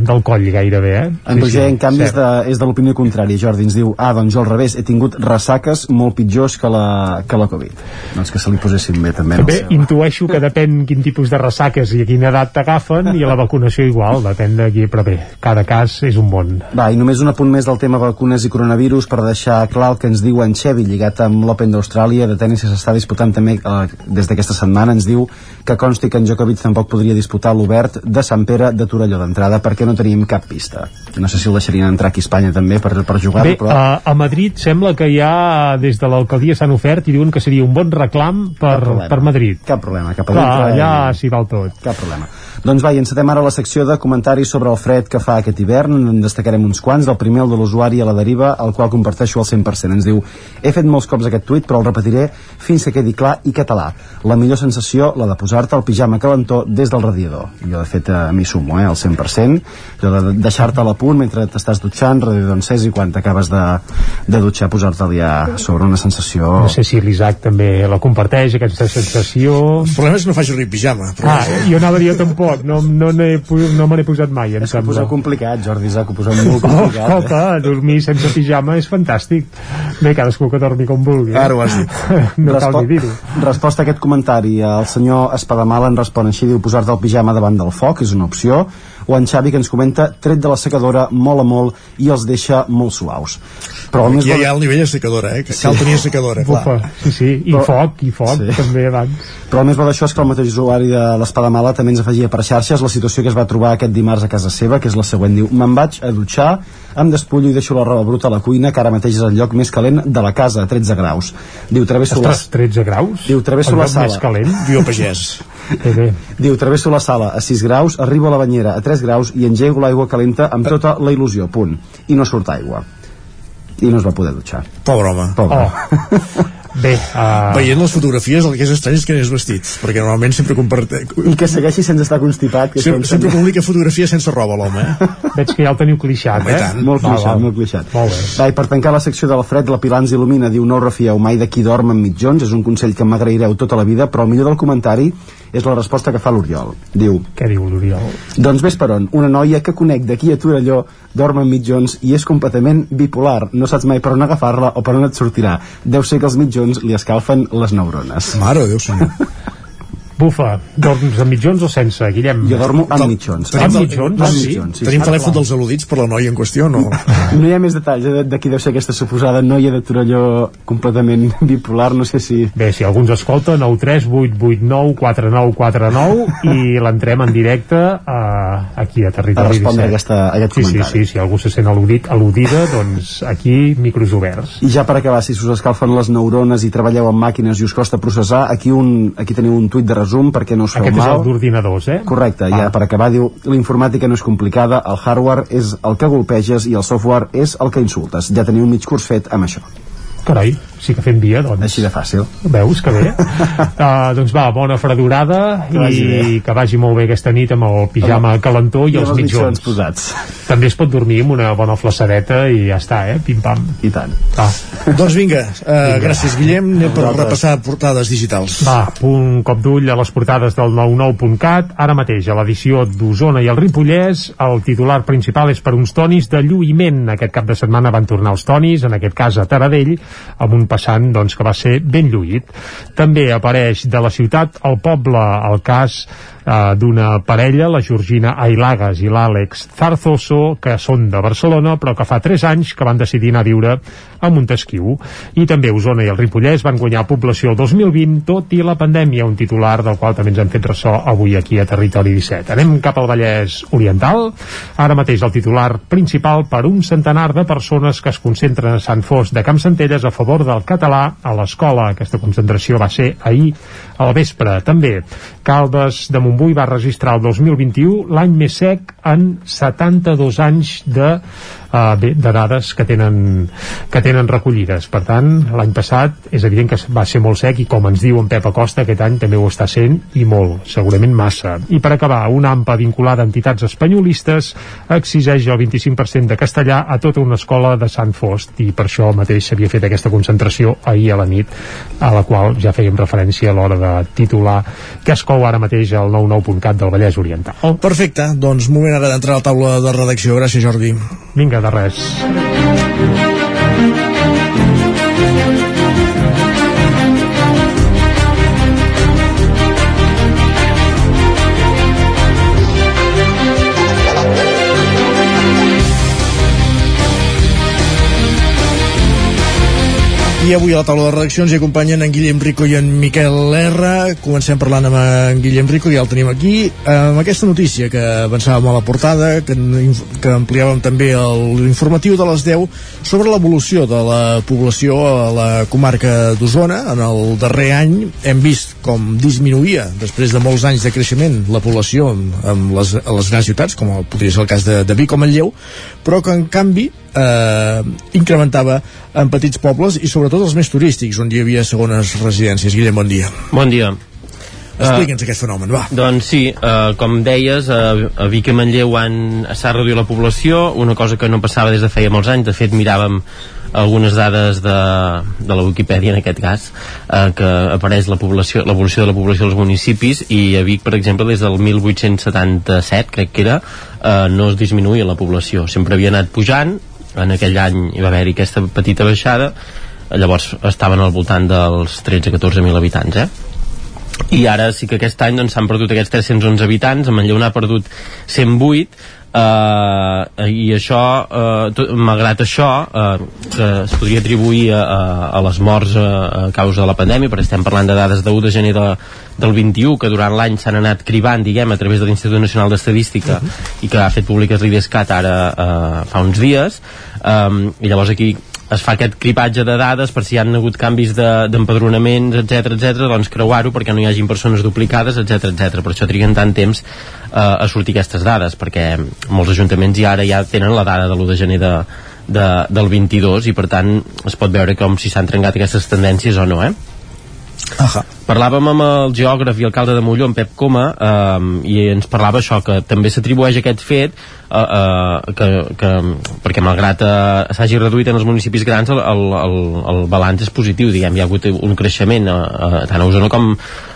del coll gairebé, eh? En Roger, en canvi, és cert. de, és de l'opinió contrària. Jordi ens diu, ah, doncs jo al revés, he tingut ressaques molt pitjors que la, que la Covid. Doncs que se li posessin bé també. el També seu- intueixo que depèn quin tipus de ressaques i a quina edat t'agafen i a la vacunació igual, depèn de qui, però bé, cada cas és un món. Va, i només un apunt més del tema vacunes i coronavirus per deixar clar el que ens diu en Xevi, lligat amb l'Open d'Austràlia de tennis que s'està disputant també eh, des d'aquesta setmana. Ens diu que consti que en Djokovic tampoc podria disputar l'Obert de Sant Pere de Torelló d'entrada perquè no teníem cap pista. No sé si el deixarien entrar aquí a Espanya també per, per jugar Bé, però... a, a Madrid sembla que ja des de l'alcaldia s'han ofert i diuen que seria un bon reclam per, problema. per Madrid. Cap problema, cap a Clar, allà s'hi val tot. Cap problema. Doncs va, i encetem ara la secció de comentaris sobre el fred que fa aquest hivern. En destacarem uns quants. Del primer, el de l'usuari a la deriva, el qual comparteixo al 100%. Ens diu, he fet molts cops aquest tuit, però el repetiré fins que quedi clar i català. La millor sensació, la de posar-te el pijama calentó des del radiador. Jo, de fet, a mi sumo, eh, al 100%. Jo de deixar-te a la punt mentre t'estàs dutxant, radiador encès, i quan t'acabes de, de dutxar, posar-te'l ja sobre una sensació... No sé si l'Isaac també la comparteix, aquesta sensació... El problema és que no faci ric pijama. Però... Ah, jo anava a dir jo tampoc, no, no, pu- no me n'he posat mai, em És que ho complicat, Jordi Isaac, ho poseu molt Oh, complicat. eh? escolta, dormir sense pijama és fantàstic. Bé, cadascú que dormi com vulgui. Eh? Ara ho has dit. *laughs* no cal ni dir-ho. Resposta a aquest comentari, el senyor Espadamal en respon així, diu posar-te el pijama davant del foc, és una opció, o en Xavi que ens comenta tret de la secadora molt a molt i els deixa molt suaus. Però Aquí ja hi ha el nivell de secadora, eh? Que cal tenir secadora, clar. Sí, sí, i Però- foc, i foc, Sí. també abans. Però el més bo d'això és que el mateix usuari de l'Espada Mala també ens afegia per xarxes la situació que es va trobar aquest dimarts a casa seva, que és la següent. Diu, me'n vaig a dutxar, em despullo i deixo la roba bruta a la cuina, que ara mateix és el lloc més calent de la casa, a 13 graus. Diu, travesso Ostres, 13 graus? Diu, travesso la sala. més calent? Viu pagès. Bé, bé. Diu, travesso la sala a 6 graus, arribo a la banyera a 3 graus i engego l'aigua calenta amb tota la il·lusió, punt. I no surt aigua. I no es va poder dutxar. Pobre home. Pobre. Oh. Bé, uh... Veient les fotografies el que és estrany és que anés vestit perquè normalment sempre comparte... I que segueixi sense estar constipat. Que sempre, sempre publica fotografies sense roba l'home eh? *laughs* Veig que ja el teniu clixat, Home, eh? tant. Molt Va, clixat, va. molt clixat. Molt bé. Va, i per tancar la secció de la fred, la Pilar ens il·lumina, diu no refieu mai de qui dorm en mitjons, és un consell que m'agraireu tota la vida, però el millor del comentari és la resposta que fa l'Oriol. Diu, Què diu l'Oriol? doncs ves per on, una noia que conec d'aquí a Torelló dorm en mitjons i és completament bipolar, no saps mai per on agafar-la o per on et sortirà. Deu ser que els mitjons li escalfen les neurones. Mare Déu senyor *laughs* Bufa, dorms amb mitjons o sense, Guillem? Jo dormo amb mitjons. Amb mitjons? Amb sí? mitjons, sí. Tenim Ah, telèfon clar. dels al·ludits per la noia en qüestió, no? *laughs* No hi ha més detalls eh, de, de qui deu ser aquesta suposada noia de Torelló completament *laughs* bipolar, no sé si... Bé, si algú ens escolta, 93889 4949 i l'entrem en directe uh, aquí a Territori A respondre 17. aquesta, a aquest Sí, sí, comentari. sí, si algú se sent al·ludit, al·ludida, doncs aquí micros oberts. I ja per acabar, si us escalfen les neurones i treballeu amb màquines i us costa processar, aquí, un, aquí teniu un tuit de resum perquè no us feu Aquest és mal. el d'ordinadors, eh? Correcte, ja per acabar diu la informàtica no és complicada, el hardware és el que golpeges i el software és el que insultes. Ja teniu mig curs fet amb això. Carai, sí que fem via, doncs. Així de fàcil. Veus que bé? uh, *laughs* doncs va, bona fredurada Que vagi i bé. que vagi molt bé aquesta nit amb el pijama calentó i, I els mitjons. posats. També es pot dormir amb una bona flaçadeta i ja està, eh? Pim-pam. I tant. Va, doncs vinga, uh, gràcies Guillem anem per repassar portades digitals va, un cop d'ull a les portades del 99.cat. Ara mateix, a l'edició d'Osona i el Ripollès, el titular principal és per uns tonis de lluïment. Aquest cap de setmana van tornar els tonis, en aquest cas a Taradell, amb un passant doncs, que va ser ben lluït. També apareix de la ciutat al poble el cas eh, d'una parella, la Georgina Ailagas i l'Àlex Zarzoso, que són de Barcelona, però que fa 3 anys que van decidir anar a viure a Montesquieu. I també Osona i el Ripollès van guanyar població el 2020, tot i la pandèmia, un titular del qual també ens hem fet ressò avui aquí a Territori 17. Anem cap al Vallès Oriental. Ara mateix el titular principal per un centenar de persones que es concentren a Sant Fos de Camp Centelles a favor del català a l'escola. Aquesta concentració va ser ahir al vespre. També Caldes de Montbui va registrar el 2021 l'any més sec en 72 anys de, uh, bé, de dades que tenen, que tenen recollides. Per tant, l'any passat és evident que va ser molt sec i com ens diu en Pep Acosta, aquest any també ho està sent i molt, segurament massa. I per acabar, una AMPA vinculada a entitats espanyolistes exigeix el 25% de castellà a tota una escola de Sant Fost i per això mateix s'havia fet aquesta concentració ahir a la nit a la qual ja fèiem referència a l'hora de titular que es cou ara mateix al 99.cat del Vallès Oriental. Perfecte, doncs moment ara d'entrar a la taula de redacció. Gràcies, Jordi. Vinga, de res. I avui a la taula de redaccions hi acompanyen en Guillem Rico i en Miquel R. Comencem parlant amb en Guillem Rico, ja el tenim aquí, amb aquesta notícia que avançàvem a la portada, que, que ampliàvem també l'informatiu de les 10 sobre l'evolució de la població a la comarca d'Osona. En el darrer any hem vist com disminuïa, després de molts anys de creixement, la població amb les, a les grans ciutats, com podria ser el cas de, de Vic o Manlleu, però que en canvi eh, incrementava en petits pobles i sobretot els més turístics, on hi havia segones residències. Guillem, bon dia. Bon dia. Explica'ns uh, aquest fenomen, va. Doncs sí, uh, com deies, uh, a Vic i Manlleu s'ha reduït la població, una cosa que no passava des de feia molts anys, de fet miràvem algunes dades de, de la Wikipedia en aquest cas eh, que apareix la població l'evolució de la població dels municipis i a Vic per exemple des del 1877 crec que era eh, no es disminuïa la població sempre havia anat pujant en aquell any hi va haver-hi aquesta petita baixada llavors estaven al voltant dels 13-14.000 habitants eh? i ara sí que aquest any doncs, s'han doncs, perdut aquests 311 habitants, a Manlleu n'ha perdut 108 Uh, i això uh, malgrat això uh, que es podria atribuir a, a, a les morts a, a causa de la pandèmia perquè estem parlant de dades de 1 de gener de, del 21 que durant l'any s'han anat cribant diguem a través de l'Institut Nacional d'Estadística uh mhm. -huh. i que ha fet públiques l'IDESCAT ara uh, fa uns dies um, i llavors aquí es fa aquest cripatge de dades per si hi han hagut canvis d'empadronaments, de, etc etc, doncs creuar-ho perquè no hi hagin persones duplicades, etc etc. Per això triguen tant temps eh, a sortir aquestes dades, perquè molts ajuntaments ja ara ja tenen la dada de l'1 de gener de, de, del 22 i per tant es pot veure com si s'han trencat aquestes tendències o no, eh? Aha. Parlàvem amb el geògraf i alcalde de Molló, en Pep Coma, eh, i ens parlava això, que també s'atribueix aquest fet eh, eh, que, que, perquè malgrat eh, s'hagi reduït en els municipis grans el, el, el, el balanç és positiu, diguem, hi ha hagut un creixement eh, eh, tant a Osona com,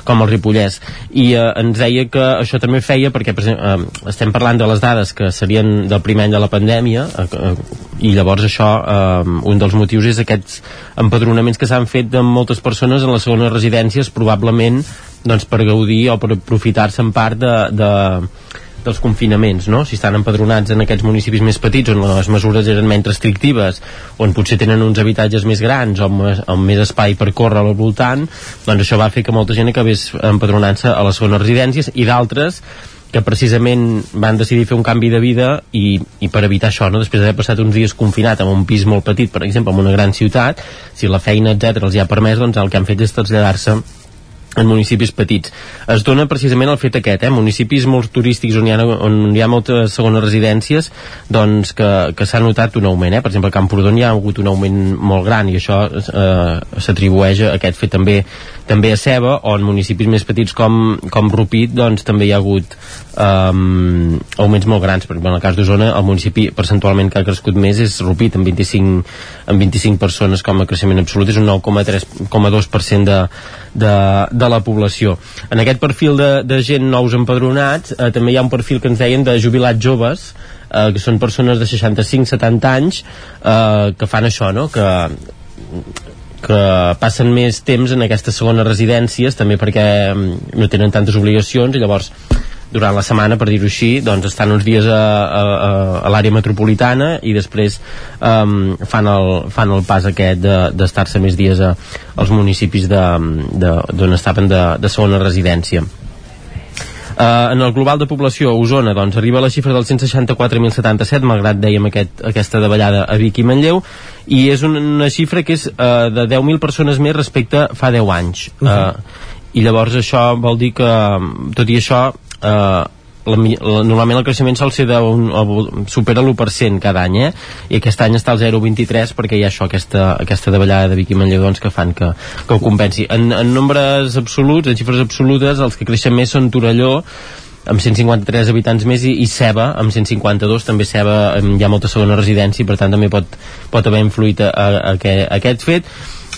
com al Ripollès. I eh, ens deia que això també feia perquè per exemple, eh, estem parlant de les dades que serien del primer any de la pandèmia eh, eh, i llavors això eh, un dels motius és aquests empadronaments que s'han fet de moltes persones en les segones residències probablement doncs, per gaudir o per aprofitar-se en part de, de, dels confinaments, no? Si estan empadronats en aquests municipis més petits on les mesures eren menys restrictives, on potser tenen uns habitatges més grans o amb, amb més espai per córrer al voltant, doncs això va fer que molta gent acabés empadronant-se a les segones residències i d'altres que precisament van decidir fer un canvi de vida i, i per evitar això, no? després d'haver passat uns dies confinat en un pis molt petit, per exemple, en una gran ciutat, si la feina, etc els hi ha permès, doncs el que han fet és traslladar-se en municipis petits. Es dona precisament el fet aquest, eh? municipis molt turístics on hi ha, on hi ha moltes segones residències doncs que, que s'ha notat un augment. Eh? Per exemple, a Camprodon hi ha hagut un augment molt gran i això eh, s'atribueix a aquest fet també també a Ceba o en municipis més petits com, com Rupit doncs també hi ha hagut um, augments molt grans per exemple en el cas d'Osona el municipi percentualment que ha crescut més és Rupit amb 25, amb 25 persones com a creixement absolut és un 9,2% de, de, de la població. En aquest perfil de, de gent nous empadronats eh, també hi ha un perfil que ens deien de jubilats joves eh, que són persones de 65-70 anys eh, que fan això, no? que que passen més temps en aquestes segones residències també perquè mm, no tenen tantes obligacions i llavors durant la setmana, per dir-ho així, doncs estan uns dies a, a, a l'àrea metropolitana i després um, fan, el, fan el pas aquest d'estar-se de, més dies a, als municipis d'on estaven de, de segona residència. Uh, en el global de població, Osona, doncs, arriba a la xifra dels 164.077, malgrat dèiem aquest, aquesta davallada a Vic i Manlleu, i és una, una xifra que és uh, de 10.000 persones més respecte fa 10 anys. Uh -huh. uh, I llavors això vol dir que, tot i això, uh, la, la, normalment el creixement sol ser de un, supera l'1% cada any eh? i aquest any està al 0,23 perquè hi ha això, aquesta, aquesta davallada de Vic i Manlleu doncs, que fan que, que ho compensi en, en nombres absoluts, en xifres absolutes els que creixen més són Torelló amb 153 habitants més i, i Ceba amb 152, també Ceba hi ha molta segona residència i per tant també pot, pot haver influït a, a, a aquest fet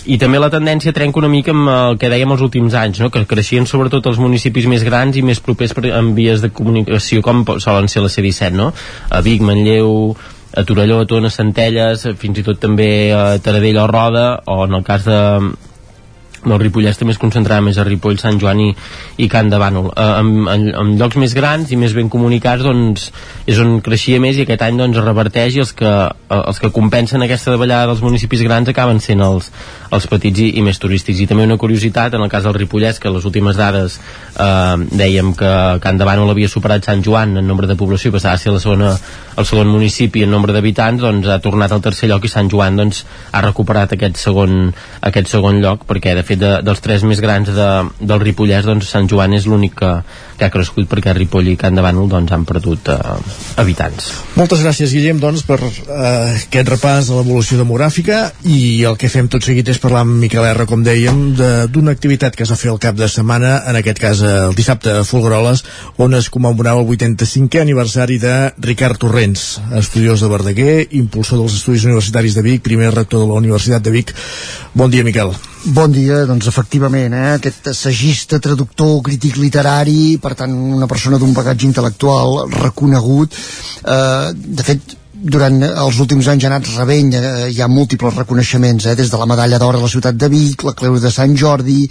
i també la tendència trenca una mica amb el que dèiem els últims anys, no? que creixien sobretot els municipis més grans i més propers per, en vies de comunicació com solen ser la C-17, no? a Vic, Manlleu, a Torelló, a Tona, Centelles, fins i tot també a Taradell o Roda, o en el cas de, el Ripollès també es concentrava més a Ripoll, Sant Joan i, i Can de Bànol. Eh, en, en, en llocs més grans i més ben comunicats doncs és on creixia més i aquest any doncs reverteix i els que, eh, els que compensen aquesta davallada dels municipis grans acaben sent els, els petits i, i més turístics. I també una curiositat en el cas del Ripollès que les últimes dades eh, dèiem que Can de Bànol havia superat Sant Joan en nombre de població i passava a ser la segona, el segon municipi en nombre d'habitants doncs ha tornat al tercer lloc i Sant Joan doncs ha recuperat aquest segon, aquest segon lloc perquè de fet de, dels tres més grans de, del Ripollès doncs Sant Joan és l'únic que, que ha crescut perquè Ripoll i Can de Bànol doncs, han perdut eh, habitants. Moltes gràcies Guillem doncs, per eh, aquest repàs de l'evolució demogràfica i el que fem tot seguit és parlar amb Miquel R, com dèiem, d'una activitat que es va fer el cap de setmana, en aquest cas el dissabte a Folgueroles, on es commemorava el 85è aniversari de Ricard Torrents, estudiós de Verdaguer, impulsor dels estudis universitaris de Vic, primer rector de la Universitat de Vic. Bon dia, Miquel. Bon dia, doncs efectivament, eh, aquest assagista, traductor, crític literari, per tant una persona d'un bagatge intel·lectual reconegut, eh, de fet durant els últims anys ha anat rebent eh, hi ha múltiples reconeixements eh, des de la medalla d'or a la ciutat de Vic, la Creu de Sant Jordi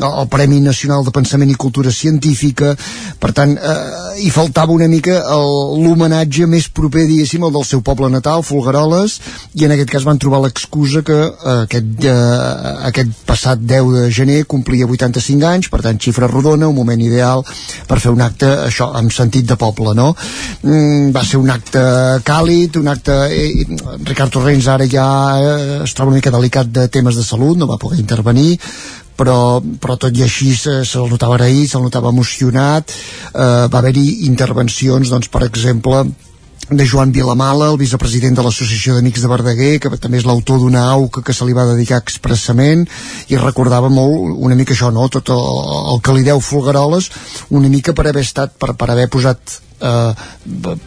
el, Premi Nacional de Pensament i Cultura Científica per tant eh, hi faltava una mica l'homenatge més proper diguéssim al del seu poble natal, Folgueroles i en aquest cas van trobar l'excusa que eh, aquest, eh, aquest passat 10 de gener complia 85 anys per tant xifra rodona, un moment ideal per fer un acte això amb sentit de poble no? Mm, va ser un acte càlid, un acte eh, Ricard Torrents ara ja eh, es troba una mica delicat de temes de salut, no va poder intervenir però, però tot i així se'l se notava agraït, se'l notava emocionat eh, va haver-hi intervencions doncs, per exemple de Joan Vilamala, el vicepresident de l'Associació d'Amics de Verdaguer, que també és l'autor d'una auca que se li va dedicar expressament, i recordava molt una mica això, no? tot el, el que li deu Folgueroles, una mica per haver estat, per, per haver posat eh,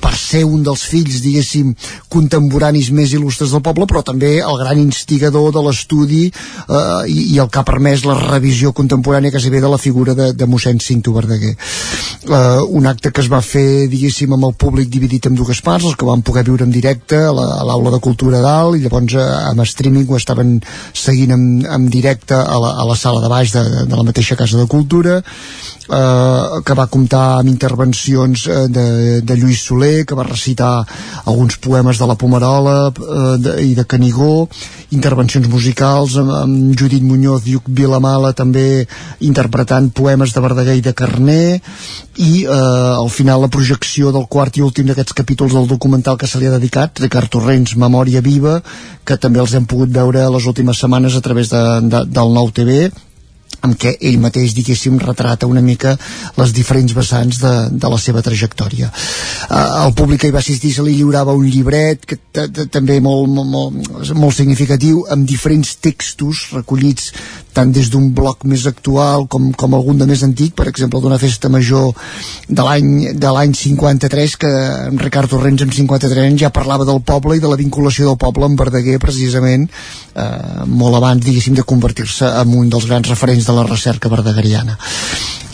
per ser un dels fills, diguéssim, contemporanis més il·lustres del poble, però també el gran instigador de l'estudi eh, i, i el que ha permès la revisió contemporània quasi bé de la figura de, de mossèn Cinto Verdaguer. Eh, un acte que es va fer, diguéssim, amb el públic dividit en dues parts, els que van poder viure en directe a l'Aula la, de Cultura dalt, i llavors eh, amb streaming ho estaven seguint en, en directe a la, a la sala de baix de, de la mateixa Casa de Cultura, eh, que va comptar amb intervencions eh, de de, Lluís Soler que va recitar alguns poemes de la Pomerola eh, de, i de Canigó intervencions musicals amb, amb Judit Muñoz i Vilamala també interpretant poemes de Verdaguer i de Carné i eh, al final la projecció del quart i últim d'aquests capítols del documental que se li ha dedicat, Ricard Torrents, Memòria Viva, que també els hem pogut veure les últimes setmanes a través de, de, del Nou TV amb què ell mateix, diguéssim, retrata una mica les diferents vessants de, de la seva trajectòria. Uh, el públic que hi va assistir se li lliurava un llibret que també molt, molt, molt, molt significatiu, amb diferents textos recollits tant des d'un bloc més actual com, com algun de més antic, per exemple d'una festa major de l'any de l'any 53 que en Ricard Torrents amb 53 anys ja parlava del poble i de la vinculació del poble amb Verdaguer precisament eh, molt abans diguéssim de convertir-se en un dels grans referents de la recerca verdagueriana.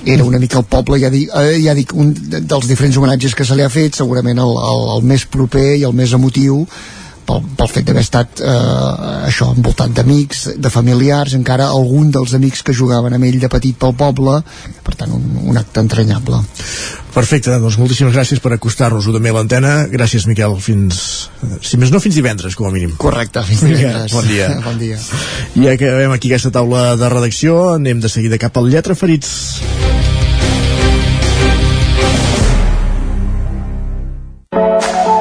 Era una mica el poble, ja dic, eh, ja dic un dels diferents homenatges que se li ha fet segurament el, el, el més proper i el més emotiu pel, pel fet d'haver estat eh, això, envoltat d'amics, de familiars, encara algun dels amics que jugaven amb ell de petit pel poble, per tant un, un acte entranyable. Perfecte, doncs moltíssimes gràcies per acostar-nos-ho també a l'antena. Gràcies, Miquel, fins... Si més no, fins divendres, com a mínim. Correcte, fins divendres. bon dia. *laughs* bon dia. I acabem aquí aquesta taula de redacció. Anem de seguida cap al Lletra Ferits.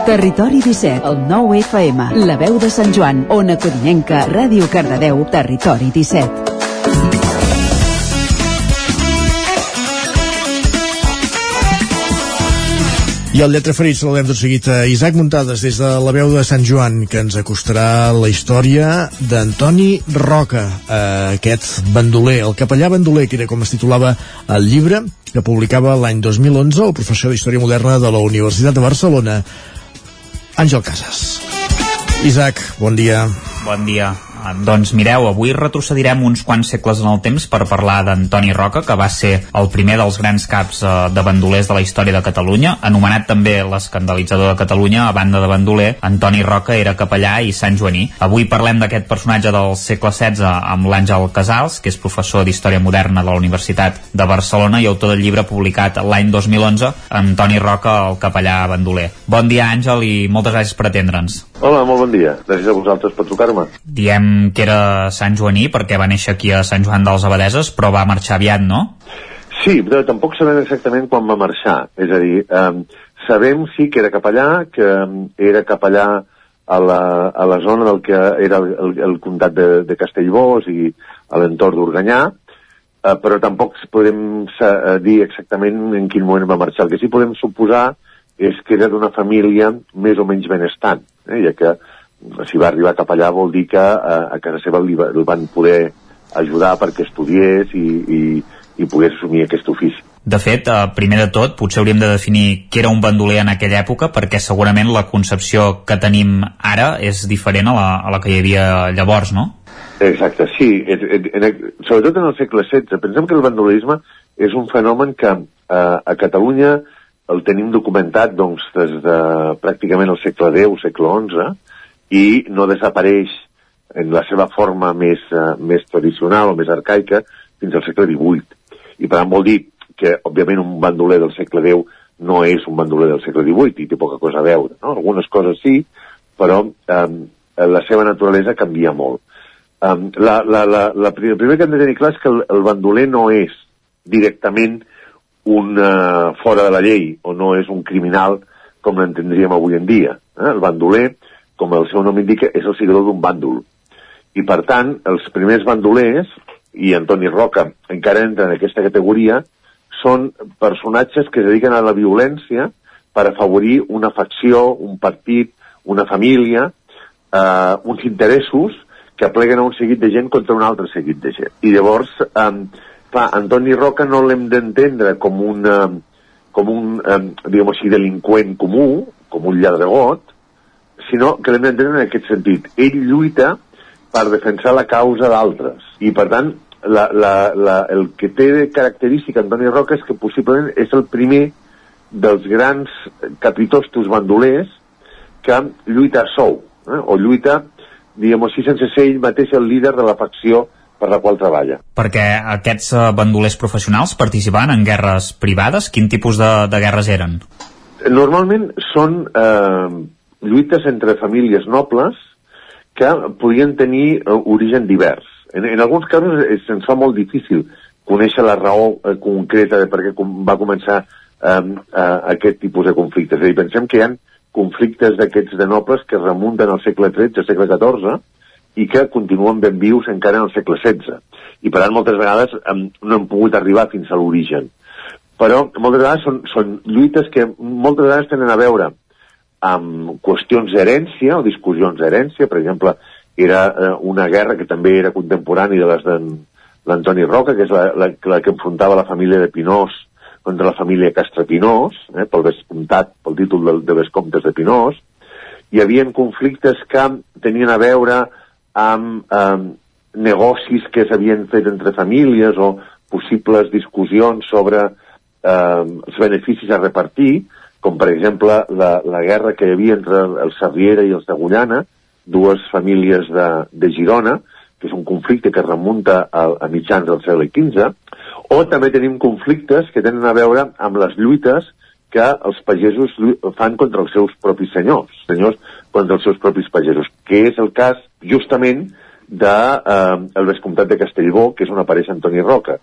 Territori 17, el 9 FM, la veu de Sant Joan, Ona Codinenca, Ràdio Cardedeu, Territori 17. I el lletra ferit saludem tot seguit a Isaac Muntades des de la veu de Sant Joan que ens acostarà la història d'Antoni Roca eh, aquest bandoler, el capellà bandoler que era com es titulava el llibre que publicava l'any 2011 el professor d'Història Moderna de la Universitat de Barcelona Àngel Casas. Isaac, bon dia. Bon dia. Doncs mireu, avui retrocedirem uns quants segles en el temps per parlar d'Antoni Roca, que va ser el primer dels grans caps eh, de bandolers de la història de Catalunya, anomenat també l'escandalitzador de Catalunya, a banda de bandoler, Antoni Roca era capellà i Sant Joaní. Avui parlem d'aquest personatge del segle XVI amb l'Àngel Casals, que és professor d'Història Moderna de la Universitat de Barcelona i autor del llibre publicat l'any 2011, Antoni Roca, el capellà bandoler. Bon dia, Àngel, i moltes gràcies per atendre'ns. Hola, molt bon dia. Gràcies a vosaltres per trucar-me. Diem que era Sant Joaní perquè va néixer aquí a Sant Joan dels Abadeses, però va marxar aviat, no? Sí, però tampoc sabem exactament quan va marxar. És a dir, eh, sabem sí que era capellà, que era capellà a la, a la zona del que era el, el, el comtat de, de Castellbós i a l'entorn d'Organyà, eh, però tampoc podem eh, dir exactament en quin moment va marxar. El que sí podem suposar és que era d'una família més o menys benestant, eh, ja que si va arribar cap allà vol dir que eh, a casa seva li, el van poder ajudar perquè estudiés i, i, i pogués assumir aquest ofici. De fet, eh, primer de tot, potser hauríem de definir què era un bandoler en aquella època, perquè segurament la concepció que tenim ara és diferent a la, a la que hi havia llavors, no? Exacte, sí. En, en, en, sobretot en el segle XVI. Pensem que el bandolerisme és un fenomen que eh, a Catalunya el tenim documentat doncs, des de pràcticament el segle X, segle XI, i no desapareix en la seva forma més, uh, més tradicional o més arcaica fins al segle XVIII. I per tant vol dir que, òbviament, un bandoler del segle X no és un bandoler del segle XVIII i té poca cosa a veure. No? Algunes coses sí, però um, la seva naturalesa canvia molt. Um, la, la, la, la, el primer que hem de tenir clar és que el, el bandoler no és directament un uh, fora de la llei o no és un criminal com l'entendríem avui en dia. Eh? El bandoler, com el seu nom indica, és el seguidor d'un bàndol. I per tant, els primers bandolers, i Antoni Roca encara entra en aquesta categoria, són personatges que es dediquen a la violència per afavorir una facció, un partit, una família, eh, uns interessos que apleguen a un seguit de gent contra un altre seguit de gent. I llavors, eh, clar, Antoni Roca no l'hem d'entendre com un, eh, com un eh, diguem així, delinqüent comú, com un lladregot, sinó que l'hem d'entendre en aquest sentit. Ell lluita per defensar la causa d'altres. I, per tant, la, la, la, el que té de característica Antoni Roca és que possiblement és el primer dels grans capitostos bandolers que lluita a sou, eh? o lluita, diguem així, sense ser ell mateix el líder de la facció per la qual treballa. Perquè aquests eh, bandolers professionals participaven en guerres privades? Quin tipus de, de guerres eren? Normalment són eh, lluites entre famílies nobles que podien tenir eh, origen divers. En, en alguns casos se'ns fa molt difícil conèixer la raó eh, concreta de per què com va començar eh, aquest tipus de conflictes. És a dir, pensem que hi ha conflictes d'aquests de nobles que remunten al segle XIII, segle XIV, i que continuen ben vius encara en el segle XVI. I per tant, moltes vegades no hem pogut arribar fins a l'origen. Però moltes vegades són, són lluites que moltes vegades tenen a veure amb qüestions d'herència o discussions d'herència. Per exemple, era eh, una guerra que també era contemporània de les d'Antoni Roca, que és la, la, la que enfrontava la família de Pinós contra la família Castrapinós, eh, pel vescomtat, pel títol de, de Vescomtes de Pinós. Hi havia conflictes que tenien a veure amb eh, negocis que s'havien fet entre famílies o possibles discussions sobre eh, els beneficis a repartir, com per exemple la, la guerra que hi havia entre els Sarriera i els de Gullana, dues famílies de, de Girona, que és un conflicte que remunta a, a mitjans del segle XV, o també tenim conflictes que tenen a veure amb les lluites que els pagesos fan contra els seus propis senyors, senyors contra els seus propis pagesos, que és el cas justament de eh, el vescomtat de Castellbó, que és on apareix Antoni Roca.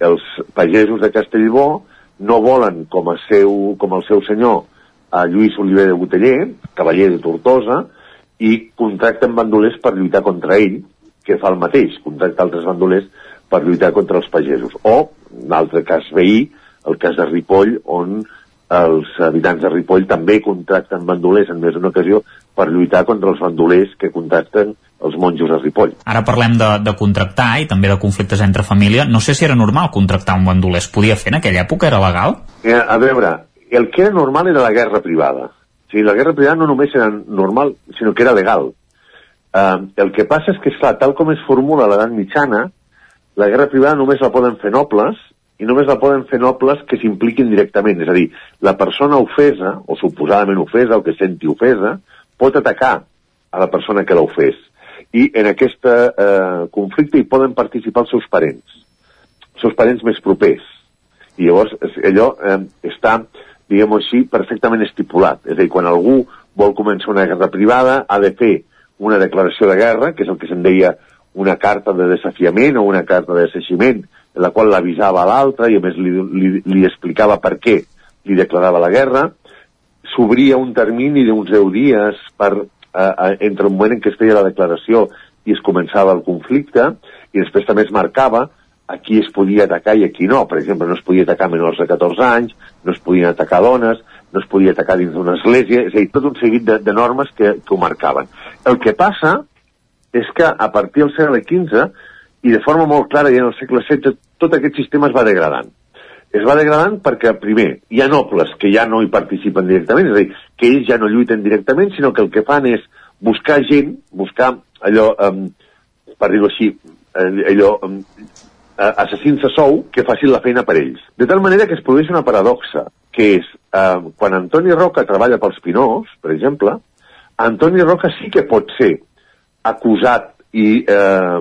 Els pagesos de Castellbó no volen com, a seu, com el seu senyor a Lluís Oliver de Boteller, cavaller de Tortosa, i contracten bandolers per lluitar contra ell, que fa el mateix, contracta altres bandolers per lluitar contra els pagesos. O, un altre cas veí, el cas de Ripoll, on els habitants de Ripoll també contracten bandolers en més d'una ocasió per lluitar contra els bandolers que contracten els monjos de Ripoll. Ara parlem de, de contractar i també de conflictes entre família. No sé si era normal contractar un bandoler. Es podia fer en aquella època? Era legal? Eh, a veure, el que era normal era la guerra privada o sigui, la guerra privada no només era normal, sinó que era legal. Uh, el que passa és que, esclar, tal com es formula l'edat mitjana, la guerra privada només la poden fer nobles i només la poden fer nobles que s'impliquin directament. És a dir, la persona ofesa, o suposadament ofesa, o que senti ofesa, pot atacar a la persona que l'ha ofès. I en aquest eh, conflicte hi poden participar els seus parents, els seus parents més propers. I llavors allò eh, està diguem-ho així, perfectament estipulat. És a dir, quan algú vol començar una guerra privada, ha de fer una declaració de guerra, que és el que se'n deia una carta de desafiament o una carta de desaiximent, en la qual l'avisava a l'altre i a més li, li, li explicava per què li declarava la guerra, s'obria un termini d'uns 10 dies per, eh, entre el moment en què es feia la declaració i es començava el conflicte, i després també es marcava a qui es podia atacar i a qui no. Per exemple, no es podia atacar menors de 14 anys, no es podien atacar dones, no es podia atacar dins d'una església, és a dir, tot un seguit de, de normes que, que ho marcaven. El que passa és que a partir del segle XV, i de forma molt clara ja en el segle XVI, tot aquest sistema es va degradant. Es va degradant perquè, primer, hi ha nobles que ja no hi participen directament, és a dir, que ells ja no lluiten directament, sinó que el que fan és buscar gent, buscar allò, um, per dir-ho així, eh, allò, eh, assassins a sou que facin la feina per ells. De tal manera que es produeix una paradoxa, que és eh, quan Antoni Roca treballa pels Pinós, per exemple, Antoni Roca sí que pot ser acusat i eh,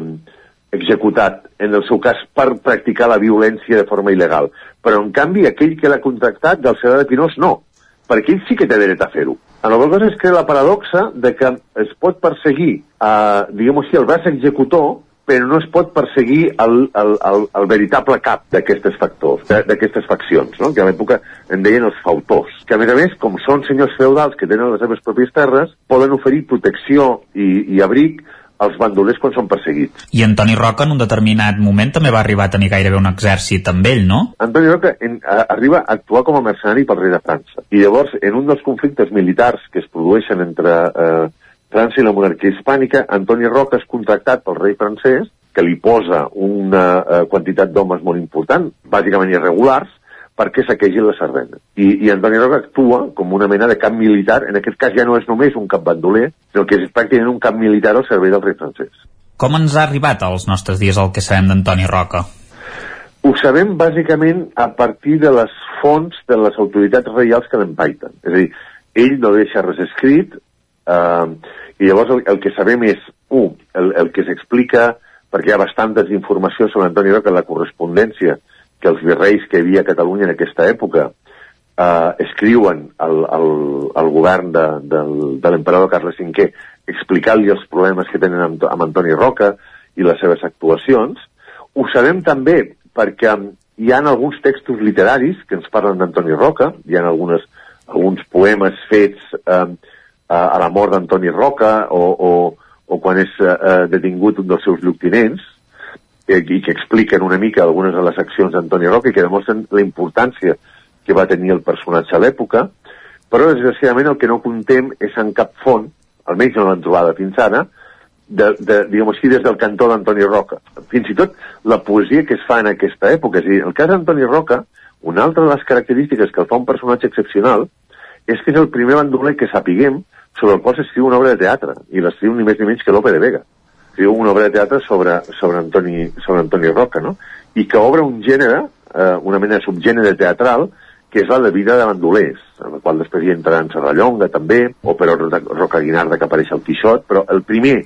executat, en el seu cas, per practicar la violència de forma il·legal. Però, en canvi, aquell que l'ha contractat del Senat de Pinós, no, perquè ell sí que té dret a fer-ho. En el cas és que la paradoxa de que es pot perseguir, eh, diguem-ho així, el braç executor, però no es pot perseguir el, el, el, el veritable cap d'aquestes factors, d'aquestes faccions, no? que a l'època en deien els fautors, que a més a més, com són senyors feudals que tenen les seves pròpies terres, poden oferir protecció i, i abric als bandolers quan són perseguits. I Antoni Roca en un determinat moment també va arribar a tenir gairebé un exèrcit amb ell, no? Antoni Roca en, a, arriba a actuar com a mercenari pel rei de França. I llavors, en un dels conflictes militars que es produeixen entre eh, França i la monarquia hispànica, Antoni Roca és contractat pel rei francès, que li posa una uh, quantitat d'homes molt important, bàsicament irregulars, perquè saquegi la Sardena. I, I Antoni Roca actua com una mena de cap militar, en aquest cas ja no és només un cap bandoler, sinó que és pràcticament un cap militar al servei del rei francès. Com ens ha arribat als nostres dies el que sabem d'Antoni Roca? Ho sabem bàsicament a partir de les fonts de les autoritats reials que l'empaiten. És a dir, ell no deixa res escrit, Uh, I llavors el, el que sabem és, un, el, el que s'explica, perquè hi ha bastanta informació sobre Antoni Roca, la correspondència que els virreis que hi havia a Catalunya en aquesta època uh, escriuen al, al, al govern de, del, de l'emperador Carles V explicant-li els problemes que tenen amb, amb Antoni Roca i les seves actuacions. Ho sabem també perquè hi ha alguns textos literaris que ens parlen d'Antoni Roca, hi ha algunes, alguns poemes fets eh, a la mort d'Antoni Roca o, o, o quan és eh, detingut un dels seus lloctinents eh, i que expliquen una mica algunes de les accions d'Antoni Roca i que demostren la importància que va tenir el personatge a l'època, però desgraciadament el que no contem és en cap font, almenys no l'han trobada fins ara, de, de, diguem així, des del cantó d'Antoni Roca. Fins i tot la poesia que es fa en aquesta època. És a dir, el cas d'Antoni Roca, una altra de les característiques que el fa un personatge excepcional és que és el primer bandoler que sapiguem sobre el qual s'escriu una obra de teatre, i l'escriu ni més ni menys que Lope de Vega. Escriu una obra de teatre sobre, sobre, Antoni, sobre Antoni Roca, no? I que obre un gènere, eh, una mena de subgènere teatral, que és la de vida de bandolers, en la qual després hi entrarà en Serrallonga també, o per Roca Guinarda que apareix al Quixot, però el primer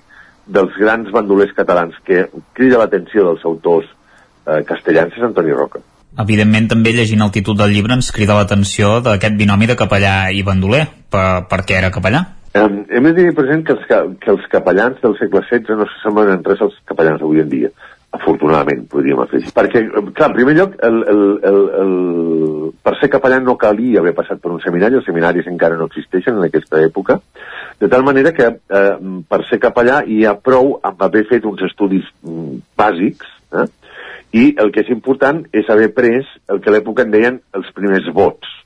dels grans bandolers catalans que crida l'atenció dels autors eh, castellans és Antoni Roca. Evidentment, també llegint el títol del llibre ens crida l'atenció d'aquest binomi de capellà i bandoler. Per, per què era capellà? Um, hem de tenir present que els, que els capellans del segle XVI no s'assemblen en res als capellans d'avui en dia afortunadament, podríem afegir. Perquè, clar, en primer lloc, el, el, el, el, per ser capellà no calia haver passat per un seminari, els seminaris encara no existeixen en aquesta època, de tal manera que eh, per ser capellà hi ha prou amb haver fet uns estudis mm, bàsics, eh? i el que és important és haver pres el que a l'època en deien els primers vots,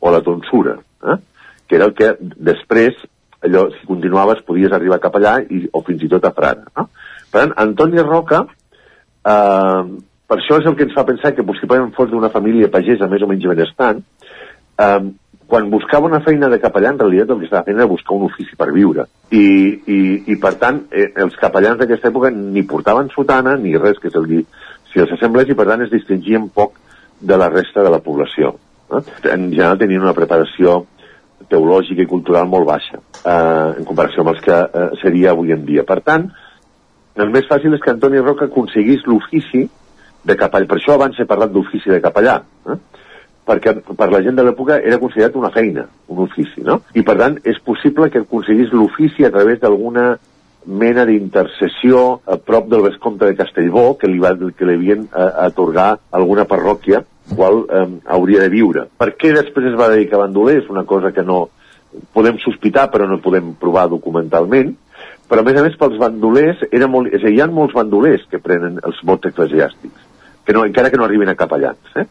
o la tonsura, eh? que era el que després allò, si continuaves, podies arribar cap allà i, o fins i tot a Frara. No? Per tant, Antoni Roca, eh, per això és el que ens fa pensar que possiblement fos d'una família pagesa més o menys benestant, eh, quan buscava una feina de capellà, en realitat el que estava fent era buscar un ofici per viure. I, i, i per tant, eh, els capellans d'aquesta època ni portaven sotana ni res que se'ls si els assemblés i per tant es distingien poc de la resta de la població. Eh? En general tenien una preparació teològica i cultural molt baixa eh, en comparació amb els que eh, seria avui en dia. Per tant, el més fàcil és que Antoni Roca aconseguís l'ofici de capellà. Per això abans he parlat d'ofici de capellà. Eh? perquè per la gent de l'època era considerat una feina, un ofici, no? I per tant és possible que aconseguís l'ofici a través d'alguna mena d'intercessió a prop del vescomte de Castellbó que li, va, que li havien eh, atorgar alguna parròquia qual eh, hauria de viure. Per què després es va dedicar a bandoler? És una cosa que no podem sospitar però no podem provar documentalment, però a més a més pels bandolers era molt, és a dir, hi ha molts bandolers que prenen els vots eclesiàstics, que no, encara que no arribin a capellans. Eh?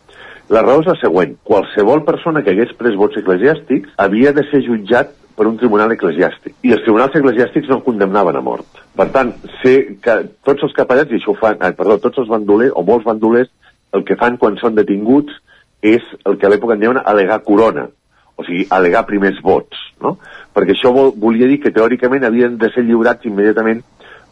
La raó és la següent. Qualsevol persona que hagués pres vots eclesiàstics havia de ser jutjat per un tribunal eclesiàstic. I els tribunals eclesiàstics no condemnaven a mort. Per tant, sé que tots els capellans, i això ho fan, eh, perdó, tots els bandolers, o molts bandolers, el que fan quan són detinguts és el que a l'època en diuen alegar corona, o sigui, alegar primers vots, no? Perquè això vol, volia dir que teòricament havien de ser lliurats immediatament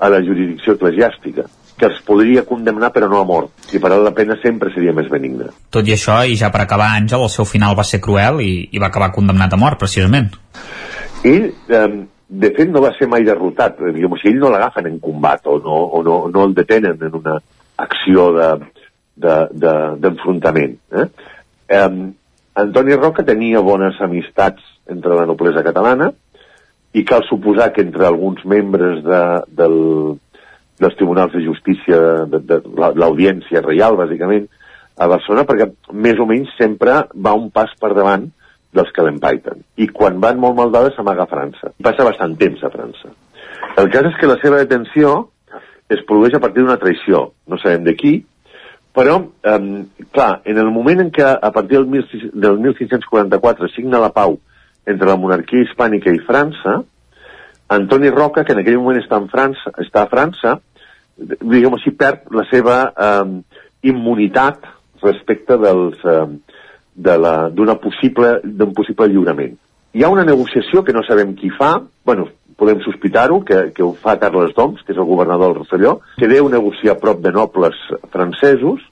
a la jurisdicció eclesiàstica. que es podria condemnar però no a mort, i per tant la pena sempre seria més benigna. Tot i això, i ja per acabar, Àngel, el seu final va ser cruel i, i va acabar condemnat a mort, precisament. Ell, eh, de fet, no va ser mai derrotat. Diguem, si ell no l'agafen en combat o no, o no, no el detenen en una acció d'enfrontament. De, de, eh? Eh, Antoni Roca tenia bones amistats entre la noblesa catalana i cal suposar que entre alguns membres de, del, dels tribunals de justícia, de, de, de l'audiència reial, bàsicament, a Barcelona, perquè més o menys sempre va un pas per davant dels que l'empaiten. I quan van molt mal dades s'amaga a França. Passa bastant temps a França. El cas és que la seva detenció es produeix a partir d'una traïció. No sabem de qui, però, eh, clar, en el moment en què a partir del, 16, del 1544 signa la pau entre la monarquia hispànica i França, Antoni Roca, que en aquell moment està, en França, està a França, diguem així, perd la seva eh, immunitat respecte dels, eh, d'una possible, d'un possible lliurament. Hi ha una negociació que no sabem qui fa, bueno, podem sospitar-ho, que, que ho fa Carles Doms, que és el governador del Rosselló, que deu negociar prop de nobles francesos,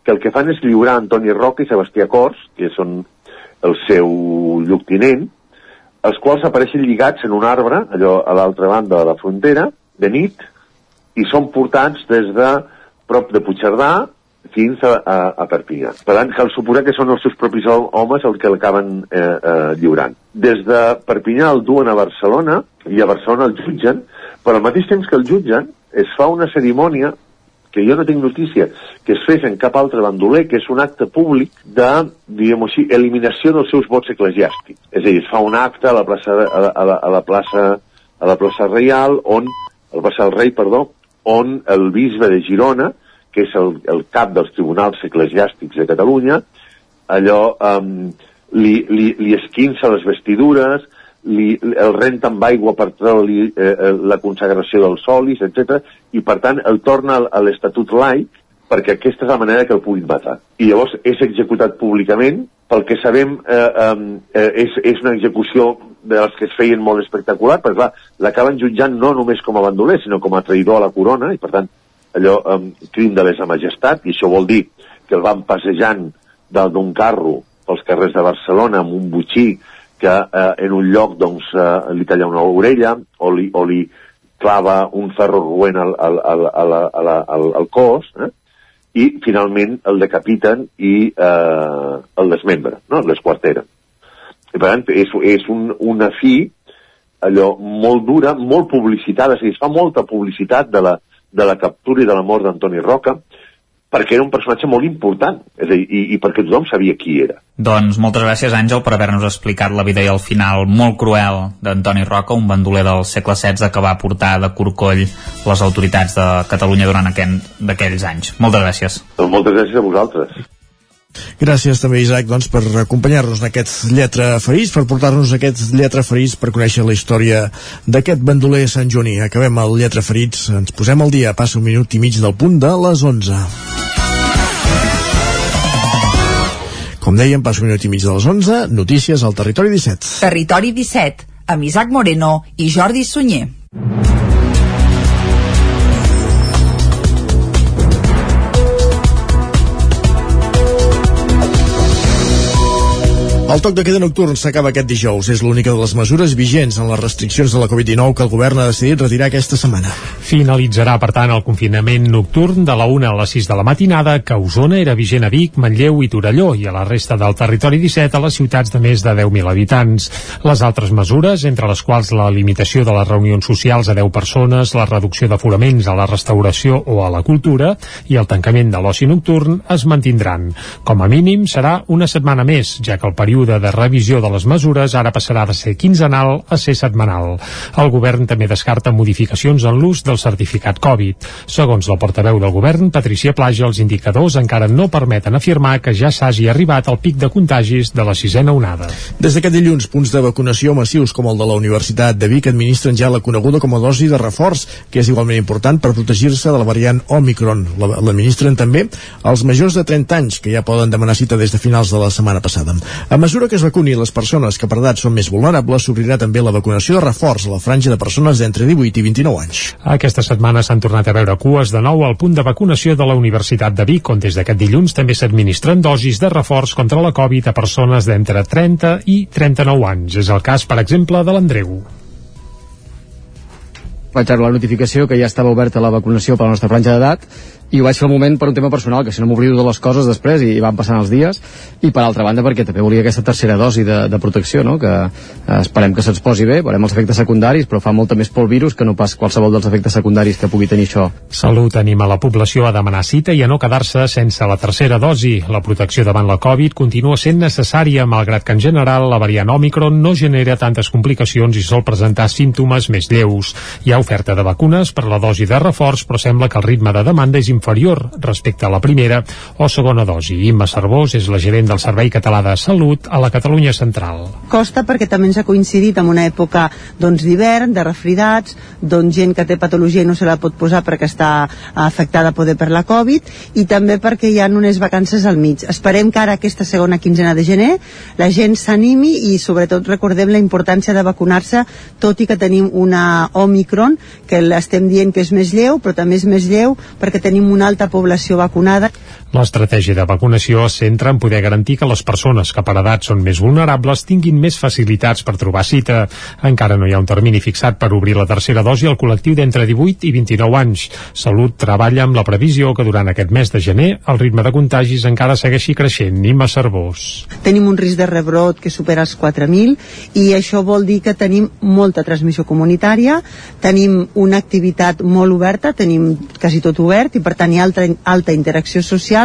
que el que fan és lliurar Antoni Roca i Sebastià Cors, que són el seu lloctinent, els quals apareixen lligats en un arbre, allò a l'altra banda de la frontera, de nit, i són portats des de prop de Puigcerdà fins a, a, a Perpinyà. Per tant, cal suposar que són els seus propis homes els que l'acaben eh, eh, lliurant. Des de Perpinyà el duen a Barcelona i a Barcelona el jutgen, però al mateix temps que el jutgen es fa una cerimònia que jo no tinc notícia que es fes en cap altre bandoler, que és un acte públic de, diguem així, eliminació dels seus vots eclesiàstics. És a dir, es fa un acte a la plaça, a la, a la, a la plaça, a la plaça Reial, on, el plaça del Rei, perdó, on el bisbe de Girona, que és el, el cap dels tribunals eclesiàstics de Catalunya, allò um, li, li, li esquinça les vestidures, li, el renta amb aigua per treure-li eh, eh, la consagració dels solis, etc i per tant el torna a l'estatut laic perquè aquesta és la manera que el puguin matar. I llavors és executat públicament, pel que sabem eh, eh, és, és una execució de les que es feien molt espectacular, perquè clar, l'acaben jutjant no només com a bandoler, sinó com a traïdor a la corona, i per tant allò, um, crim de lesa majestat, i això vol dir que el van passejant d'un carro pels carrers de Barcelona amb un butxí que eh, en un lloc doncs, eh, li talla una orella o li, o li clava un ferro roent al, al, al, al, al, al, al cos eh? i finalment el decapiten i eh, el desmembren, no? l'esquarteren. I per tant, és, és un, una fi allò molt dura, molt publicitada, és a dir, es fa molta publicitat de la, de la captura i de la mort d'Antoni Roca, perquè era un personatge molt important, és a dir, i, i perquè tothom sabia qui era. Doncs moltes gràcies, Àngel, per haver-nos explicat la vida i el final molt cruel d'Antoni Roca, un bandoler del segle XVI que va portar de corcoll les autoritats de Catalunya durant aquells anys. Moltes gràcies. Doncs moltes gràcies a vosaltres. Gràcies també, Isaac, doncs, per acompanyar-nos en aquest lletra ferits, per portar-nos aquest lletra ferits per conèixer la història d'aquest bandoler Sant Joaní. Acabem el lletra ferits, ens posem al dia, passa un minut i mig del punt de les 11. Com dèiem, passa un minut i mig de les 11, notícies al Territori 17. Territori 17, amb Isaac Moreno i Jordi Sunyer. El toc de queda nocturn s'acaba aquest dijous. És l'única de les mesures vigents en les restriccions de la Covid-19 que el govern ha decidit retirar aquesta setmana. Finalitzarà, per tant, el confinament nocturn de la 1 a les 6 de la matinada, que a Osona era vigent a Vic, Manlleu i Torelló, i a la resta del territori 17 a les ciutats de més de 10.000 habitants. Les altres mesures, entre les quals la limitació de les reunions socials a 10 persones, la reducció d'aforaments a la restauració o a la cultura i el tancament de l'oci nocturn, es mantindran. Com a mínim, serà una setmana més, ja que el període període de revisió de les mesures ara passarà de ser quinzenal a ser setmanal. El govern també descarta modificacions en l'ús del certificat Covid. Segons la portaveu del govern, Patricia Plaja, els indicadors encara no permeten afirmar que ja s'hagi arribat al pic de contagis de la sisena onada. Des d'aquest dilluns, punts de vacunació massius com el de la Universitat de Vic administren ja la coneguda com a dosi de reforç, que és igualment important per protegir-se de la variant Omicron. L'administren també als majors de 30 anys, que ja poden demanar cita des de finals de la setmana passada. A mesura que es vacuni les persones que per edat són més vulnerables, s'obrirà també la vacunació de reforç a la franja de persones d'entre 18 i 29 anys. Aquesta setmana s'han tornat a veure cues de nou al punt de vacunació de la Universitat de Vic, on des d'aquest dilluns també s'administren dosis de reforç contra la Covid a persones d'entre 30 i 39 anys. És el cas, per exemple, de l'Andreu vaig rebre la notificació que ja estava oberta la vacunació per la nostra franja d'edat i ho vaig fer al moment per un tema personal, que si no m'oblido de les coses després i, i van passant els dies, i per altra banda perquè també volia aquesta tercera dosi de, de protecció, no? que eh, esperem que se'ns posi bé, veurem els efectes secundaris, però fa molta més por el virus que no pas qualsevol dels efectes secundaris que pugui tenir això. Salut anima la població a demanar cita i a no quedar-se sense la tercera dosi. La protecció davant la Covid continua sent necessària, malgrat que en general la variant Omicron no genera tantes complicacions i sol presentar símptomes més lleus. Hi ha oferta de vacunes per la dosi de reforç, però sembla que el ritme de demanda és inferior respecte a la primera o segona dosi. Imma Cervós és la gerent del Servei Català de Salut a la Catalunya Central. Costa perquè també ens ha coincidit amb una època doncs, d'hivern, de refridats, doncs gent que té patologia i no se la pot posar perquè està afectada poder per la Covid i també perquè hi ha unes vacances al mig. Esperem que ara aquesta segona quinzena de gener la gent s'animi i sobretot recordem la importància de vacunar-se tot i que tenim una Omicron que l'estem dient que és més lleu però també és més lleu perquè tenim una alta població vacunada. L'estratègia de vacunació es centra en poder garantir que les persones que per edat són més vulnerables tinguin més facilitats per trobar cita. Encara no hi ha un termini fixat per obrir la tercera dosi al col·lectiu d'entre 18 i 29 anys. Salut treballa amb la previsió que durant aquest mes de gener el ritme de contagis encara segueixi creixent. Nima Cervós. Tenim un risc de rebrot que supera els 4.000 i això vol dir que tenim molta transmissió comunitària, tenim una activitat molt oberta, tenim quasi tot obert i per tant hi ha alta, alta interacció social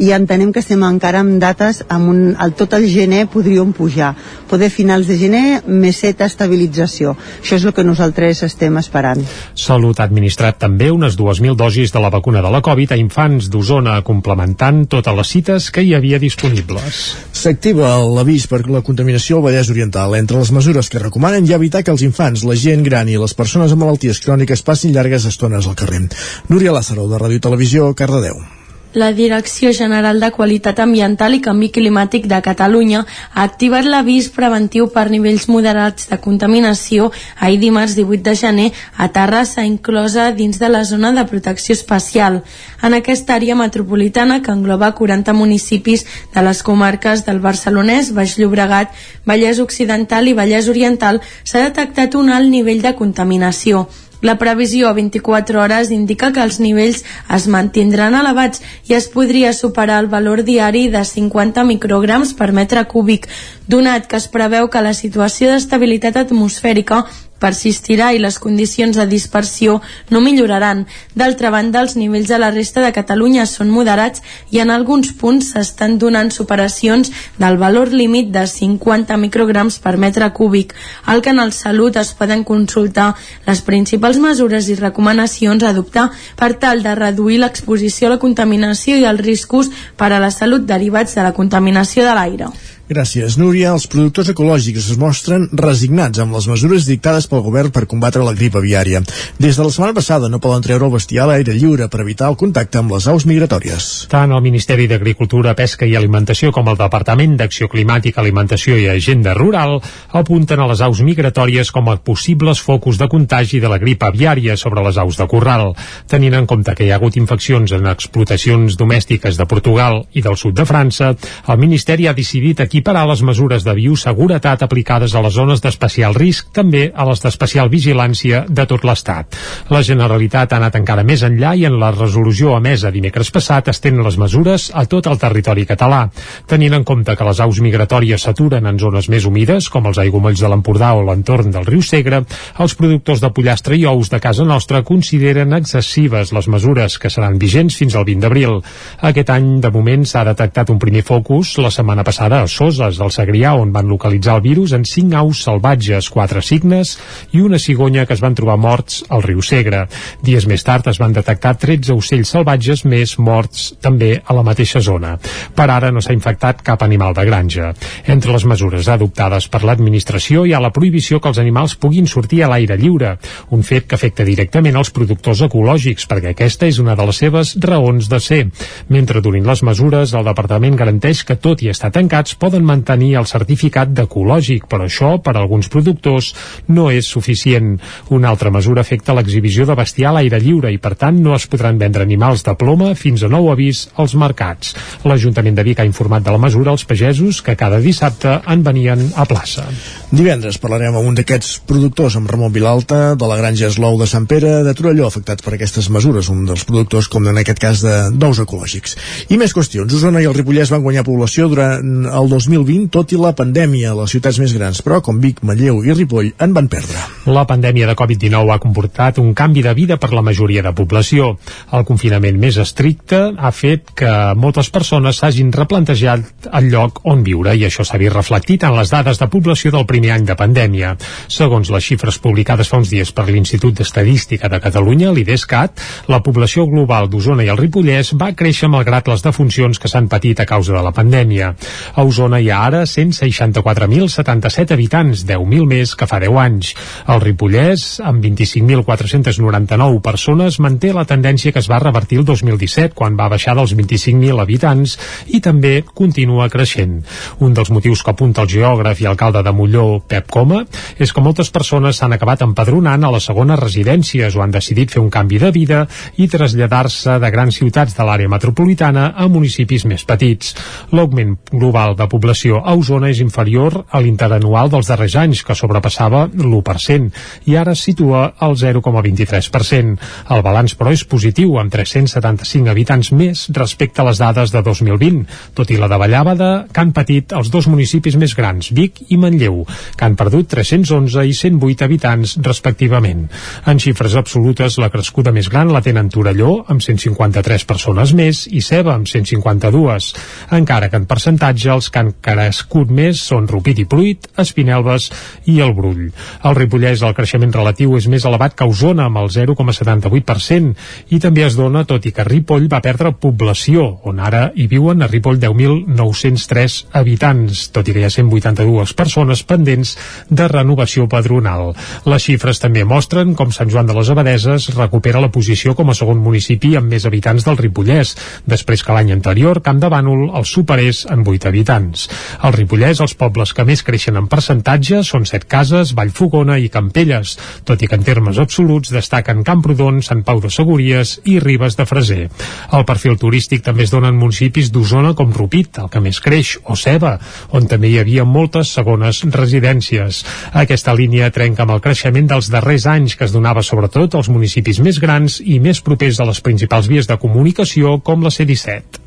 i entenem que estem encara amb dates amb un, el, tot el gener podríem pujar. Poder finals de gener meseta estabilització. Això és el que nosaltres estem esperant. Salut ha administrat també unes 2.000 dosis de la vacuna de la Covid a infants d'Osona complementant totes les cites que hi havia disponibles. S'activa l'avís per la contaminació al Vallès Oriental. Entre les mesures que recomanen ja evitar que els infants, la gent gran i les persones amb malalties cròniques passin llargues estones al carrer. Núria Lázaro, de Ràdio Televisió, Cardedeu. La Direcció General de Qualitat Ambiental i Canvi Climàtic de Catalunya ha activat l'avís preventiu per nivells moderats de contaminació ahir dimarts 18 de gener a Terrassa, inclosa dins de la zona de protecció especial. En aquesta àrea metropolitana, que engloba 40 municipis de les comarques del Barcelonès, Baix Llobregat, Vallès Occidental i Vallès Oriental, s'ha detectat un alt nivell de contaminació. La previsió a 24 hores indica que els nivells es mantindran elevats i es podria superar el valor diari de 50 micrograms per metre cúbic, donat que es preveu que la situació d'estabilitat atmosfèrica persistirà i les condicions de dispersió no milloraran. D'altra banda, els nivells a la resta de Catalunya són moderats i en alguns punts s'estan donant superacions del valor límit de 50 micrograms per metre cúbic. Al Canal Salut es poden consultar les principals mesures i recomanacions a adoptar per tal de reduir l'exposició a la contaminació i els riscos per a la salut derivats de la contaminació de l'aire. Gràcies, Núria. Els productors ecològics es mostren resignats amb les mesures dictades pel govern per combatre la grip aviària. Des de la setmana passada no poden treure el bestiar a l'aire lliure per evitar el contacte amb les aus migratòries. Tant el Ministeri d'Agricultura, Pesca i Alimentació com el Departament d'Acció Climàtica, Alimentació i Agenda Rural apunten a les aus migratòries com a possibles focus de contagi de la grip aviària sobre les aus de corral. Tenint en compte que hi ha hagut infeccions en explotacions domèstiques de Portugal i del sud de França, el Ministeri ha decidit aquí equiparar les mesures de bioseguretat aplicades a les zones d'especial risc també a les d'especial vigilància de tot l'Estat. La Generalitat ha anat encara més enllà i en la resolució emesa dimecres passat estén les mesures a tot el territori català. Tenint en compte que les aus migratòries s'aturen en zones més humides, com els aigomolls de l'Empordà o l'entorn del riu Segre, els productors de pollastre i ous de casa nostra consideren excessives les mesures que seran vigents fins al 20 d'abril. Aquest any, de moment, s'ha detectat un primer focus la setmana passada a Soses, del Segrià, on van localitzar el virus en cinc aus salvatges, quatre cignes i una cigonya que es van trobar morts al riu Segre. Dies més tard es van detectar 13 ocells salvatges més morts també a la mateixa zona. Per ara no s'ha infectat cap animal de granja. Entre les mesures adoptades per l'administració hi ha la prohibició que els animals puguin sortir a l'aire lliure, un fet que afecta directament els productors ecològics, perquè aquesta és una de les seves raons de ser. Mentre durin les mesures, el departament garanteix que, tot i estar tancats, poden poden mantenir el certificat d'ecològic, però això, per a alguns productors, no és suficient. Una altra mesura afecta l'exhibició de bestiar a l'aire lliure i, per tant, no es podran vendre animals de ploma fins a nou avís als mercats. L'Ajuntament de Vic ha informat de la mesura als pagesos que cada dissabte en venien a plaça. Divendres parlarem amb un d'aquests productors, amb Ramon Vilalta, de la granja Eslou de Sant Pere de Torelló, afectats per aquestes mesures, un dels productors, com en aquest cas, d'ous ecològics. I més qüestions. Osona i el Ripollès van guanyar població durant el 2020, tot i la pandèmia les ciutats més grans, però com Vic, Manlleu i Ripoll en van perdre. La pandèmia de Covid-19 ha comportat un canvi de vida per la majoria de població. El confinament més estricte ha fet que moltes persones s'hagin replantejat el lloc on viure i això s'ha vist reflectit en les dades de població del primer any de pandèmia. Segons les xifres publicades fa uns dies per l'Institut d'Estadística de Catalunya, l'IDESCAT, la població global d'Osona i el Ripollès va créixer malgrat les defuncions que s'han patit a causa de la pandèmia. A Osona hi ha ara 164.077 habitants, 10.000 més que fa 10 anys. El Ripollès, amb 25.499 persones, manté la tendència que es va revertir el 2017, quan va baixar dels 25.000 habitants, i també continua creixent. Un dels motius que apunta el geògraf i alcalde de Molló, Pep Coma, és que moltes persones s'han acabat empadronant a les segones residències o han decidit fer un canvi de vida i traslladar-se de grans ciutats de l'àrea metropolitana a municipis més petits. L'augment global de població a Osona és inferior a l'interanual dels darrers anys, que sobrepassava l'1%, i ara es situa al 0,23%. El balanç, però, és positiu, amb 375 habitants més respecte a les dades de 2020, tot i la davallada que han patit els dos municipis més grans, Vic i Manlleu, que han perdut 311 i 108 habitants, respectivament. En xifres absolutes, la crescuda més gran la tenen Torelló, amb 153 persones més, i Ceba, amb 152, encara que en percentatge els que han crescut més són Rupit i Pruit, Espinelves i el Brull. Al Ripollès el creixement relatiu és més elevat que Osona, amb el 0,78%, i també es dona tot i que Ripoll va perdre població, on ara hi viuen a Ripoll 10.903 habitants, tot i que hi ha 182 persones pendents de renovació padronal. Les xifres també mostren com Sant Joan de les Abadeses recupera la posició com a segon municipi amb més habitants del Ripollès, després que l'any anterior Camp de Bànol el superés en 8 habitants. Al Ripollès els pobles que més creixen en percentatge són Set Cases, Vallfogona i Campelles, tot i que en termes absoluts destaquen Camprodon, Sant Pau de Segúries i Ribes de Freser. El perfil turístic també es dona en municipis d'Osona com Rupit, el que més creix, o Ceba, on també hi havia moltes segones residències. Aquesta línia trenca amb el creixement dels darrers anys que es donava sobretot als municipis més grans i més propers a les principals vies de comunicació com la C-17.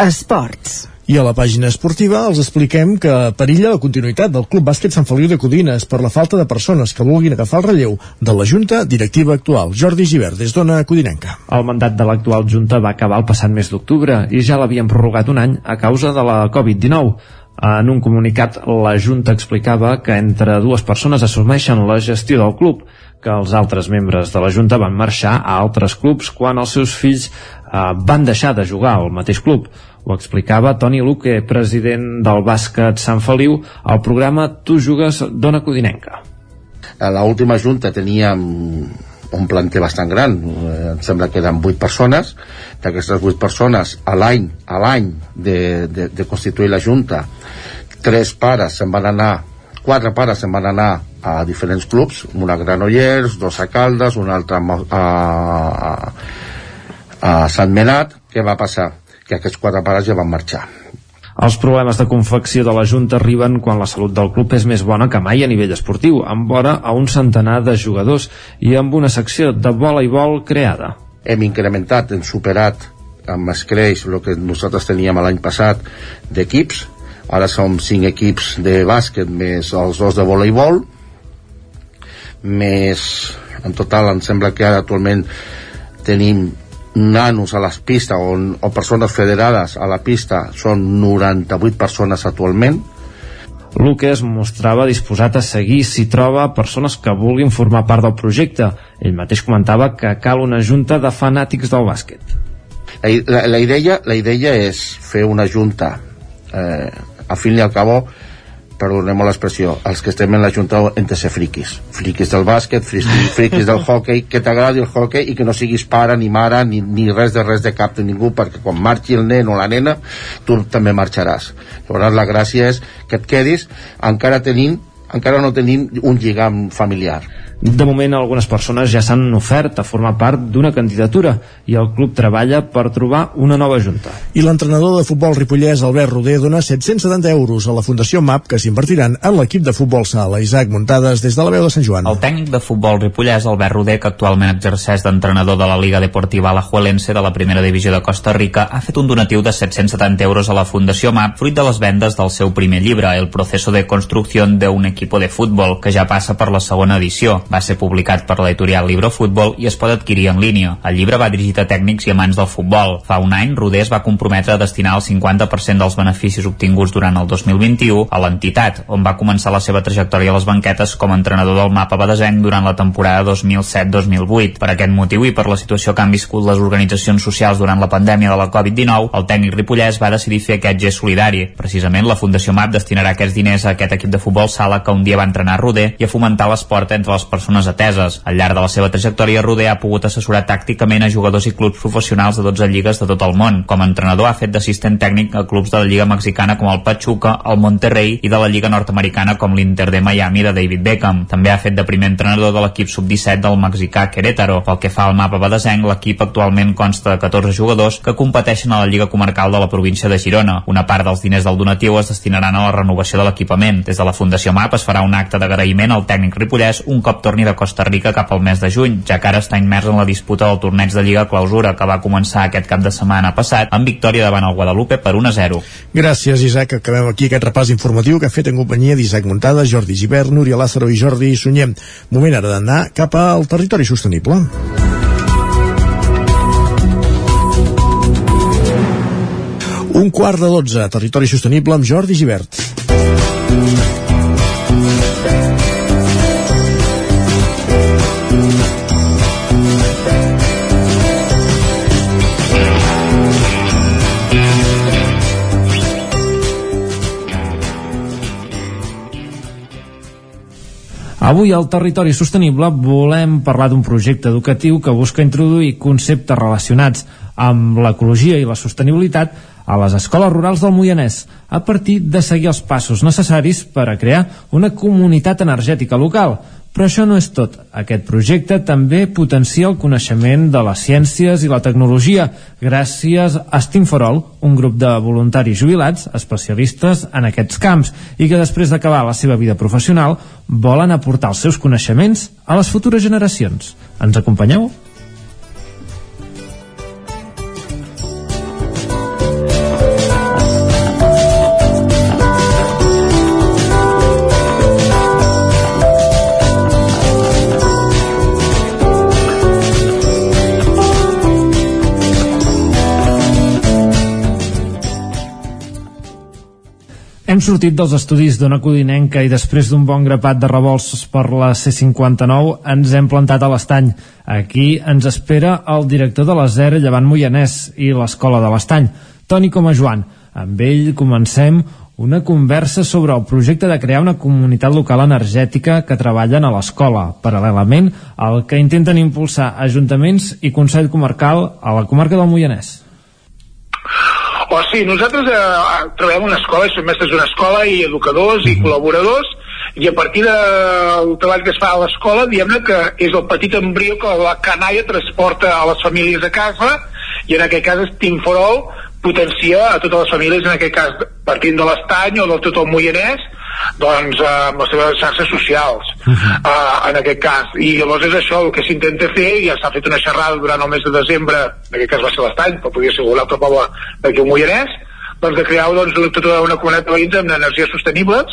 Esports. I a la pàgina esportiva els expliquem que perilla la continuïtat del Club Bàsquet Sant Feliu de Codines per la falta de persones que vulguin agafar el relleu de la Junta Directiva actual. Jordi Givert, des d'Ona Codinenca. El mandat de l'actual Junta va acabar el passat mes d'octubre i ja l'havien prorrogat un any a causa de la Covid-19. En un comunicat, la Junta explicava que entre dues persones assumeixen la gestió del club, que els altres membres de la Junta van marxar a altres clubs quan els seus fills eh, van deixar de jugar al mateix club. Ho explicava Toni Luque, president del bàsquet Sant Feliu, al programa Tu jugues d'Ona Codinenca. A l'última junta teníem un planter bastant gran, em sembla que eren 8 persones, d'aquestes 8 persones a l'any a l'any de, de, de constituir la junta, tres pares se'n van anar, quatre pares se'n van anar a diferents clubs, una a Granollers, dos a Caldes, un altre a, a, a Sant Menat, què va passar? Que aquests quatre pares ja van marxar. Els problemes de confecció de la Junta arriben quan la salut del club és més bona que mai a nivell esportiu, amb vora a un centenar de jugadors i amb una secció de voleibol creada. Hem incrementat, hem superat amb escreix el que nosaltres teníem l'any passat d'equips, ara som cinc equips de bàsquet més els dos de voleibol més en total em sembla que ara actualment tenim nanos a les pistes o, o persones federades a la pista són 98 persones actualment Luque es mostrava disposat a seguir si troba persones que vulguin formar part del projecte. Ell mateix comentava que cal una junta de fanàtics del bàsquet. La, la, la, idea, la idea és fer una junta eh, a fin i al cabo perdoneu l'expressió, els que estem en la Junta hem de ser friquis. Friquis del bàsquet, friquis, friquis del hockey, que t'agradi el hockey i que no siguis pare, ni mare, ni, ni res de res de cap de ningú, perquè quan marxi el nen o la nena, tu també marxaràs. Llavors la gràcia és que et quedis encara tenint encara no tenim un lligam familiar de moment, algunes persones ja s'han ofert a formar part d'una candidatura i el club treballa per trobar una nova junta. I l'entrenador de futbol ripollès, Albert Roder, dona 770 euros a la Fundació MAP que s'invertiran en l'equip de futbol sala. Isaac Muntades, des de la veu de Sant Joan. El tècnic de futbol ripollès, Albert Roder, que actualment exerceix d'entrenador de la Liga Deportiva Alajuelense de la primera divisió de Costa Rica, ha fet un donatiu de 770 euros a la Fundació MAP fruit de les vendes del seu primer llibre, El proceso de construcció de un equipo de futbol, que ja passa per la segona edició va ser publicat per l'editorial Libro Futbol i es pot adquirir en línia. El llibre va dirigit a tècnics i amants del futbol. Fa un any, Rodés va comprometre a destinar el 50% dels beneficis obtinguts durant el 2021 a l'entitat, on va començar la seva trajectòria a les banquetes com a entrenador del mapa badesenc durant la temporada 2007-2008. Per aquest motiu i per la situació que han viscut les organitzacions socials durant la pandèmia de la Covid-19, el tècnic ripollès va decidir fer aquest gest solidari. Precisament, la Fundació MAP destinarà aquests diners a aquest equip de futbol sala que un dia va entrenar Roder i a fomentar l'esport entre les persones ateses. Al llarg de la seva trajectòria, Roder ha pogut assessorar tàcticament a jugadors i clubs professionals de 12 lligues de tot el món. Com a entrenador ha fet d'assistent tècnic a clubs de la Lliga Mexicana com el Pachuca, el Monterrey i de la Lliga Nord-Americana com l'Inter de Miami de David Beckham. També ha fet de primer entrenador de l'equip sub-17 del mexicà Querétaro. Pel que fa al mapa badesenc, l'equip actualment consta de 14 jugadors que competeixen a la Lliga Comarcal de la província de Girona. Una part dels diners del donatiu es destinaran a la renovació de l'equipament. Des de la Fundació MAP es farà un acte d'agraïment al tècnic ripollès un cop torni de Costa Rica cap al mes de juny, ja que ara està immers en la disputa del torneig de Lliga Clausura que va començar aquest cap de setmana passat amb victòria davant el Guadalupe per 1 a 0. Gràcies, Isaac. Acabem aquí aquest repàs informatiu que ha fet en companyia d'Isaac Montada, Jordi Givert, Núria Lázaro i Jordi Sunyem. Moment ara d'anar cap al territori sostenible. Un quart de dotze, territori sostenible amb Jordi Givert. Avui al Territori Sostenible volem parlar d'un projecte educatiu que busca introduir conceptes relacionats amb l'ecologia i la sostenibilitat a les escoles rurals del Moianès a partir de seguir els passos necessaris per a crear una comunitat energètica local però això no és tot. Aquest projecte també potencia el coneixement de les ciències i la tecnologia gràcies a Steam for All, un grup de voluntaris jubilats especialistes en aquests camps i que després d'acabar la seva vida professional volen aportar els seus coneixements a les futures generacions. Ens acompanyeu? Hem sortit dels estudis d'Ona Codinenca i després d'un bon grapat de revolts per la C59 ens hem plantat a l'estany. Aquí ens espera el director de la ZER Llevant Moianès i l'Escola de l'Estany, Toni Comajoan. Amb ell comencem una conversa sobre el projecte de crear una comunitat local energètica que treballen a l'escola, paral·lelament al que intenten impulsar ajuntaments i Consell Comarcal a la comarca del Moianès. O sí, nosaltres eh, treballem en una escola, som mestres d'una escola i educadors i col·laboradors i a partir del treball que es fa a l'escola diguem-ne que és el petit embrió que la canalla transporta a les famílies a casa i en aquest cas Team for All potencia a totes les famílies, en aquest cas partint de l'estany o del tot el Moianès doncs eh, amb les seves xarxes socials uh -huh. uh, en aquest cas i llavors és això el que s'intenta fer ja s'ha fet una xerrada durant el mes de desembre en aquest cas va ser l'estany però podia ser un altre poble d'aquí al Moianès doncs de crear doncs, tota una comunitat de veïns amb energies sostenibles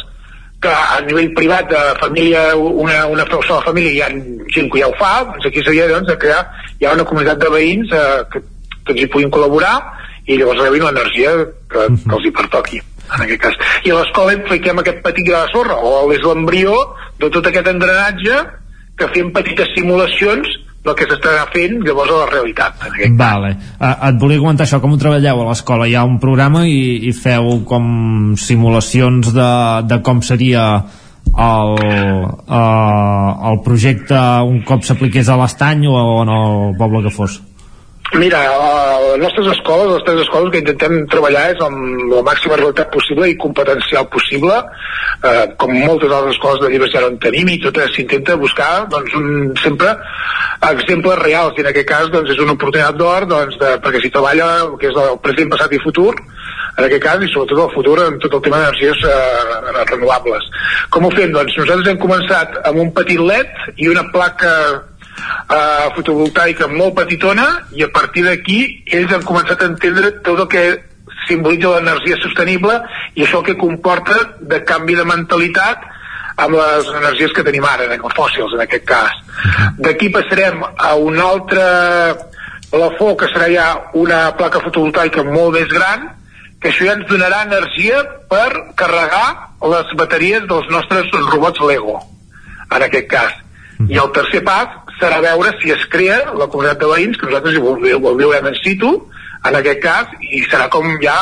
que a nivell privat de família, una, una sola família hi ha gent que ja ho fa, doncs aquí seria doncs, de crear ja una comunitat de veïns eh, que, que ens hi puguin col·laborar i llavors rebin l'energia que, que els hi pertoqui en aquest cas. I a l'escola fiquem aquest petit gra de sorra, o és l'embrió de tot aquest engranatge que fem petites simulacions del que s'estarà fent llavors a la realitat. Vale. Uh, et volia comentar això, com ho treballeu a l'escola? Hi ha un programa i, i feu com simulacions de, de com seria el, uh, el projecte un cop s'apliqués a l'estany o en el poble que fos? Mira, les nostres escoles, les tres escoles que intentem treballar és amb la màxima realitat possible i competencial possible, eh, com moltes altres escoles de no en tenim, i tot s'intenta buscar doncs, un, sempre exemples reals, i en aquest cas doncs, és una oportunitat d'or doncs, de, perquè s'hi treballa el que és el present, passat i futur, en aquest cas, i sobretot el futur en tot el tema d'energies eh, renovables. Com ho fem? Doncs nosaltres hem començat amb un petit LED i una placa eh, fotovoltaica molt petitona i a partir d'aquí ells han començat a entendre tot el que simbolitza l'energia sostenible i això que comporta de canvi de mentalitat amb les energies que tenim ara, fòssils en aquest cas. D'aquí passarem a un altre plafó que serà ja una placa fotovoltaica molt més gran que això ja ens donarà energia per carregar les bateries dels nostres robots Lego en aquest cas. I el tercer pas serà veure si es crea la comunitat de veïns, que nosaltres hi veurem en situ, en aquest cas, i serà com ja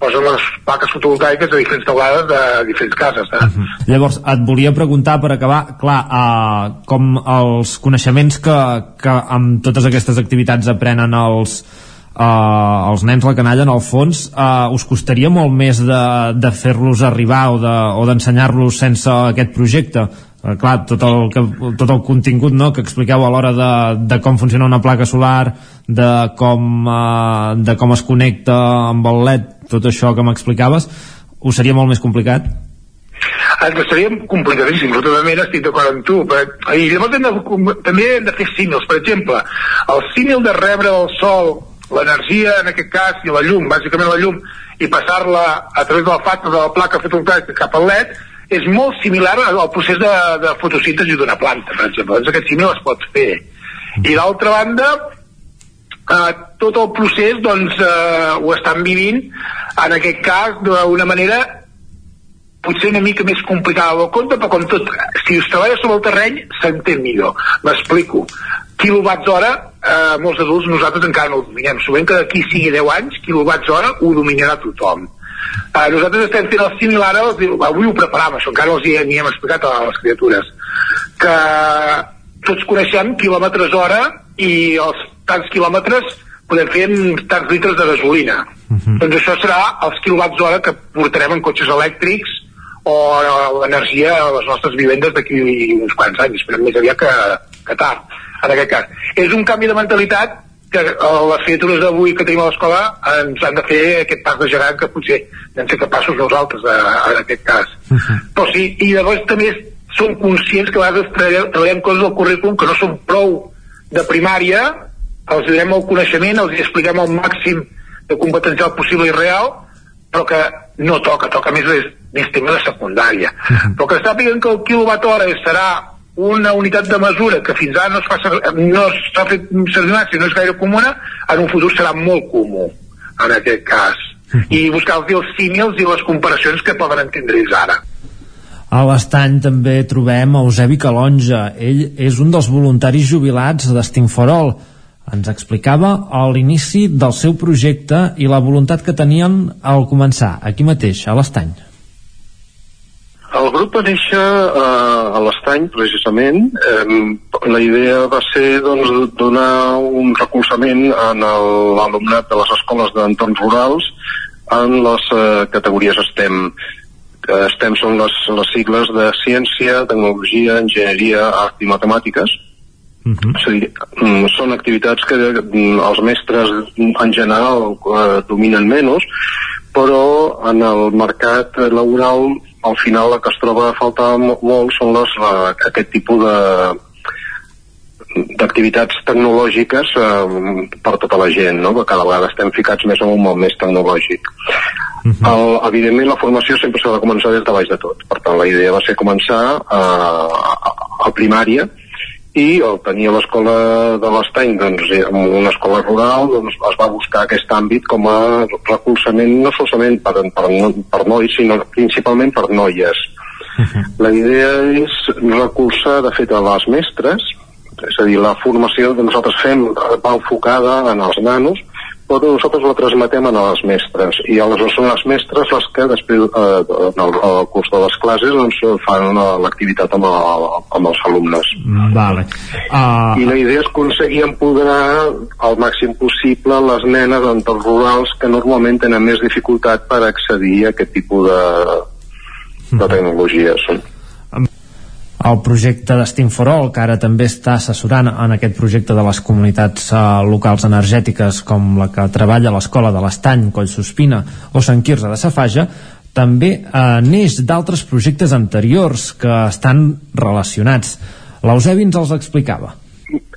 posen les plaques fotovoltaiques de diferents teulades de diferents cases. Eh? Uh -huh. Llavors, et volia preguntar per acabar, clar, uh, com els coneixements que, que amb totes aquestes activitats aprenen els, uh, els nens la canalla en el fons uh, us costaria molt més de, de fer-los arribar o d'ensenyar-los de, sense aquest projecte eh, clar, tot el, que, tot el contingut no, que expliqueu a l'hora de, de com funciona una placa solar, de com, eh, de com es connecta amb el LED, tot això que m'explicaves, us seria molt més complicat? Ens seria complicadíssim, totalment estic d'acord amb tu. Però, I llavors hem de, també hem de fer símils, per exemple, el símil de rebre el sol, l'energia en aquest cas, i la llum, bàsicament la llum, i passar-la a través de la de la placa fotovoltaica cap al LED, és molt similar al procés de, de fotosíntesi d'una planta, per exemple. Doncs aquest símil es pot fer. I d'altra banda, eh, tot el procés doncs, eh, ho estan vivint, en aquest cas, d'una manera potser una mica més complicada del compte, però com tot, si us treballa sobre el terreny, s'entén millor. M'explico. Quilowatts hora, eh, molts adults nosaltres encara no ho dominem. Sovint que d'aquí sigui 10 anys, quilowatts hora ho dominarà tothom Uh, nosaltres estem fent el similar, els, avui ho preparàvem, això encara els hi, hi hem explicat a les criatures, que tots coneixem quilòmetres hora i els tants quilòmetres podem fer amb tants litres de gasolina. Uh mhm. -huh. Doncs això serà els quilowatts hora que portarem en cotxes elèctrics o l'energia a les nostres vivendes d'aquí uns quants anys, esperem més aviat que, que tard, en aquest cas. És un canvi de mentalitat que les criatures d'avui que tenim a l'escola ens han de fer aquest pas de gegant que potser hem ser capaços nosaltres a, en aquest cas. Uh -huh. Però sí, i llavors també som conscients que a vegades treballem, treballem coses del currículum que no són prou de primària, els donem el coneixement, els expliquem el màxim de competencial possible i real, però que no toca, toca més, més tema de secundària. Uh -huh. Però que sàpiguen que el quilowatt hora serà una unitat de mesura que fins ara no es fa no s'ha fet servir si no és gaire comuna, en un futur serà molt comú en aquest cas i buscar els símils i les comparacions que poden entendre ells ara a l'estany també trobem Eusebi Calonja. Ell és un dels voluntaris jubilats d'Estimforol. Ens explicava a l'inici del seu projecte i la voluntat que tenien al començar, aquí mateix, a l'estany. El grup va néixer eh, a l'Estany, precisament. Eh, la idea va ser doncs, donar un recolzament en l'alumnat de les escoles d'entorns rurals en les eh, categories STEM. Eh, STEM són les, les sigles de ciència, tecnologia, enginyeria, art i matemàtiques. Uh -huh. És a dir, mm, són activitats que mm, els mestres en general eh, dominen menys, però en el mercat laboral al final la que es troba a faltar molt són les, la, aquest tipus de d'activitats tecnològiques eh, per tota la gent, no? que cada vegada estem ficats més en un món més tecnològic. Uh -huh. El, evidentment la formació sempre s'ha de començar des de baix de tot, per tant la idea va ser començar a, a, a primària, i al tenir l'escola de l'Estany doncs, en una escola rural doncs, es va buscar aquest àmbit com a recolzament no solament per, per, per nois sinó principalment per noies uh *laughs* -huh. la idea és recolzar de fet a les mestres És a dir, la formació que nosaltres fem va enfocada en els nanos, però nosaltres la transmetem a les mestres. I aleshores són les mestres les que després eh, en el, el curs de les classes doncs, fan eh, l'activitat amb, el, amb els alumnes. Vale. Uh, i la idea és aconseguir empoderar al màxim possible les nenes d'entorns rurals que normalment tenen més dificultat per accedir a aquest tipus de, de tecnologies el projecte d'Steam for All, que ara també està assessorant en aquest projecte de les comunitats uh, locals energètiques com la que treballa l'Escola de l'Estany, Collsospina o Sant Quirze de Safaja, també uh, neix d'altres projectes anteriors que estan relacionats. L'Eusebi ens els explicava.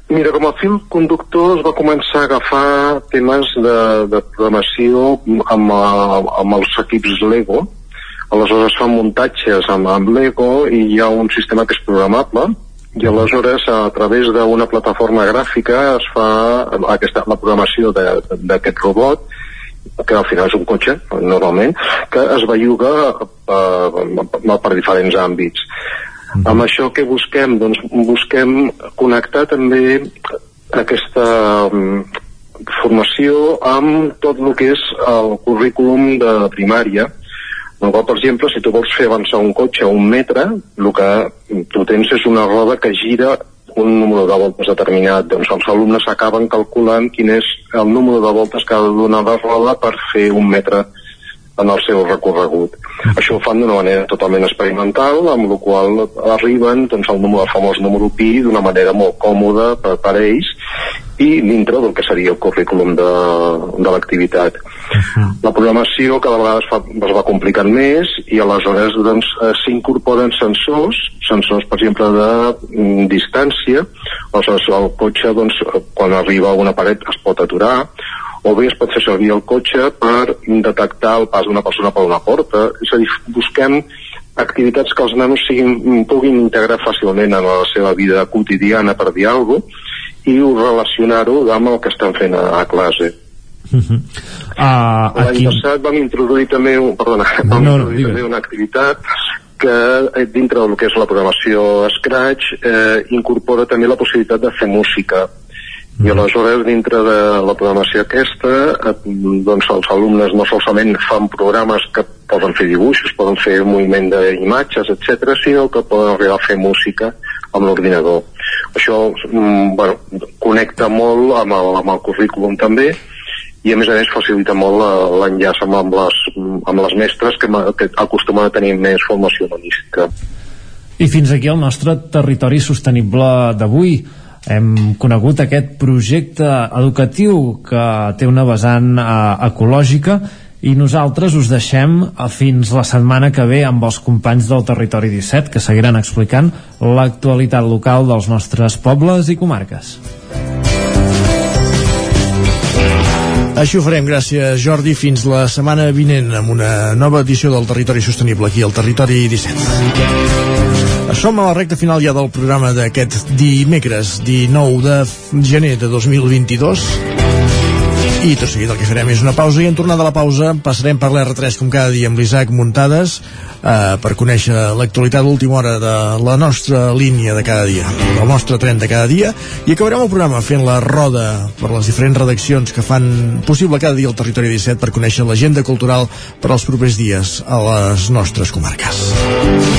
Mira, com a fil conductor es va començar a agafar temes de, de programació amb, amb els equips Lego, aleshores es fan muntatges amb, amb Lego i hi ha un sistema que és programable i aleshores a través d'una plataforma gràfica es fa aquesta, la programació d'aquest robot que al final és un cotxe, normalment, que es belluga eh, per diferents àmbits. Mm -hmm. Amb això que busquem? Doncs busquem connectar també aquesta um, formació amb tot el que és el currículum de primària, el qual, per exemple, si tu vols fer avançar un cotxe un metre, el que tu tens és una roda que gira un número de voltes determinat. Doncs els alumnes acaben calculant quin és el número de voltes que ha de donar la roda per fer un metre en el seu recorregut. Això ho fan d'una manera totalment experimental, amb la qual arriben doncs, al número, al famós número pi d'una manera molt còmoda per, per ells i dintre del que seria el currículum de, de l'activitat. Uh -huh. La programació cada vegada es, fa, es va complicant més i aleshores doncs, eh, s'incorporen sensors, sensors per exemple de mm, distància, aleshores el cotxe doncs, quan arriba a una paret es pot aturar, o bé es pot fer servir el cotxe per detectar el pas d'una persona per una porta és a dir, busquem activitats que els nanos siguin, puguin integrar fàcilment en la seva vida quotidiana per dir alguna cosa i relacionar-ho amb el que estan fent a, a classe. Uh -huh. uh, L'any aquí... passat vam introduir també, perdona, vam no, introduir no, també una activitat que eh, dintre del que és la programació Scratch eh, incorpora també la possibilitat de fer música i aleshores dintre de la programació aquesta doncs els alumnes no solament fan programes que poden fer dibuixos, poden fer moviment d'imatges, etc, sinó que poden arribar a fer música amb l'ordinador. Això mm, bueno, connecta molt amb el, amb el currículum també i a més a més facilita molt l'enllaç amb, amb, les, amb les mestres que, que acostumen a tenir més formació humanística. I fins aquí el nostre territori sostenible d'avui hem conegut aquest projecte educatiu que té una vessant eh, ecològica i nosaltres us deixem fins la setmana que ve amb els companys del Territori 17 que seguiran explicant l'actualitat local dels nostres pobles i comarques. Així ho farem, gràcies Jordi, fins la setmana vinent amb una nova edició del Territori Sostenible aquí al Territori 17. Som a la recta final ja del programa d'aquest dimecres 19 de gener de 2022 i tot seguit el que farem és una pausa i en tornar de la pausa passarem per l'R3 com cada dia amb l'Isaac Muntades eh, per conèixer l'actualitat d'última hora de la nostra línia de cada dia el nostre tren de cada dia. I acabarem el programa fent la roda per les diferents redaccions que fan possible cada dia el Territori 17 per conèixer l'agenda cultural per als propers dies a les nostres comarques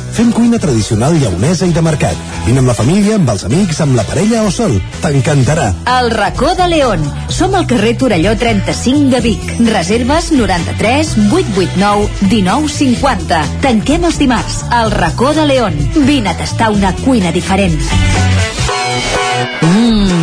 Fem cuina tradicional lleonesa i de mercat. Vine amb la família, amb els amics, amb la parella o sol. T'encantarà. El racó de León. Som al carrer Torelló 35 de Vic. Reserves 93 889 1950. Tanquem els dimarts. El racó de León. Vine a tastar una cuina diferent. Mmm,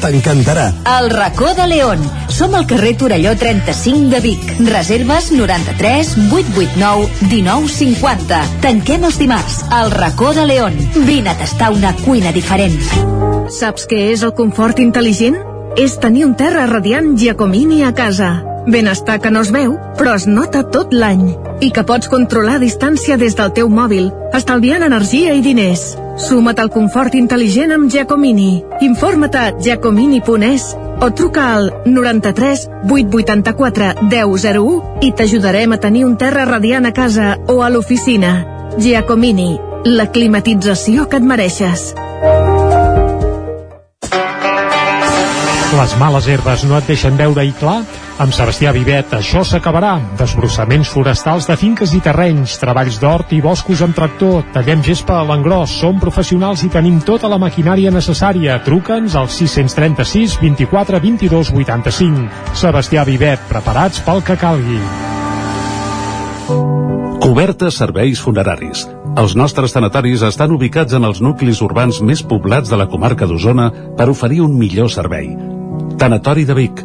T'encantarà. El racó de León. Som al carrer Torelló 35 de Vic. Reserves 93 889 1950. Tanquem els dimarts. El racó de León. Vine a tastar una cuina diferent. Saps què és el confort intel·ligent? És tenir un terra radiant Giacomini a casa. Benestar que no es veu, però es nota tot l'any. I que pots controlar a distància des del teu mòbil, estalviant energia i diners. Suma't al confort intel·ligent amb Giacomini. Informa't a giacomini.es o truca al 93 884 1001 i t'ajudarem a tenir un terra radiant a casa o a l'oficina. Giacomini, la climatització que et mereixes. Les males herbes no et deixen veure-hi clar? Amb Sebastià Vivet això s'acabarà. Desbrossaments forestals de finques i terrenys, treballs d'hort i boscos amb tractor, tallem gespa a l'engròs, som professionals i tenim tota la maquinària necessària. Truca'ns al 636 24 22 85. Sebastià Vivet, preparats pel que calgui. Cobertes serveis funeraris. Els nostres tanatoris estan ubicats en els nuclis urbans més poblats de la comarca d'Osona per oferir un millor servei. Tanatori de Vic,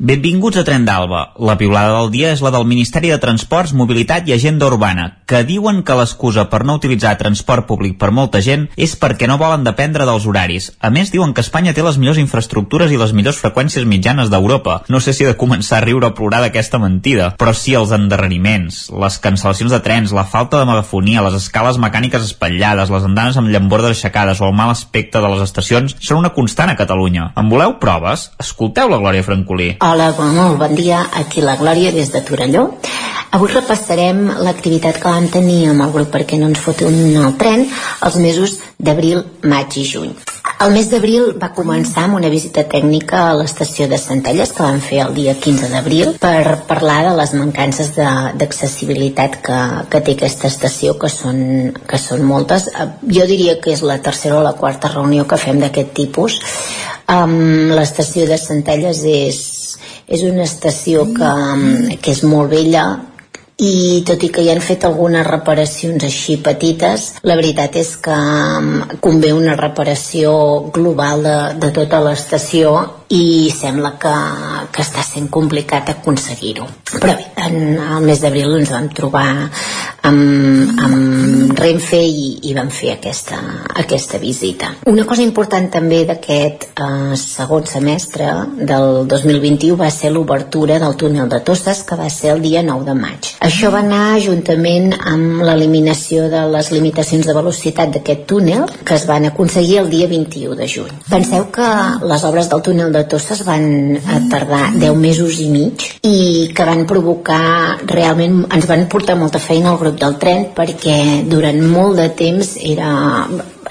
Benvinguts a Tren d'Alba. La piulada del dia és la del Ministeri de Transports, Mobilitat i Agenda Urbana, que diuen que l'excusa per no utilitzar transport públic per molta gent és perquè no volen dependre dels horaris. A més, diuen que Espanya té les millors infraestructures i les millors freqüències mitjanes d'Europa. No sé si he de començar a riure o plorar d'aquesta mentida, però sí els endarreriments, les cancel·lacions de trens, la falta de megafonia, les escales mecàniques espatllades, les andanes amb llambordes aixecades o el mal aspecte de les estacions són una constant a Catalunya. En voleu proves? Escolteu la Glòria Francolí. Hola, molt bon dia. Aquí la Glòria des de Torelló. Avui repassarem l'activitat que vam tenir amb el grup perquè no ens fotin el tren els mesos d'abril, maig i juny. El mes d'abril va començar amb una visita tècnica a l'estació de Centelles que vam fer el dia 15 d'abril per parlar de les mancances d'accessibilitat que, que té aquesta estació que són, que són moltes. Jo diria que és la tercera o la quarta reunió que fem d'aquest tipus. Um, l'estació de Centelles és, és una estació que, que és molt vella i tot i que hi han fet algunes reparacions així petites, la veritat és que convé una reparació global de, de tota l'estació i sembla que, que està sent complicat aconseguir-ho. Però bé, en el mes d'abril ens vam trobar amb, amb Renfe i, i vam fer aquesta, aquesta visita. Una cosa important també d'aquest eh, segon semestre del 2021 va ser l'obertura del túnel de Tostes, que va ser el dia 9 de maig. Això va anar juntament amb l'eliminació de les limitacions de velocitat d'aquest túnel, que es van aconseguir el dia 21 de juny. Penseu que les obres del túnel de de Tosses van eh, tardar 10 mesos i mig i que van provocar realment, ens van portar molta feina al grup del tren perquè durant molt de temps era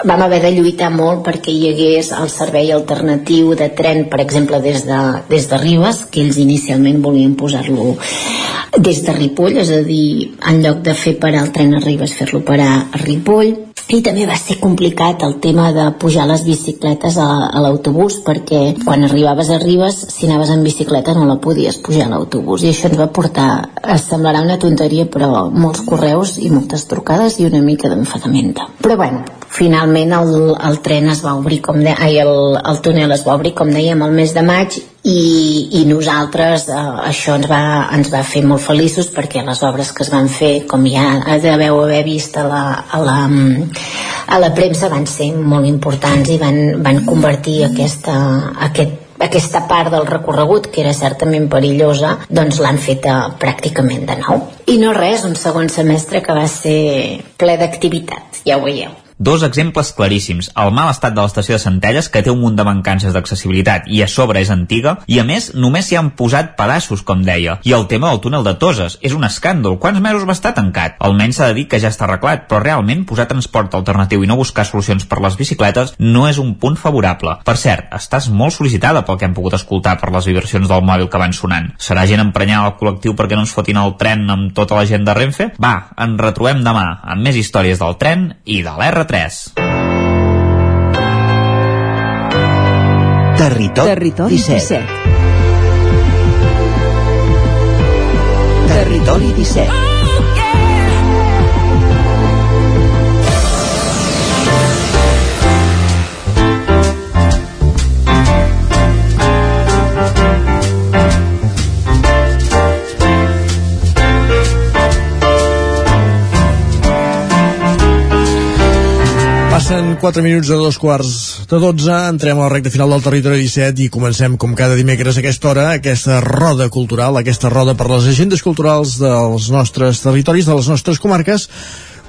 vam haver de lluitar molt perquè hi hagués el servei alternatiu de tren, per exemple, des de, des de Ribes, que ells inicialment volien posar-lo des de Ripoll, és a dir, en lloc de fer parar el tren a Ribes, fer-lo parar a Ripoll, i també va ser complicat el tema de pujar les bicicletes a, a l'autobús perquè quan arribaves a Ribes si anaves en bicicleta no la podies pujar a l'autobús. I això ens va portar es semblarà una tonteria però molts correus i moltes trucades i una mica d'enfadamenta però bueno, finalment el, el tren es va obrir com de, ai, el, el túnel es va obrir com dèiem el mes de maig i, i nosaltres eh, això ens va, ens va fer molt feliços perquè les obres que es van fer com ja deveu haver vist a la, a la, a la premsa van ser molt importants i van, van convertir aquesta, aquest aquesta part del recorregut, que era certament perillosa, doncs l'han feta pràcticament de nou. I no res, un segon semestre que va ser ple d'activitat, ja ho veieu. Dos exemples claríssims. El mal estat de l'estació de Centelles, que té un munt de mancances d'accessibilitat i a sobre és antiga, i a més només s'hi han posat pedaços, com deia. I el tema del túnel de Toses. És un escàndol. Quants mesos va estar tancat? Almenys s'ha de dir que ja està arreglat, però realment posar transport alternatiu i no buscar solucions per les bicicletes no és un punt favorable. Per cert, estàs molt sol·licitada pel que hem pogut escoltar per les vibracions del mòbil que van sonant. Serà gent emprenyada al col·lectiu perquè no ens fotin el tren amb tota la gent de Renfe? Va, ens retrobem demà amb més històries del tren i de l'R3. 3. Territori, Territori 17. 17. Territori 17. Passen 4 minuts de dos quarts de 12, entrem a la recta final del territori 17 i comencem com cada dimecres a aquesta hora, aquesta roda cultural, aquesta roda per les agendes culturals dels nostres territoris, de les nostres comarques,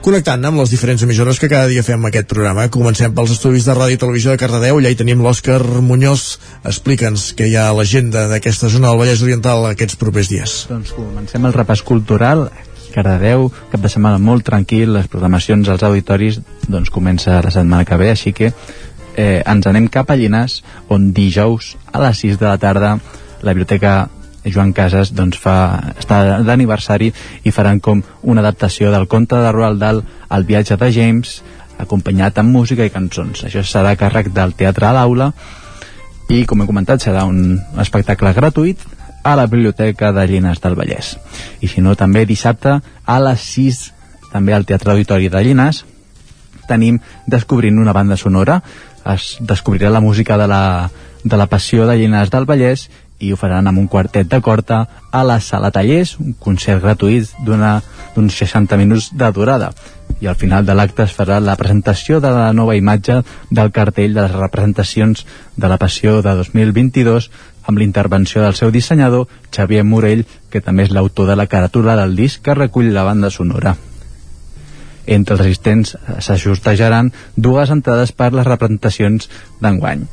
connectant amb les diferents emissores que cada dia fem aquest programa. Comencem pels estudis de ràdio i televisió de Cardedeu, allà hi tenim l'Òscar Muñoz. Explica'ns què hi ha a l'agenda d'aquesta zona del Vallès Oriental aquests propers dies. Doncs comencem el repàs cultural Cardedeu, cap de setmana molt tranquil, les programacions als auditoris doncs comença la setmana que ve, així que eh, ens anem cap a Llinars, on dijous a les 6 de la tarda la biblioteca Joan Casas doncs fa, està d'aniversari i faran com una adaptació del conte de Roald Dahl El viatge de James acompanyat amb música i cançons. Això serà càrrec del Teatre a l'Aula i, com he comentat, serà un espectacle gratuït a la Biblioteca de Llinars del Vallès. I si no, també dissabte a les 6, també al Teatre Auditori de Llinars, tenim Descobrint una banda sonora. Es descobrirà la música de la, de la Passió de Llinars del Vallès i ho faran amb un quartet de corta a la Sala Tallers, un concert gratuït d'uns 60 minuts de durada. I al final de l'acte es farà la presentació de la nova imatge del cartell de les representacions de la Passió de 2022 amb l'intervenció del seu dissenyador, Xavier Morell, que també és l'autor de la caràtula del disc que recull la banda sonora. Entre els assistents s'ajustejaran dues entrades per les representacions d'enguany.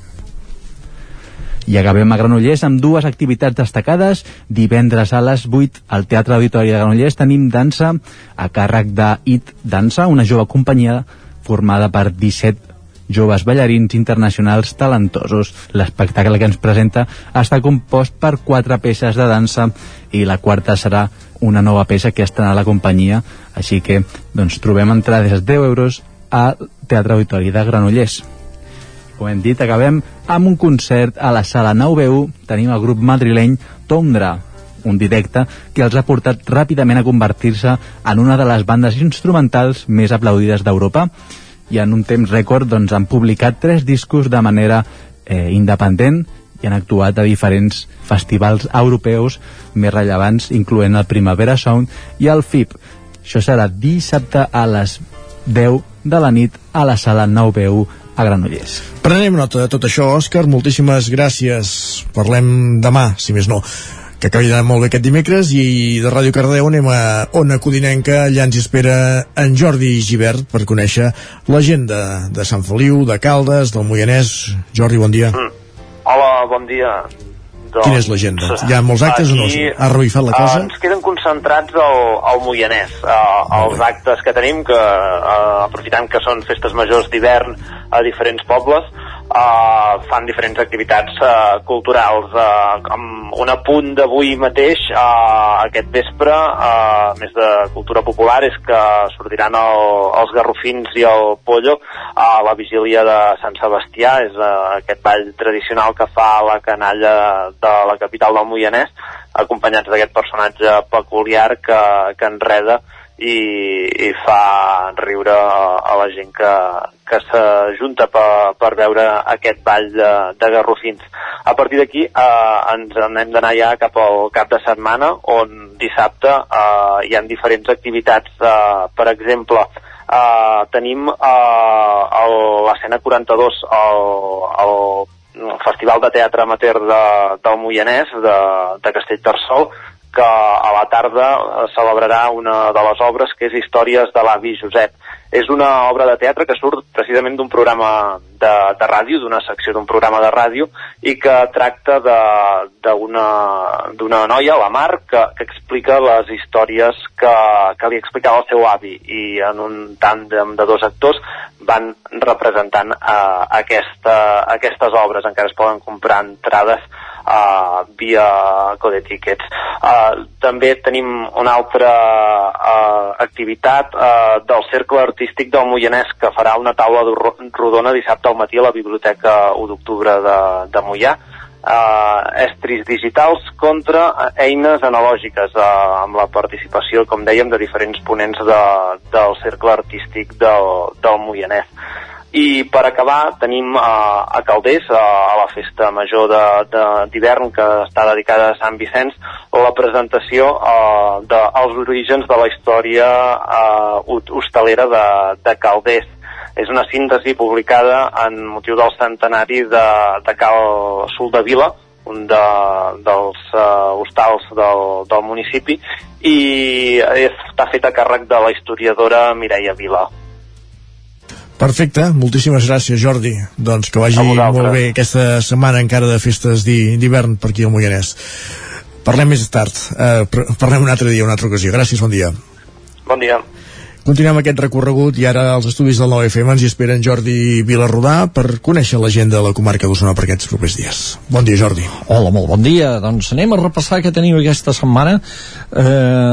I acabem a Granollers amb dues activitats destacades. Divendres a les 8 al Teatre Auditori de Granollers tenim dansa a càrrec de IT Dansa, una jove companyia formada per 17 joves ballarins internacionals talentosos. L'espectacle que ens presenta està compost per quatre peces de dansa i la quarta serà una nova peça que estarà a la companyia, així que doncs, trobem entrades de 10 euros al Teatre Auditori de Granollers com hem dit, acabem amb un concert a la sala 9BU. Tenim el grup madrileny Tondra, un directe que els ha portat ràpidament a convertir-se en una de les bandes instrumentals més aplaudides d'Europa i en un temps rècord doncs, han publicat tres discos de manera eh, independent i han actuat a diferents festivals europeus més rellevants, incloent el Primavera Sound i el FIP. Això serà dissabte a les 10 de la nit a la sala 9BU a Granollers. Prenem nota de tot això, Òscar. Moltíssimes gràcies. Parlem demà, si més no que acabi d'anar molt bé aquest dimecres i de Ràdio Cardeu anem a Ona Codinenca allà ens espera en Jordi Givert per conèixer l'agenda de Sant Feliu, de Caldes, del Moianès Jordi, bon dia mm. Hola, bon dia. Doncs, Quina és l'agenda? Hi ha molts actes aquí, o no? Ha revifat la cosa? Uh, ens queden concentrats al, al Moianès. Uh, els actes que tenim, que uh, aprofitant que són festes majors d'hivern a diferents pobles, uh, fan diferents activitats uh, culturals. Uh, amb un apunt d'avui mateix, uh, aquest vespre, uh, més de cultura popular, és que sortiran el, els garrofins i el pollo a la vigília de Sant Sebastià, és uh, aquest ball tradicional que fa la canalla de la capital del Moianès, acompanyats d'aquest personatge peculiar que, que enreda i, i fa riure a la gent que, que s'ajunta per, per veure aquest ball de, de garrofins. A partir d'aquí eh, ens hem d'anar ja cap al cap de setmana on dissabte eh, hi ha diferents activitats. Eh, per exemple, eh, tenim eh, l'escena 42, el, el Festival de Teatre Amateur de, del Moianès, de, de Castellterçol, que a la tarda celebrarà una de les obres que és Històries de l'avi Josep. És una obra de teatre que surt precisament d'un programa de, de ràdio, d'una secció d'un programa de ràdio, i que tracta d'una noia, la Mar, que, que explica les històries que, que li explicava el seu avi, i en un tàndem de dos actors van representant uh, aquesta, aquestes obres. Encara es poden comprar entrades uh, via Code Tickets. Uh, també tenim una altra uh, activitat uh, del Cercle Artístic del Moianès que farà una taula rodona dissabte al matí a la Biblioteca 1 d'octubre de, de Moià uh, estris digitals contra eines analògiques uh, amb la participació, com dèiem, de diferents ponents de, del cercle artístic del, del Moianès. I per acabar tenim uh, a Calders, uh, a la festa major d'hivern que està dedicada a Sant Vicenç, la presentació dels orígens de la història uh, hostalera de, de Calders. És una síntesi publicada en motiu del centenari de, de Cal Soldavila, un de, dels uh, hostals del, del municipi, i està feta a càrrec de la historiadora Mireia Vila. Perfecte, moltíssimes gràcies Jordi. Doncs que vagi molt bé aquesta setmana encara de festes d'hivern per aquí al Moianès. Parlem més tard. Eh, parlem un altre dia, una altra ocasió, gràcies, bon dia. Bon dia Continuem aquest recorregut i ara als estudis del 9FM ens hi esperen Jordi Vilarrodà per conèixer la gent de la comarca d'Osona per aquests propers dies. Bon dia, Jordi. Hola, molt bon dia. Doncs anem a repassar què tenim aquesta setmana eh,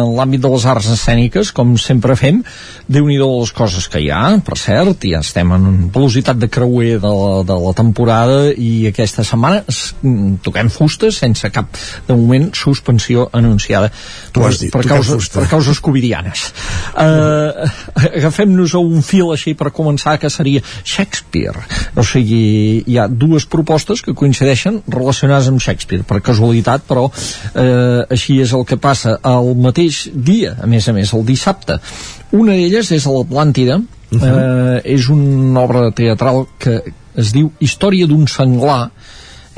l'àmbit de les arts escèniques, com sempre fem. déu nhi les coses que hi ha, per cert, ja estem en velocitat de creuer de la, de la temporada i aquesta setmana mm, toquem fustes sense cap, de moment, suspensió anunciada. Tu has dit, per, causes, per causes covidianes. *laughs* Eh, agafem-nos a un fil així per començar que seria Shakespeare. O sigui, hi ha dues propostes que coincideixen relacionades amb Shakespeare per casualitat, però eh, així és el que passa el mateix dia, a més a més, el dissabte. Una d'elles és l'Atlàntida uh -huh. eh, és una obra teatral que es diu Història d'un senglar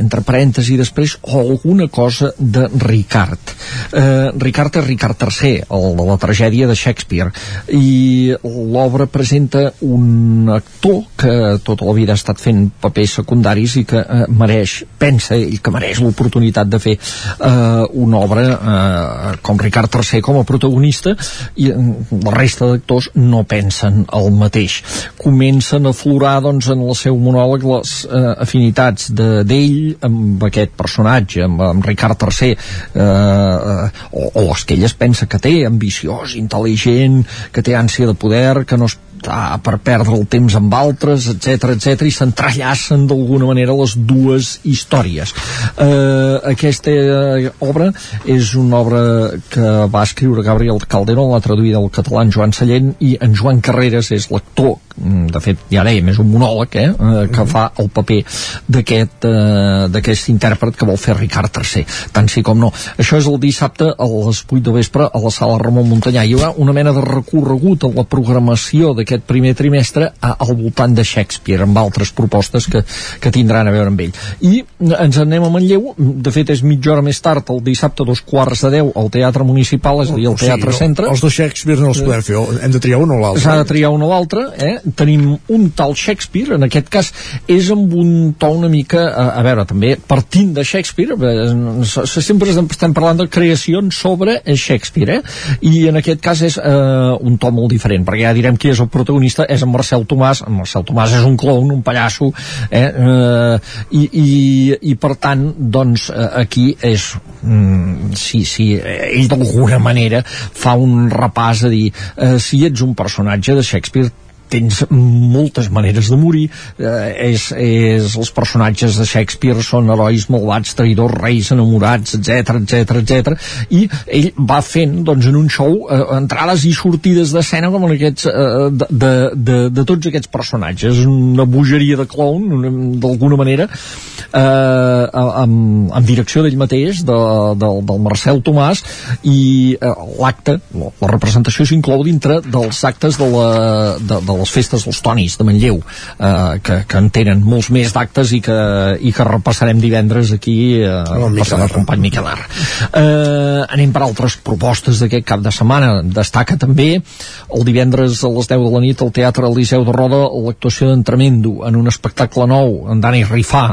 entre parèntesi després o alguna cosa de Ricard. Eh, Ricard és Ricard III el de la tragèdia de Shakespeare i l'obra presenta un actor que tota la vida ha estat fent papers secundaris i que eh, mereix, pensa ell que mereix l'oportunitat de fer eh, una obra eh, com Ricard III com a protagonista i eh, la resta d'actors no pensen el mateix. Comencen a florar doncs, en el seu monòleg les eh, afinitats d'ell de, amb aquest personatge, amb, amb Ricard III, eh, eh, o, o les que ell es pensa que té, ambiciós, intel·ligent, que té ànsia de poder, que no es ah, per perdre el temps amb altres, etc etc i s'entrellacen d'alguna manera les dues històries. Eh, aquesta eh, obra és una obra que va escriure Gabriel Calderón, la traduïda al català en Joan Sallent, i en Joan Carreras és l'actor, de fet, ja dèiem, és un monòleg, eh, eh que fa el paper d'aquest eh, d'aquest intèrpret que vol fer Ricard III, tant sí com no. Això és el dissabte a les 8 de vespre a la sala Ramon Montanyà. Hi haurà una mena de recorregut a la programació d'aquest aquest primer trimestre a, al voltant de Shakespeare amb altres propostes que, que tindran a veure amb ell. I ens anem a Manlleu. De fet és mitja hora més tard el dissabte dos quarts de deu al Teatre Municipal és a dir, al Teatre o sigui, Centre. Els dos Shakespeare no els podem fer, hem de triar un o l'altre. S'ha de triar un o l'altre eh? Tenim un tal Shakespeare, en aquest cas és amb un to una mica, a, a veure, també partint de Shakespeare, eh, sempre estem parlant de creacions sobre Shakespeare, eh? i en aquest cas és eh, un to molt diferent, perquè ja direm qui és el protagonista, és en Marcel Tomàs, en Marcel Tomàs és un clown, un pallasso, eh? eh i, i, i per tant, doncs, eh, aquí és mm, sí, sí, ell d'alguna manera fa un repàs a dir eh, si ets un personatge de Shakespeare tens moltes maneres de morir. Eh, és, és, els personatges de Shakespeare són herois malvats, traïdors, reis enamorats, etc etc etc i ell va fent doncs en un show eh, entrades i sortides d'escena com en aquests eh, de, de, de, de tots aquests personatges. Una bogeria de clown d'alguna manera eh, amb, amb direcció d'ell mateix de, de, del Marcel Tomàs i eh, l'acte, la representació s'inclou dintre dels actes de la, de, de les festes dels Tonis de Manlleu eh, que, que en tenen molts més d'actes i, que, i que repassarem divendres aquí eh, oh, per el company Miquel Ar eh, anem per altres propostes d'aquest cap de setmana. Destaca també el divendres a les 10 de la nit al Teatre Eliseu de Roda l'actuació d'Entremendo en un espectacle nou en Dani Rifà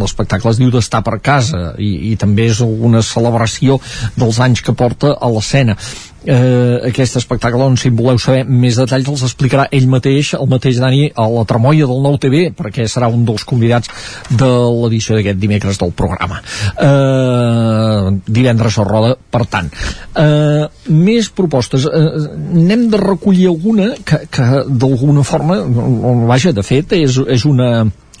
l'espectacle es diu d'estar per casa i, i també és una celebració dels anys que porta a l'escena eh, aquest espectacle on si voleu saber més detalls els explicarà ell mateix, el mateix Dani a la Tremolla del Nou TV perquè serà un dels convidats de l'edició d'aquest dimecres del programa. Eh, divendres a Roda per tant. Eh, més propostes. Eh, n'hem de recollir alguna que, que d'alguna forma vaja, de fet és, és una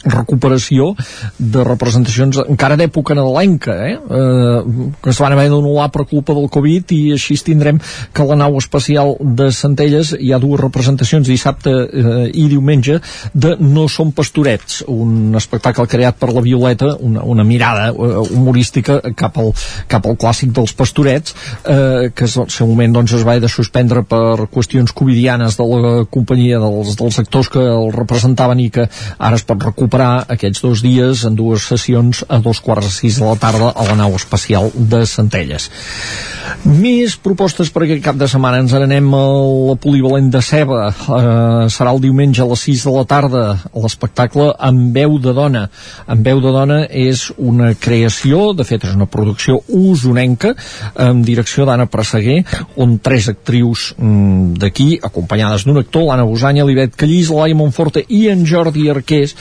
recuperació de representacions encara d'època nadalenca eh? eh, que es van haver d'anul·lar per culpa del Covid i així tindrem que la nau especial de Centelles hi ha dues representacions dissabte eh, i diumenge de No som pastorets un espectacle creat per la Violeta una, una mirada eh, humorística cap al, cap al clàssic dels pastorets eh, que el seu moment doncs, es va de suspendre per qüestions covidianes de la companyia dels, dels actors que el representaven i que ara es pot recuperar recuperar aquests dos dies en dues sessions a dos quarts de sis de la tarda a la nau espacial de Centelles. Més propostes per aquest cap de setmana. Ens anem a la polivalent de Ceba. Eh, serà el diumenge a les 6 de la tarda l'espectacle Amb veu de dona. Amb veu de dona és una creació, de fet és una producció usonenca, amb direcció d'Anna Presseguer, on tres actrius mm, d'aquí, acompanyades d'un actor, l'Anna Bosanya, l'Ivet Callís, l'Aia Montforte i en Jordi Arqués,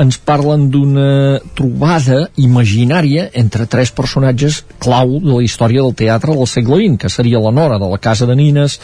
ens parlen d'una trobada imaginària entre tres personatges clau de la història del teatre del segle XX, que seria la Nora de la Casa de Nines,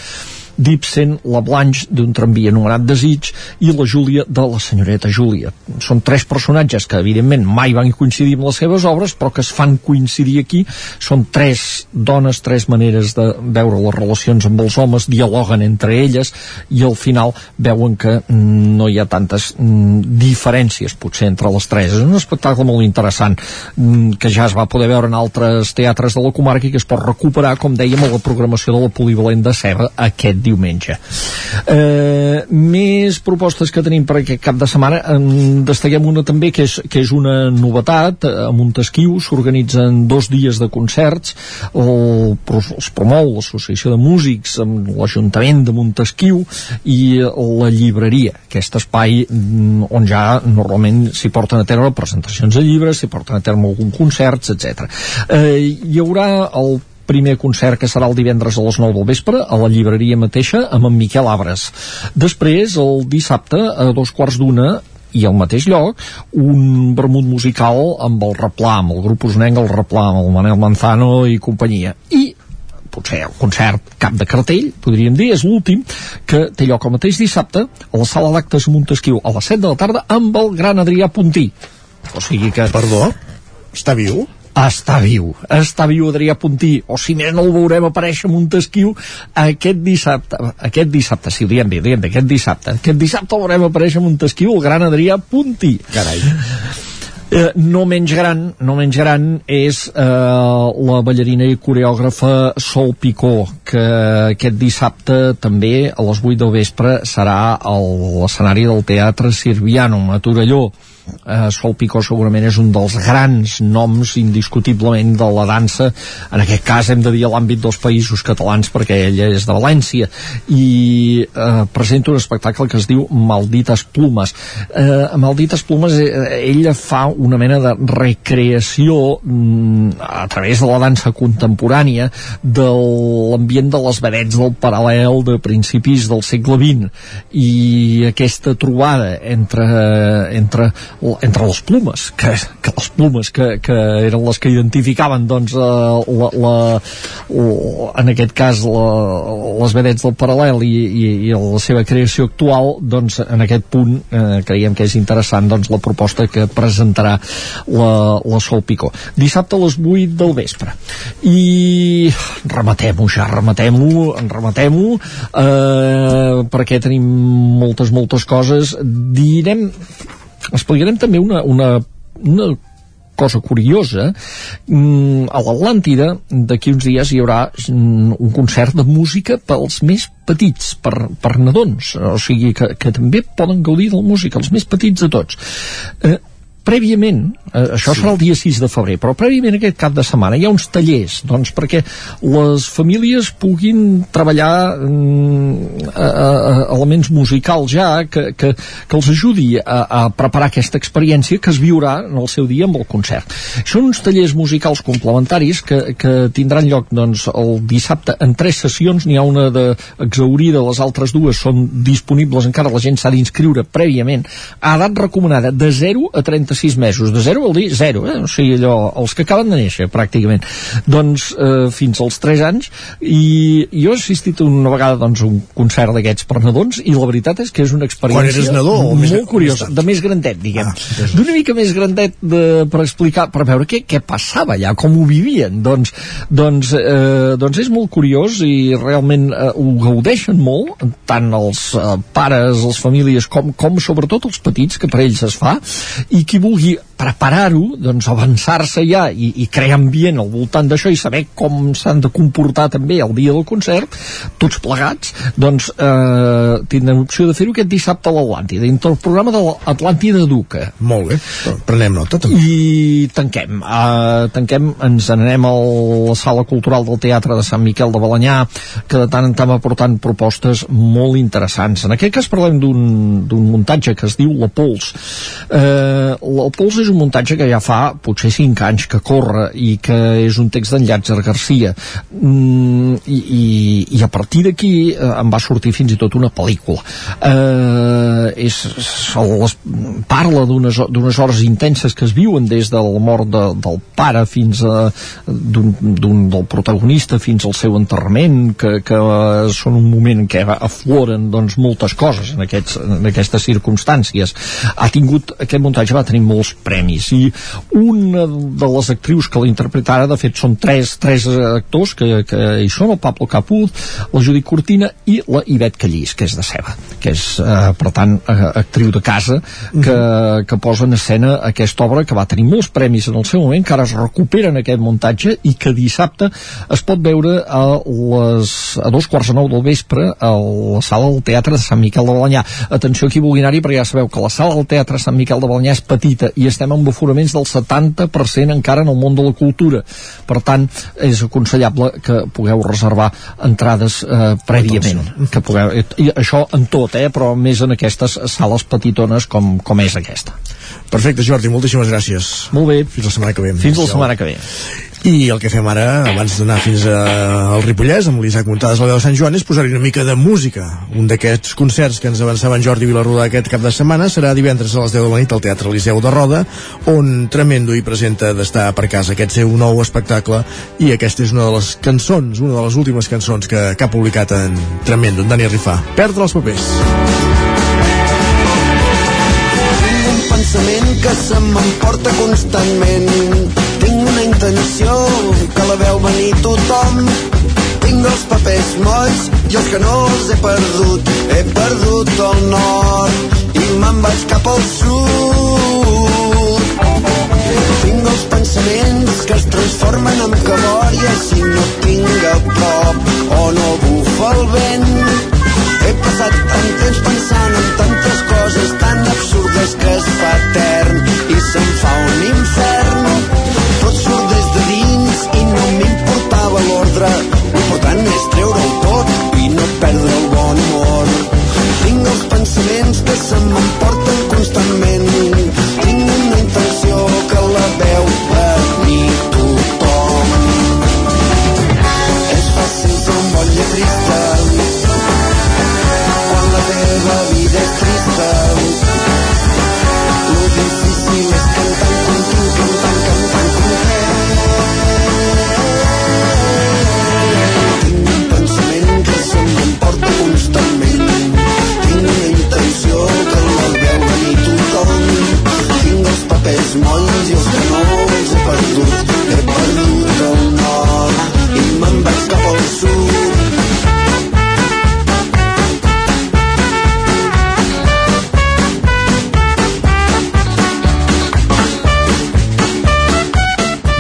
d'Ibsen, la Blanche d'un tramvia anomenat Desig i la Júlia de la senyoreta Júlia. Són tres personatges que evidentment mai van coincidir amb les seves obres però que es fan coincidir aquí. Són tres dones, tres maneres de veure les relacions amb els homes, dialoguen entre elles i al final veuen que no hi ha tantes mm, diferències potser entre les tres. És un espectacle molt interessant mm, que ja es va poder veure en altres teatres de la comarca i que es pot recuperar, com dèiem, a la programació de la Polivalent de Ceba aquest diumenge diumenge. Eh, més propostes que tenim per aquest cap de setmana, en destaquem una també que és, que és una novetat, a Montesquieu s'organitzen dos dies de concerts, el, els promou l'Associació de Músics amb l'Ajuntament de Montesquieu i la llibreria, aquest espai mm, on ja normalment s'hi porten a terme presentacions de llibres, s'hi porten a terme algun concerts, etc. Eh, hi haurà el primer concert que serà el divendres a les 9 del vespre a la llibreria mateixa amb en Miquel Abres. Després, el dissabte, a dos quarts d'una, i al mateix lloc un vermut musical amb el Replà, amb el grup usnenc el Replà, amb el Manel Manzano i companyia. I potser el concert cap de cartell, podríem dir, és l'últim, que té lloc el mateix dissabte a la sala d'actes Montesquieu a les 7 de la tarda amb el gran Adrià Puntí. O sigui que... Perdó? Està viu? Està viu, està viu Adrià Puntí, o si més no el veurem aparèixer a Montesquieu aquest dissabte, aquest dissabte, si ho diem bé, diem bé, aquest dissabte, aquest dissabte el veurem aparèixer a Montesquieu, el gran Adrià Puntí. Carai. Eh, no menys gran, no menys gran és eh, la ballarina i coreògrafa Sol Picó, que aquest dissabte també a les 8 del vespre serà a l'escenari del Teatre Sirviano a Torelló eh, Sol Picó segurament és un dels grans noms indiscutiblement de la dansa. En aquest cas hem de dir a l'àmbit dels països catalans perquè ella és de València. I eh, presenta un espectacle que es diu Maldites Plumes. Eh, Maldites Plumes eh, ella fa una mena de recreació mm, a través de la dansa contemporània de l'ambient de les vedets del paral·lel de principis del segle XX i aquesta trobada entre, entre, entre les plumes que, que les plumes que, que eren les que identificaven doncs, eh, la, la, la, en aquest cas la, les vedets del paral·lel i, i, i la seva creació actual doncs en aquest punt eh, creiem que és interessant doncs, la proposta que presentarà la, la Sol Picó. Dissabte a les 8 del vespre. I rematem-ho ja, rematem-ho rematem-ho eh, perquè tenim moltes, moltes coses. Direm explicarem també una, una, una cosa curiosa. Mm, a l'Atlàntida d'aquí uns dies hi haurà mm, un concert de música pels més petits per, per nadons. O sigui que, que també poden gaudir de la música els més petits de tots. Eh, prèviament, eh, això sí. serà el dia 6 de febrer, però prèviament aquest cap de setmana hi ha uns tallers, doncs perquè les famílies puguin treballar mm, a, a, elements musicals ja, que, que, que els ajudi a, a preparar aquesta experiència que es viurà en el seu dia amb el concert. Són uns tallers musicals complementaris que, que tindran lloc doncs, el dissabte en tres sessions, n'hi ha una d'exaurida, les altres dues són disponibles encara, la gent s'ha d'inscriure prèviament, a edat recomanada de 0 a 30 36 mesos, de 0 vol dir 0, eh? o sigui allò, els que acaben de néixer pràcticament, doncs eh, fins als 3 anys i jo he assistit una vegada doncs, un concert d'aquests per nadons i la veritat és que és una experiència nadó, molt més, curiós, de més grandet diguem, ah, d'una mica més grandet de, per explicar, per veure què, què passava allà, com ho vivien. Doncs, doncs, eh, doncs és molt curiós i realment eh, ho gaudeixen molt tant els eh, pares, les famílies com, com sobretot els petits que per ells es fa i qui vulgui preparar-ho, doncs avançar-se ja i, i crear ambient al voltant d'això i saber com s'han de comportar també el dia del concert, tots plegats, doncs eh, tindran opció de fer-ho aquest dissabte a l'Atlàntida, dintre el programa de l'Atlàntida Duca. Molt bé, prenem nota també. I tanquem, eh, tanquem, ens n'anem a la sala cultural del Teatre de Sant Miquel de Balanyà, que de tant en tant va portant propostes molt interessants. En aquest cas parlem d'un muntatge que es diu La Pols. Eh, el Pols és un muntatge que ja fa potser 5 anys que corre i que és un text d'en Llàtzer Garcia mm, i, i, i a partir d'aquí eh, em va sortir fins i tot una pel·lícula. Eh, és, les, parla d'unes hores intenses que es viuen des de la mort de, del pare fins a d'un del protagonista fins al seu enterrament que, que són un moment en què afloren doncs, moltes coses en, aquests, en aquestes circumstàncies. Ha tingut, aquest muntatge va tenir molts premis i una de les actrius que la interpretara, de fet són tres, tres actors que, que hi són, el Pablo Caput, la Judit Cortina i la Ivet Callís, que és de Ceba que és, eh, per tant, eh, actriu de casa que, mhm. que posa en escena aquesta obra que va tenir molts premis en el seu moment, que ara es recupera en aquest muntatge i que dissabte es pot veure a, les, a dos quarts de nou del vespre a la sala del Teatre de Sant Miquel de Balanyà. Atenció aquí vulgui anar-hi perquè ja sabeu que la sala del Teatre de Sant Miquel de Balanyà és petita i estem amb aforaments del 70% encara en el món de la cultura. Per tant, és aconsellable que pugueu reservar entrades eh, prèviament. Que pugueu, i això en tot, eh, però més en aquestes sales petitones com, com és aquesta. Perfecte, Jordi, moltíssimes gràcies. Molt bé. Fins la setmana que ve. Fins la setmana que ve. I el que fem ara, abans d'anar fins al Ripollès, amb l'Isaac Montades, la veu de Sant Joan, és posar-hi una mica de música. Un d'aquests concerts que ens avançava en Jordi Vilarruda aquest cap de setmana serà divendres a les 10 de la nit al Teatre Liceu de Roda, on Tremendo hi presenta d'estar per casa aquest seu nou espectacle, i aquesta és una de les cançons, una de les últimes cançons que, que ha publicat en Tremendo, en Dani Rifà. Perdre els papers. un pensament que se m'emporta constantment atenció que la veu venir tothom. Tinc els papers molls i els que no els he perdut. He perdut el nord i me'n vaig cap al sud. Tinc els pensaments que es transformen en cabòries si no tinc a prop on no bufa el vent. He passat tant temps pensant en tantes coses tan absurdes que es fa etern i se'n fa un infern. Tot surt nova l'ordre. L'important és treure-ho tot i no perdre el bon humor. Tinc els pensaments que se m'emporten constantment. Tinc una intenció que la veu venir tothom. És fàcil ser un bon lletrista pels mons i els canons he perdut, he perdut el nord i me'n vaig cap al sud.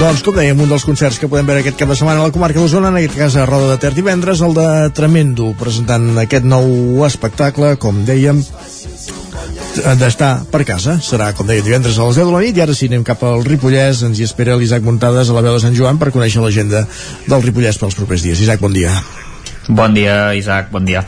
Doncs, com dèiem, un dels concerts que podem veure aquest cap de setmana a la comarca d'Osona, en aquest cas a Roda de Ter divendres, el de Tremendo, presentant aquest nou espectacle, com dèiem, d'estar per casa. Serà, com deia, divendres a les 10 de la nit i ara sí, anem cap al Ripollès. Ens hi espera l'Isaac Muntades a la veu de Sant Joan per conèixer l'agenda del Ripollès pels propers dies. Isaac, bon dia. Bon dia, Isaac, bon dia.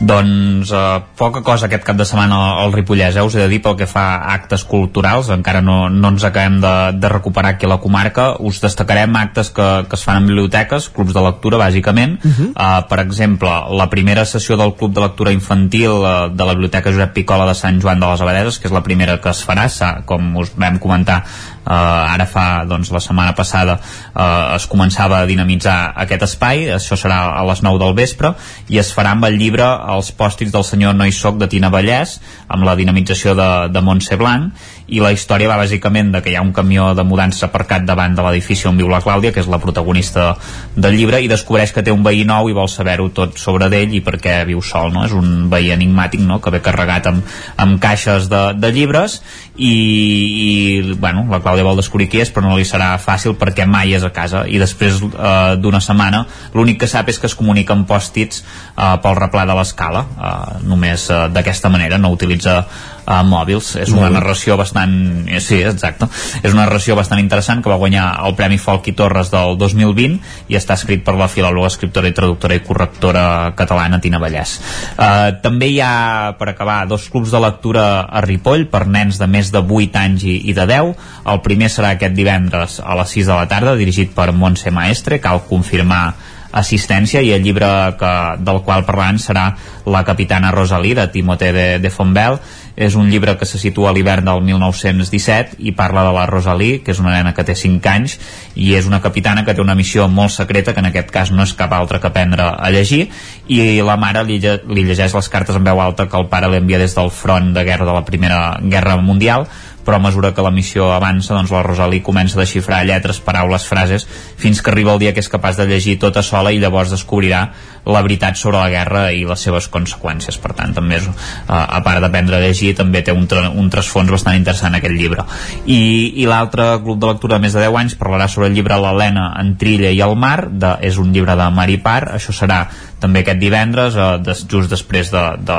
Doncs eh, poca cosa aquest cap de setmana al Ripollès, eh? us he de dir pel que fa a actes culturals, encara no, no ens acabem de, de recuperar aquí a la comarca, us destacarem actes que, que es fan en biblioteques, clubs de lectura bàsicament, uh -huh. uh, per exemple la primera sessió del Club de Lectura Infantil uh, de la Biblioteca Josep Picola de Sant Joan de les Abadeses, que és la primera que es farà, com us vam comentar uh, ara fa doncs, la setmana passada uh, es començava a dinamitzar aquest espai, això serà a les 9 del vespre i es farà amb el llibre els pòstits del senyor No hi soc de Tina Vallès amb la dinamització de, de Montse Blanc i la història va bàsicament de que hi ha un camió de mudança aparcat davant de l'edifici on viu la Clàudia, que és la protagonista del llibre, i descobreix que té un veí nou i vol saber-ho tot sobre d'ell i per què viu sol, no? És un veí enigmàtic, no?, que ve carregat amb, amb caixes de, de llibres i, i, bueno, la Clàudia vol descobrir qui és, però no li serà fàcil perquè mai és a casa, i després eh, d'una setmana l'únic que sap és que es comunica amb pòstits eh, pel replà de l'escala, eh, només eh, d'aquesta manera, no utilitza uh, mòbils. És una narració bastant... Eh, sí, exacte. És una narració bastant interessant que va guanyar el Premi Folk i Torres del 2020 i està escrit per la filòloga, escriptora i traductora i correctora catalana Tina Vallès. Uh, també hi ha, per acabar, dos clubs de lectura a Ripoll per nens de més de 8 anys i, i de 10. El primer serà aquest divendres a les 6 de la tarda, dirigit per Montse Maestre, cal confirmar assistència i el llibre que, del qual parlant serà La capitana Rosalí de Timothée de, de Fontbel és un llibre que se situa a l'hivern del 1917 i parla de la Rosalí que és una nena que té 5 anys i és una capitana que té una missió molt secreta que en aquest cas no és cap altra que aprendre a llegir. I la mare li, li llegeix les cartes en veu alta que el pare li envia des del front de guerra de la Primera Guerra Mundial però a mesura que la missió avança doncs la Rosalí comença a desxifrar lletres, paraules, frases fins que arriba el dia que és capaç de llegir tota sola i llavors descobrirà la veritat sobre la guerra i les seves conseqüències. Per tant també és, a part d'aprendre a llegir també té un, un trasfons bastant interessant aquest llibre. I, i l'altre grup de lectura de més de 10 anys parlarà sobre el llibre L'Helena en Trilla i el mar de, és un llibre de Maripar això serà també aquest divendres eh, des, just després de, de,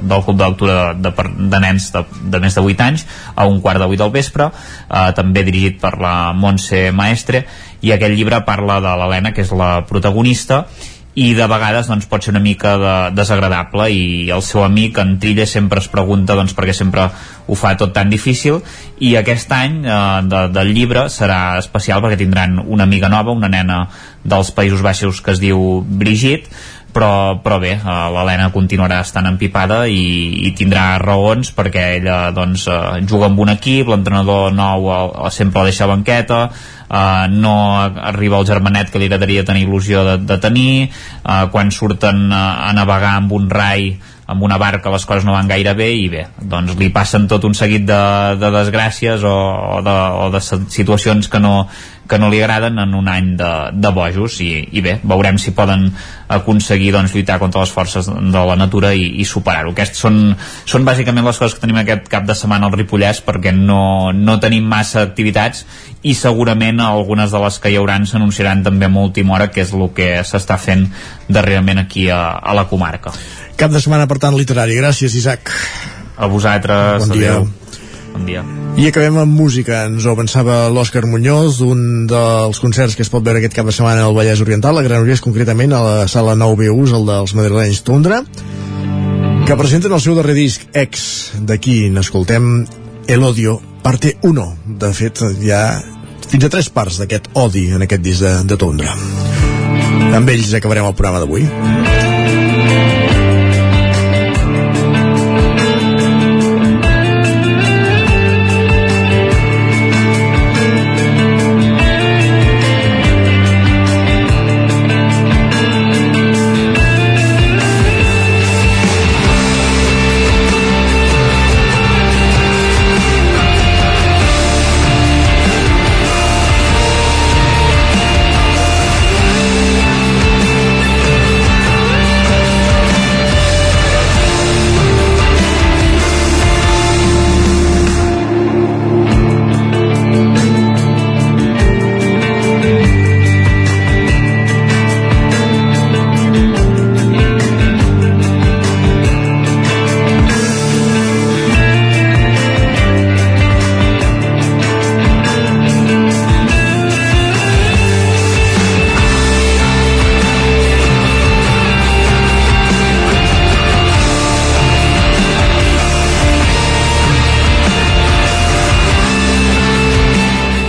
del club de lectura de, de, de nens de, de més de 8 anys a un quart de 8 del vespre eh, també dirigit per la Montse Maestre. I aquest llibre parla de l'Helena que és la protagonista i de vegades doncs, pot ser una mica de, desagradable i el seu amic en Trilla sempre es pregunta doncs, per què sempre ho fa tot tan difícil. I aquest any eh, de, del llibre serà especial perquè tindran una amiga nova, una nena dels Països Baixos que es diu Brigitte però, però bé, eh, l'Helena continuarà estant empipada i, i tindrà raons perquè ella doncs, eh, juga amb un equip, l'entrenador nou sempre la deixa a banqueta uh, no arriba el germanet que li agradaria tenir il·lusió de, de tenir. Uh, quan surten uh, a navegar amb un rai amb una barca les coses no van gaire bé i bé, doncs li passen tot un seguit de, de desgràcies o, o, de, o de situacions que no, que no li agraden en un any de, de bojos i, i bé, veurem si poden aconseguir doncs, lluitar contra les forces de la natura i, i superar-ho. Aquests són, són bàsicament les coses que tenim aquest cap de setmana al Ripollès perquè no, no tenim massa activitats i segurament algunes de les que hi hauran s'anunciaran també a última hora que és el que s'està fent darrerament aquí a, a la comarca. Cap de setmana, per tant, literari. Gràcies, Isaac. A vosaltres. Bon dia. Adeu. Bon dia. I acabem amb música. Ens ho pensava l'Òscar Muñoz, un dels concerts que es pot veure aquest cap de setmana al Vallès Oriental, a Granollers, concretament a la sala 9BUs, el dels madrilenys Tundra, que presenten el seu darrer disc, Ex. D'aquí n'escoltem El Odio, parte 1. De fet, hi ha fins a tres parts d'aquest odi en aquest disc de, de Tundra. Amb ells acabarem el programa d'avui.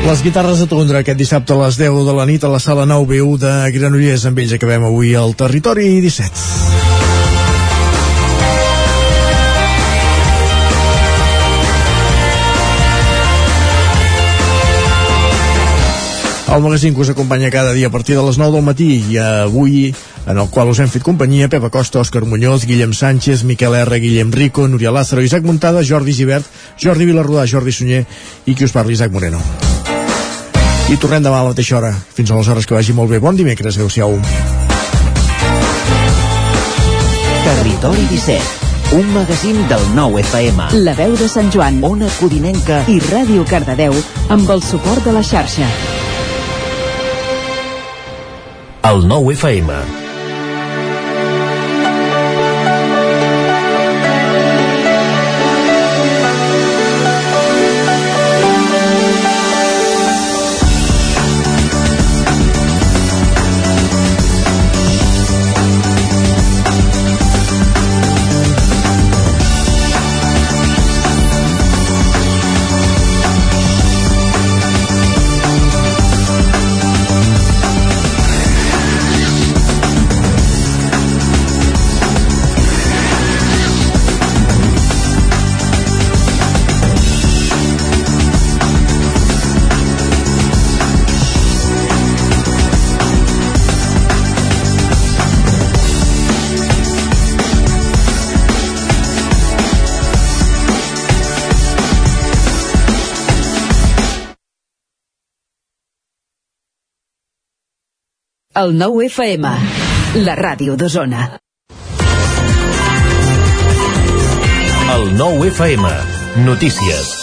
Les guitarres de Tundra aquest dissabte a les 10 de la nit a la sala 9B1 de Granollers. Amb ells acabem avui al Territori 17. El magazín que us acompanya cada dia a partir de les 9 del matí i avui en el qual us hem fet companyia Pepa Costa, Òscar Muñoz, Guillem Sánchez, Miquel R, Guillem Rico, Núria Lázaro, Isaac Montada, Jordi Givert, Jordi Vilarrodà, Jordi Sunyer i qui us parli, Isaac Moreno. I tornem demà a la mateixa hora. Fins aleshores que vagi molt bé. Bon dimecres. Adéu-siau. Territori 17 un magazín del nou FM. La veu de Sant Joan, Ona Codinenca i Ràdio Cardedeu amb el suport de la xarxa. El nou FM. El nou FM, la ràdio d'Osona. El nou FM. Notícies.